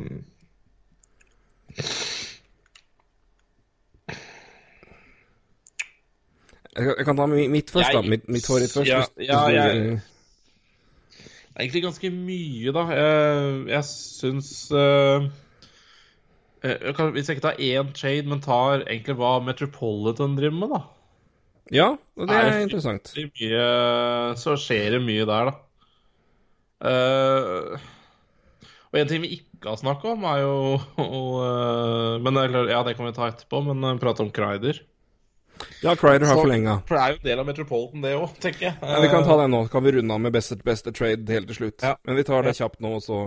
Jeg, kan- ta mitt først, da. Jeg- Mitt, mitt favoritt først. Ja, ja, jeg- Det er egentlig ganske mye, da. Jeg, jeg syns uh, jeg kan, Hvis jeg ikke tar én trade, men tar egentlig hva Metropolitan driver med, da. Ja, og det er er interessant. Er mye, så skjer det mye der, da. Uh, og en ting vi ikke har snakka om, er jo eh, Men Ja, det kan vi ta etterpå, men uh, prate om Crider. Ja, Crider har forlenga. For det er jo en del av Metropolitan, det òg, tenker jeg. Ja, vi kan ta det nå. Kan vi runde av med beste, beste trade helt til slutt. Ja. Men vi tar det kjapt nå, og så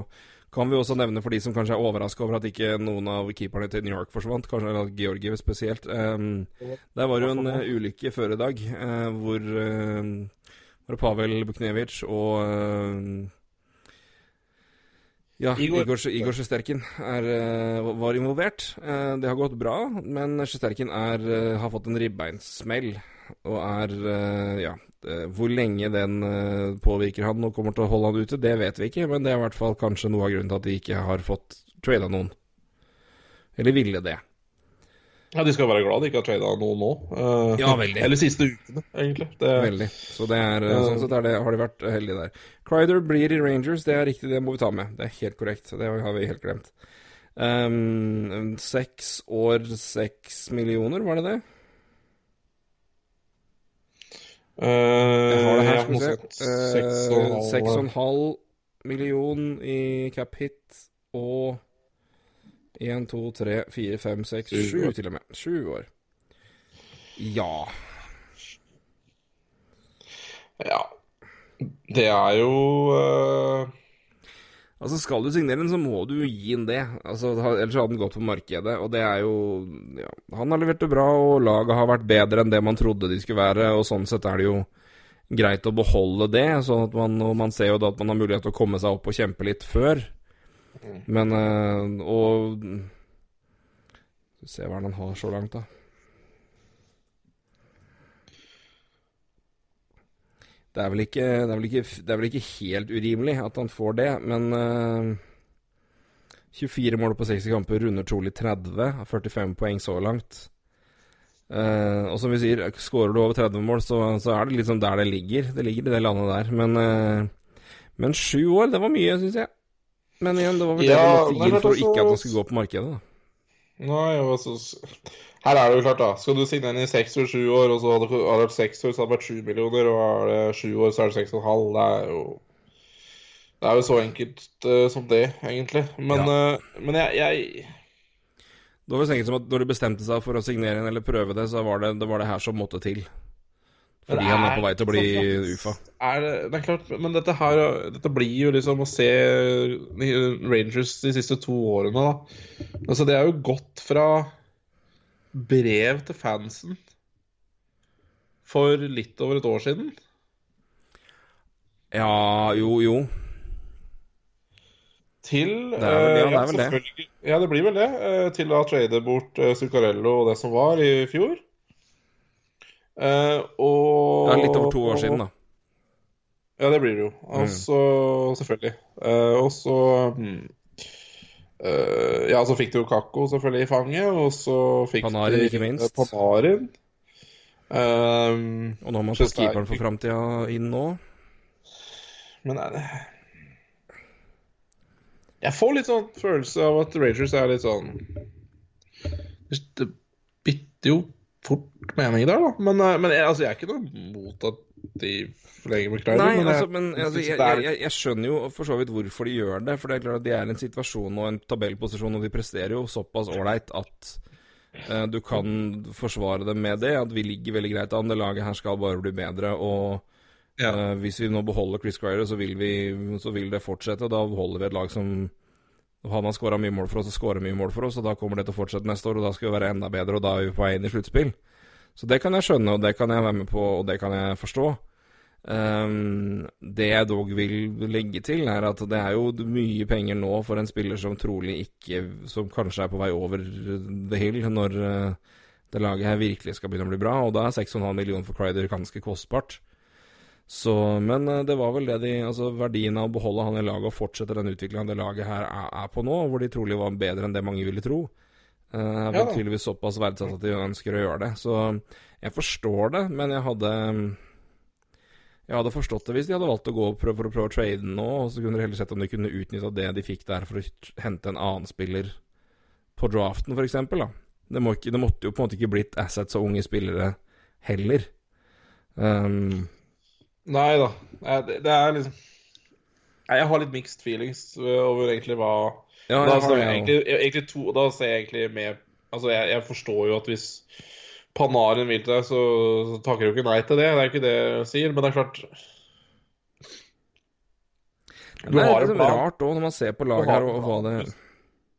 kan vi også nevne for de som kanskje er overraska over at ikke noen av keeperne til New York forsvant, kanskje eller Georgiev spesielt. Um, der var jo en uh, ulykke før i dag uh, hvor, hvor Pavel Buknevic og eh, ja, Igor. Igor, Sjesterkin er, eh, var involvert. Det har gått bra, men Sjesterkin har fått en ribbeinsmell og er Ja. Eh, Hvor lenge den eh, påvirker han og kommer til å holde han ute, det vet vi ikke, men det er i hvert fall kanskje noe av grunnen til at de ikke har fått trada noen. Eller ville det. Ja, De skal være glad de ikke har trada noen nå. Uh, Ja, veldig. Eller siste ukene, egentlig. Det, Veldig. Så det er, sånn sett det, har de vært heldige der. Crider blir i Rangers, det er riktig, det må vi ta med. Det er helt korrekt. Det har vi helt glemt. Um, Seks år, seks millioner, var det det? Eh, Jeg har det her, skal vi se. noe sånt. Seks og en Eh, million i cap hit og én, to, tre, fire, fem, seks, Sju sju år. til og med. 7 år. Ja. Ja. Det er jo eh, Altså, skal du signere den, så må du gi den det. Altså, ellers hadde den gått på markedet, og det er jo ja, Han har levert det bra, og laget har vært bedre enn det man trodde de skulle være, og sånn sett er det jo greit å beholde det, sånn at man, og man ser jo da at man har mulighet til å komme seg opp og kjempe litt før. Men øh, Og Skal vi se hva han har så langt, da. Det er, vel ikke, det, er vel ikke, det er vel ikke helt urimelig at han får det, men uh, 24 mål på 60 kamper runder trolig 30, har 45 poeng så langt. Uh, og som vi sier, skårer du over 30 mål, så, så er det liksom der det ligger. Det ligger i det landet der. Men, uh, men sju år, det var mye, syns jeg. Men igjen, det var vel det Ja, vi måtte gi for du, ikke at han skulle gå på markedet. da. Nei, altså Her er det jo klart, da. Skal du signe inn i seks år, sju år, og så hadde det vært seks år, så hadde det vært sju millioner, og er det sju år, så er det seks og en halv. Det er jo Det er jo så enkelt uh, som det, egentlig. Men, eh, men jeg, jeg Det var vel som at når du bestemte seg for å signere en eller prøve det, så var det det, var det her som måtte til. Fordi er, han er på vei til å bli sånn UFA. er det, det er klart, men dette her Dette blir jo liksom å se Rangers de siste to årene, da. Altså, det er jo gått fra brev til fansen for litt over et år siden. Ja, jo, jo. Til Det er vel- ja, eh, det er vel det. Ja, det blir vel det. eh, Til å trade bort eh, Zuccarello og det som var i fjor. Eh, og Det er litt over to år siden, da. Ja, det blir det jo. Mm. Selvfølgelig. Eh, og så hmm, eh, Ja, så fikk de jo Kakko selvfølgelig i fanget, og så fikk Panarin, de ikke minst. eh, Panarin. Um, Og nå har man fått keeperen for framtida inn nå. Men er det Jeg får litt sånn følelse av at Rangers er litt sånn Det bytter jo fort mening der, da. Men, eh, men jeg, altså, jeg er ikke noe mot at de forlenger McLaren. Nei, men jeg, altså, men altså, jeg, jeg, skjønner jo for så vidt hvorfor de gjør det. For det er klart at de er i en situasjon og en tabellposisjon, og de presterer jo såpass ålreit at uh, du kan forsvare dem med det. At vi ligger veldig greit an. Det laget her skal bare bli bedre. Og Ja. Uh, hvis vi nå beholder Chris Cryer, så så vil det fortsette. og Da holder vi et lag som Han har skåra mye mål for oss og skårer mye mål for oss, og da kommer det til å fortsette neste år, og da skal vi være enda bedre, og da er vi på vei inn i sluttspill. Så det kan jeg skjønne, og det kan jeg være med på, og det kan jeg forstå. Um, det jeg dog vil legge til, er at det er jo mye penger nå for en spiller som trolig ikke Som kanskje er på vei over the hill når eh, det laget her virkelig skal begynne å bli bra, og da er 6,5 millioner for Crider ganske kostbart. Så, men eh, det var vel det de Altså verdien av å beholde han i laget og fortsette den utviklinga det laget her er, på nå, hvor de trolig var bedre enn det mange ville tro, eh, er Ja. tydeligvis såpass verdsatt at de ønsker å gjøre det. Så jeg forstår det, men jeg hadde jeg hadde forstått det hvis de hadde valgt å gå prøve, for å prøve å trade den nå, og så kunne de heller sett om de kunne utnytta det de fikk der, for å hente en annen spiller på draften, for eksempel. Det, må ikke, det måtte jo på en måte ikke blitt assets og unge spillere heller. Um, Nei da. Det, er liksom Jeg har litt mixed feelings over egentlig hva ja, jeg har, jeg egentlig, egentlig to, da ser jeg egentlig med Altså, jeg, jeg forstår jo at hvis Panaren vil til deg, så, så takker du ikke nei til det. Det er ikke det jeg sier, men det er klart det er har en liksom plan. rart òg, når man ser på laget her, og, hva det.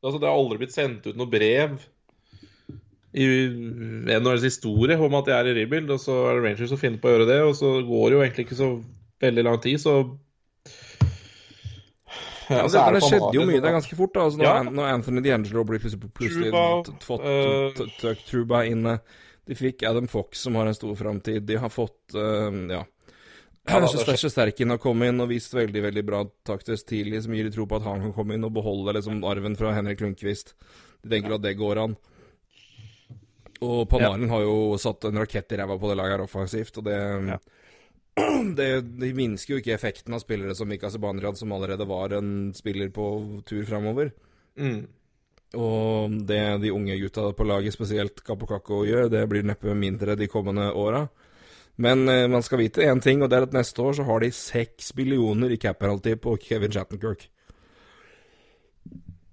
Altså, det har aldri blitt sendt ut noe brev i NHLs historie om at de er i rebuild, og så er det Rangers som finner på å gjøre det, og så går det jo egentlig ikke så veldig lang tid, så ja, så det, men det skjedde jo mye. Det er ganske fort. da altså, når, Ja. Når Anthony D'Angelo blir plutselig, plutselig eh, t- t- t- Truba inne. De fikk Adam Fox, som har en stor framtid. De har fått uh, Ja. Det Kanskje sterk Sterkin har kommet inn og vist veldig veldig bra taktisk tidlig, som gir de tro på at han kan komme inn og beholde liksom arven fra Henrik Lundqvist. De tenker at det går an. Og Panarin har jo satt en rakett i ræva på det laget her offensivt, og det, det De minsker jo ikke effekten av spillere som Mika Zibanejad, som allerede var en spiller på tur framover. mm. Og det de unge gutta på laget, spesielt Kapokako, gjør, det blir neppe mindre de kommende åra. Men eh, man skal vite én ting, og det er at neste år så har de seks billioner i cap penalty på Kevin Shattenkirk.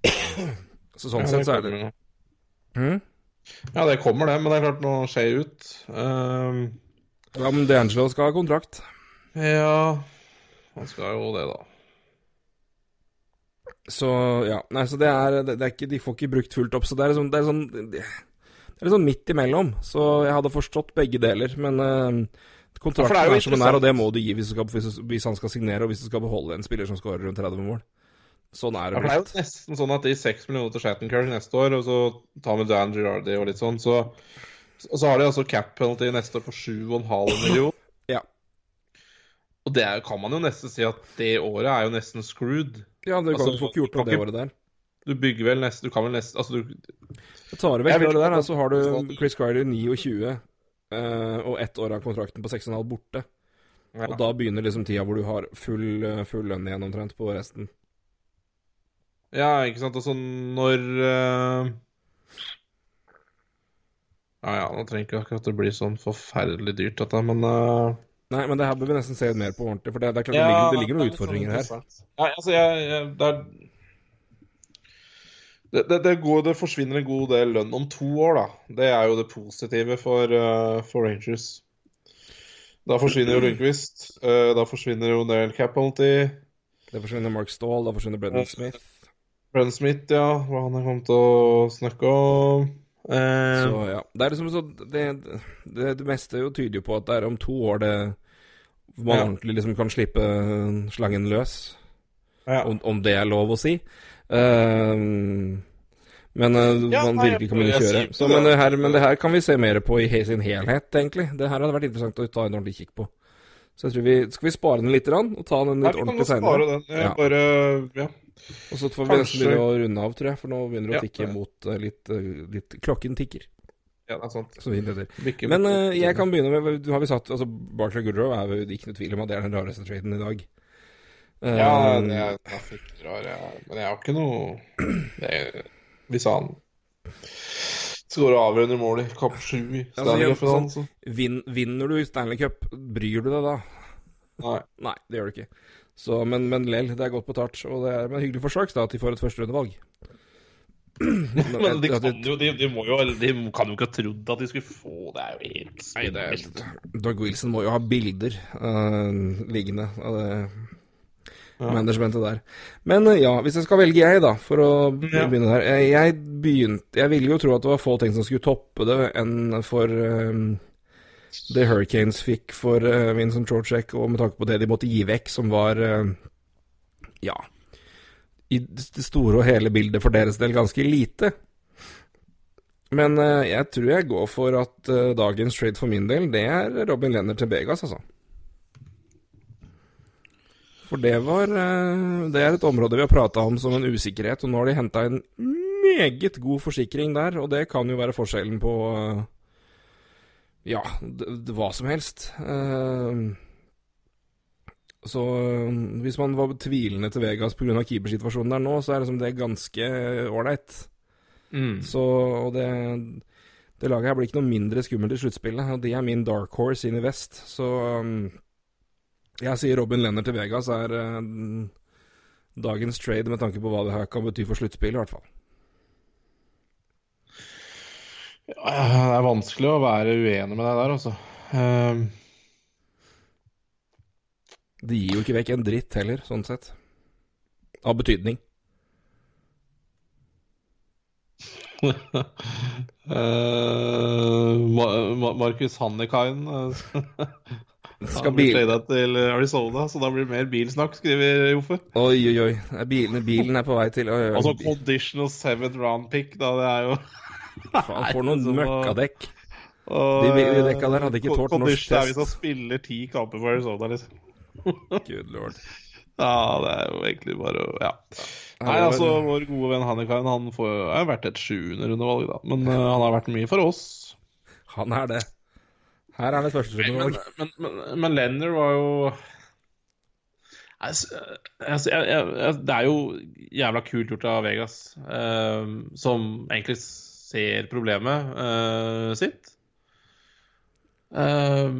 Så sånn Ja, sett så er det. Hm? Ja, det kommer, det, men det er klart, nå skjer det ut. Ehm, Ja, men D'Angelo skal ha kontrakt. ja Han skal jo det, da. Så ja. Nei, så det er, det, er ikke De får ikke brukt fullt opp, så det er liksom Det er sånn Det er sånn midt imellom. Så jeg hadde forstått begge deler, men uh, kontrakten ja, er som den er, og det må du gi hvis, skal, hvis, hvis han skal signere, og hvis du skal beholde en spiller som skårer rundt 30 mål. Sånn er det det Ja, det er jo nesten sånn at de seks millioner til Shattenkirk neste år, og så tar vi Dan Girardi og litt sånn, så Og så har de altså cap penalty neste år på 7,5 millioner. Ja. Og det er, kan man jo nesten si at det året er jo nesten screwed. Ja, det kan, Altså, du får ikke gjort noe det året der. Du bygger vel nesten Du kan vel nesten Altså, du Du tar Jeg vekk det der, så har du Chris Crider 29 eh, og ett år av kontrakten på 6,5 borte. ja. Og da begynner liksom tida hvor du har full, eh, full lønn igjen omtrent på resten. Ja, ikke sant. Altså, når eh, Ja, ja, nå trenger ikke akkurat det bli sånn forferdelig dyrt, dette, men uh... Nei, men det her bør vi nesten se mer på ordentlig, for det, det er klart ja, det, ligger, det ligger noen det utfordringer sånn her. Ja, altså, jeg, jeg Det er det, det, det, går, det forsvinner en god del lønn om to år, da. Det er jo det positive for, uh, for Rangers. Da forsvinner jo Lundqvist. Uh, da forsvinner jo en del cap penalty. Det forsvinner Mark Stahl, da forsvinner Brennan Smith. Brennan Smith, ja, hva han er kommet til å snakke om. Eh, Så ja. Det er liksom så det, det, det meste jo tyder jo på at det er om to år det man Ja. ordentlig liksom kan slippe slangen løs. ja. Om, om det er lov å si. Ehm, men eh, Ja, man nei, virkelig kan begynne å kjøre. Så, men, det her, men det her kan vi se mer på i sin helhet, egentlig. Det her hadde vært interessant å ta en ordentlig kikk på. Så jeg tror vi, Skal vi spare den litt og ta den Nei, litt vi kan ordentlig spare seinere? den. Jeg Ja. Bare Ja. Og så får vi nesten begynne å runde av, tror jeg, for nå begynner det å Ja. tikke mot eh, litt, eh, litt Klokken tikker, ja, det er sant. Men uh, jeg kan begynne med Du har vi satt altså Barclay Goodrow er jo ikke noe tvil om at det er den rareste traden i dag. Ja, Eh, det er, det er fryktelig rar, Ja. men jeg har ikke noe det, Hvis han Skårer avgjørende mål i kamp sju i Altså, Stanley ja, Cup sånn, sånn, vin, vinner du Stanley Cup, bryr du deg da? Nei. Nei, det gjør du ikke. Så, men, men lell, det er godt betalt. Og det er men hyggelig for Sharks da, at de får et førsterundevalg. Men de kan jo de, de må jo De kan jo ikke ha trodd at de skulle få Det er jo helt spinnvilt. Doug Wilson må jo ha bilder uh, liggende av det Ja. managementet der. Men uh, ja, hvis jeg skal velge jeg, da, for å begynne der Jeg, jeg begynte Jeg ville jo tro at det var få ting som skulle toppe det, enn for um, det Hurricanes fikk for uh, Vincent Trocek, og med tanke på det de måtte gi vekk, som var uh, Ja i det store og hele bildet for deres del ganske lite. Men eh, jeg tror jeg går for at eh, dagens trade for min del, det er Robin Lenner til Vegas, altså. For det var eh, Det er et område vi har prata om som en usikkerhet, og nå har de henta en meget god forsikring der, og det kan jo være forskjellen på eh, Ja, hva som helst. Uh, så øh, hvis man var tvilende til Vegas pga. keepersituasjonen der nå, så er det, som det er ganske ålreit. Mm. Så og det, det laget her blir ikke noe mindre skummelt i sluttspillet, og de er min dark horse inn i vest. Så um, jeg sier Robin Lenner til Vegas er uh, dagens trade med tanke på hva det her kan bety for sluttspillet, i hvert fall. Ja, det er vanskelig å være uenig med deg der, altså. Uh... Det gir jo ikke vekk en dritt heller, sånn sett. Av betydning. uh, Ma- Ma- Markus Hannikainen uh, Skal bil... til Arizona, så da blir det mer bilsnakk, skriver Joffe. Oi, oi, oi. Bilen, bilen er på vei til oi, oi. Altså conditional seventh round pick, da, det er jo Faen, får noen møkkadekk. De- de dekka der hadde ikke tålt norsk condition test. hvis han spiller ti kamper for Arizona, liksom. Good lord. Ja, det er jo egentlig bare å Ja. Nei, altså, vår gode venn Hannikain han får, er jo verdt et sjuende rundevalg, da. Men uh, han har vært mye for oss. Han er det. Her er det første Men, rundevalg. men, men, men Lenner var jo Altså, altså, jeg, jeg, Det er jo jævla kult gjort av Vegas, uh, som egentlig ser problemet uh, sitt. Uh,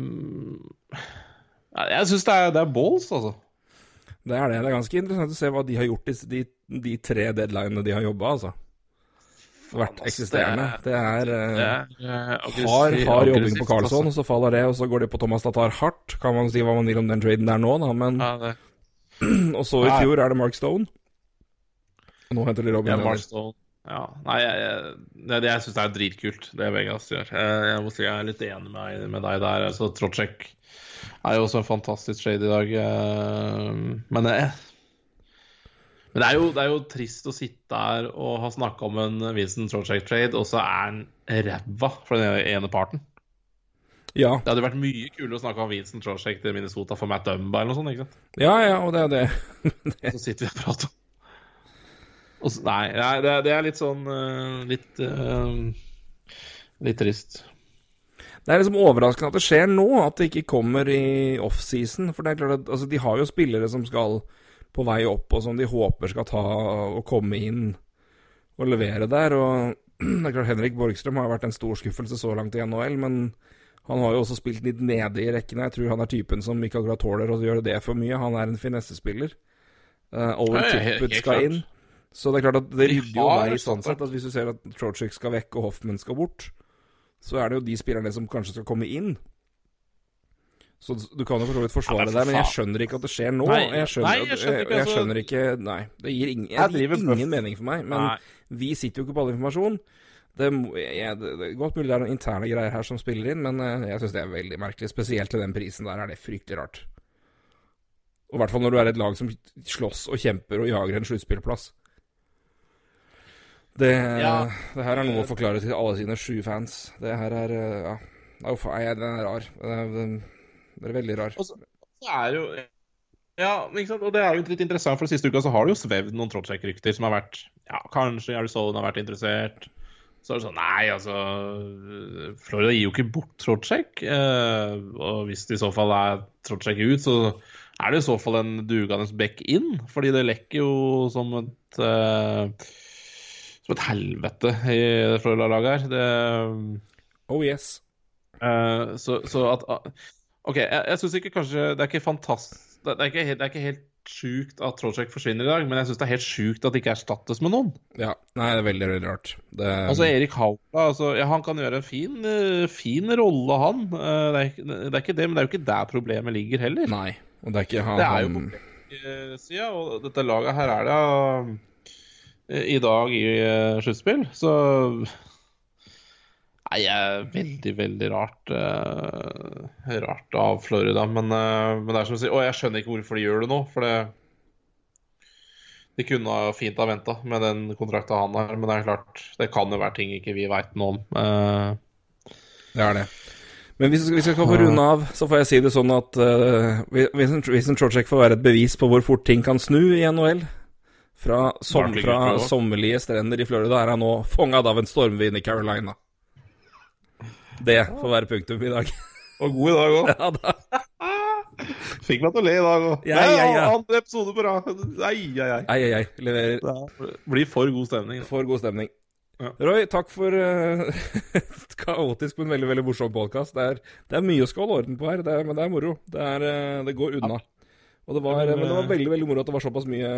jeg syns det, det er balls, altså. Det er det. Det er ganske interessant å se hva de har gjort i de, de tre deadlinene de har jobba, altså. Vært eksisterende. Det er Det er, uh, hard, hard jobbing på Carlsson, og så faller det, og så går det på Thomas Tatar hardt. Kan man si hva man vil om den traden der nå, da, men Ja, Og så i fjor er det Mark Stone. Og nå henter de Robin Ja, Mark Marstall. Ja. Nei, jeg, det, det, jeg syns det er dritkult, det Vegas gjør. Jeg, må si jeg er litt enig med, med deg der. Altså, Trocek er jo også en fantastisk trade i dag. eh, Men, det, men det, er jo, det er jo trist å sitte her og ha snakka om en Vincent Trocek-trade, og så er han ræva for den ene parten. Ja, Det hadde vært mye kulere å snakke om Vincent Trocek til Minnesota for Matt Dumba eller noe sånt. ikke sant? ja, ja, og det er det. Så sitter vi og prater om og så, Nei, nei det, er- det er litt sånn eh, Litt eh, Litt trist. Det er liksom overraskende at det skjer nå, at det ikke kommer i offseason. For det er klart at altså, de har jo spillere som skal på vei opp, og som de håper skal ta og komme inn og levere der. Og det er klart Henrik Borgstrøm har vært en stor skuffelse så langt i NHL, men han har jo også spilt litt nede i rekkene. Jeg tror han er typen som ikke akkurat tåler å gjøre det for mye. Han er en finessespiller. Uh, Owen Tippett skal klart. inn. Så det er klart at det rydder jo vei sånn sett. At hvis du ser at Trocek skal vekk og Hoffman skal bort, så er det jo de spillerne som kanskje skal komme inn. Så du kan jo for så vidt forsvare Ja, men det, der, men jeg skjønner ikke at det skjer nå. Nei, jeg, skjønner, nei, jeg skjønner ikke, jeg altså- skjønner ikke Nei, det gir, ingen, Jeg det gir ingen mening for meg. Men Nei. vi sitter jo ikke på all informasjon. Det, jeg, det, det er godt mulig det er noen interne greier her som spiller inn, men eh, jeg syns det er veldig merkelig. Spesielt til den prisen der er det fryktelig rart. Og i hvert fall når du er et lag som slåss og kjemper og jager en sluttspillplass. Det, Ja. det her er noe å forklare til alle sine sju fans. Det her er eh, Ja. Uff, nei, den er rar. Den er, veldig rar. Og så så er jo Ja, ikke sant? og det er jo litt interessant, for den siste uka så har det jo svevd noen Trotschek-rykter som har vært Ja, kanskje Arizona har vært interessert. Så er det sånn Nei, altså Florida gir jo ikke bort Trotschek. Eh, og hvis det i så fall er Trotschek ut, så er det i så fall en dugende back inn. Fordi det lekker jo som et eh, som et helvete i det Florida-laget her. Det, Oh yes. Uh, så, så at ah, OK, jeg, jeg syns ikke kanskje Det er ikke fantastisk Det er ikke, det er ikke helt sjukt at Trolsjek forsvinner i dag, men jeg syns det er helt sjukt at det ikke erstattes med noen. Ja. Nei, det er veldig, veldig rart. Det, Altså Erik Haula altså, ja, Han kan gjøre en fin, eh, fin rolle, han. Eh, det, er, det er ikke det, men det er jo ikke der problemet ligger heller. Nei. Og det er ikke han, Det er jo på på sida, og dette laget her er det i dag i eh, sluttspill, så Nei, jeg er veldig, veldig rart Uh, Rart av Florida, men, uh, men det er som å si Og jeg skjønner ikke hvorfor de gjør det nå, for det De kunne fint ha venta med den kontrakta han har, men det er klart Det kan jo være ting ikke vi veit noe om. Uh, Det er det. Men hvis, vi skal få runde av, så får jeg si det sånn at uh, Vincent Trocek får være et bevis på hvor fort ting kan snu i NHL. Fra, som, fra sommerlige strender i Florida er han nå fanget av en stormvind i Carolina. Det får være punktum i dag. og god i dag òg. ja da. Fikk meg til å le i dag òg. Ja, ja, ja. Andre episode på rad. Ei, ei, ei. Leverer Det blir for god stemning. for god stemning. Ja. Roy, takk for uh, et kaotisk, men veldig veldig morsom podkast. Det, det er mye å skal holde orden på her, det er, men det er moro. Det, er, eh, det går unna. Og det var, men, men det var eh, veldig veldig moro at det var såpass mye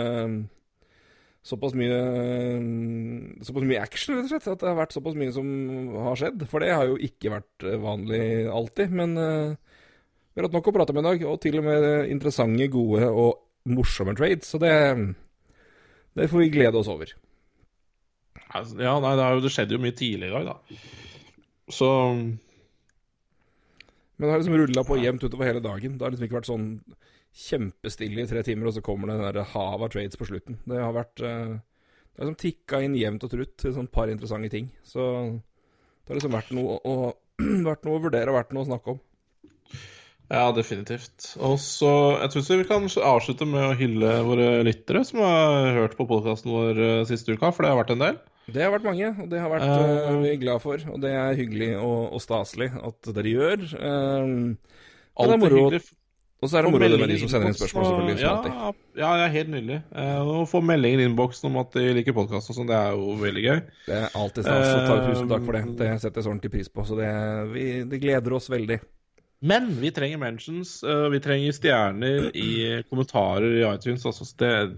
Såpass mye Såpass mye action, rett og slett. At det har vært såpass mye som har skjedd. For det har jo ikke vært eh, vanlig alltid. Men uh, vi har hatt nok å prate med i dag, og til og med interessante, gode og morsomme trades. Så det, det får vi glede oss over. Altså, Ja, nei, det, jo, det skjedde jo mye tidligere i dag, da. Så Men det har liksom rulla på jevnt utover hele dagen. Det har liksom ikke vært sånn kjempestille i tre timer, og så kommer det den havet av trades på slutten. Det har vært eh, Det har liksom tikka inn jevnt og trutt til sånn par interessante ting. Så det har liksom vært noe å, vært noe å vurdere og vært noe å snakke om. ja, definitivt. Og så Jeg syns vi kan avslutte med å hylle våre lyttere som har hørt på podkasten vår eh, siste uka, for det har vært en del. Det har vært mange, og det har vært eh, vi er glad for. Og det er hyggelig og, og staselig at dere gjør. Uh, alt er, er hyggelig. Og så er det moro det med de som sender inn spørsmål, selvfølgelig. Ja, ja, det er helt nydelig. Eh, Å få meldinger i innboksen om at de liker podkasten, sånn, det er jo veldig gøy. Det er alltid stas. Så takk, Eh, tusen takk for det. Det så ordentlig pris på. Så det, vi, det gleder oss veldig. Men vi trenger mentions, eh, vi trenger stjerner i kommentarer i iTunes. Altså, det,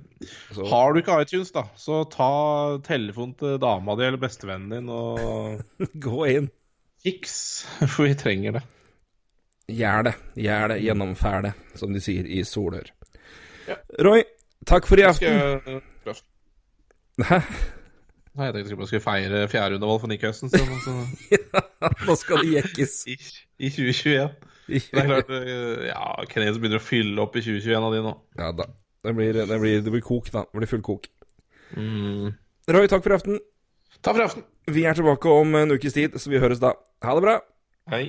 Så- har du ikke iTunes, da, så ta telefonen til dama di eller bestevennen din og Gå inn. fiks, for vi trenger det. Gjør det. Gjør det. Gjennomfær det, som de sier i Solør. Ja. Roy, takk for i aften. jeg, Hæ? Nei, jeg tenkte jeg skulle feire fjerde undervalg for Nick Høsten så, så, Nå skal det jekkes. i, i 2021. Det er klart, eh, ja, Knes begynner å fylle opp i 2021 av de nå. Ja da. Det blir, det blir, det blir kok, da. Det blir full kok. Mm. Roy, takk for i aften. Takk for i aften. Vi er tilbake om en ukes tid, så vi høres da. Ha det bra. Hei.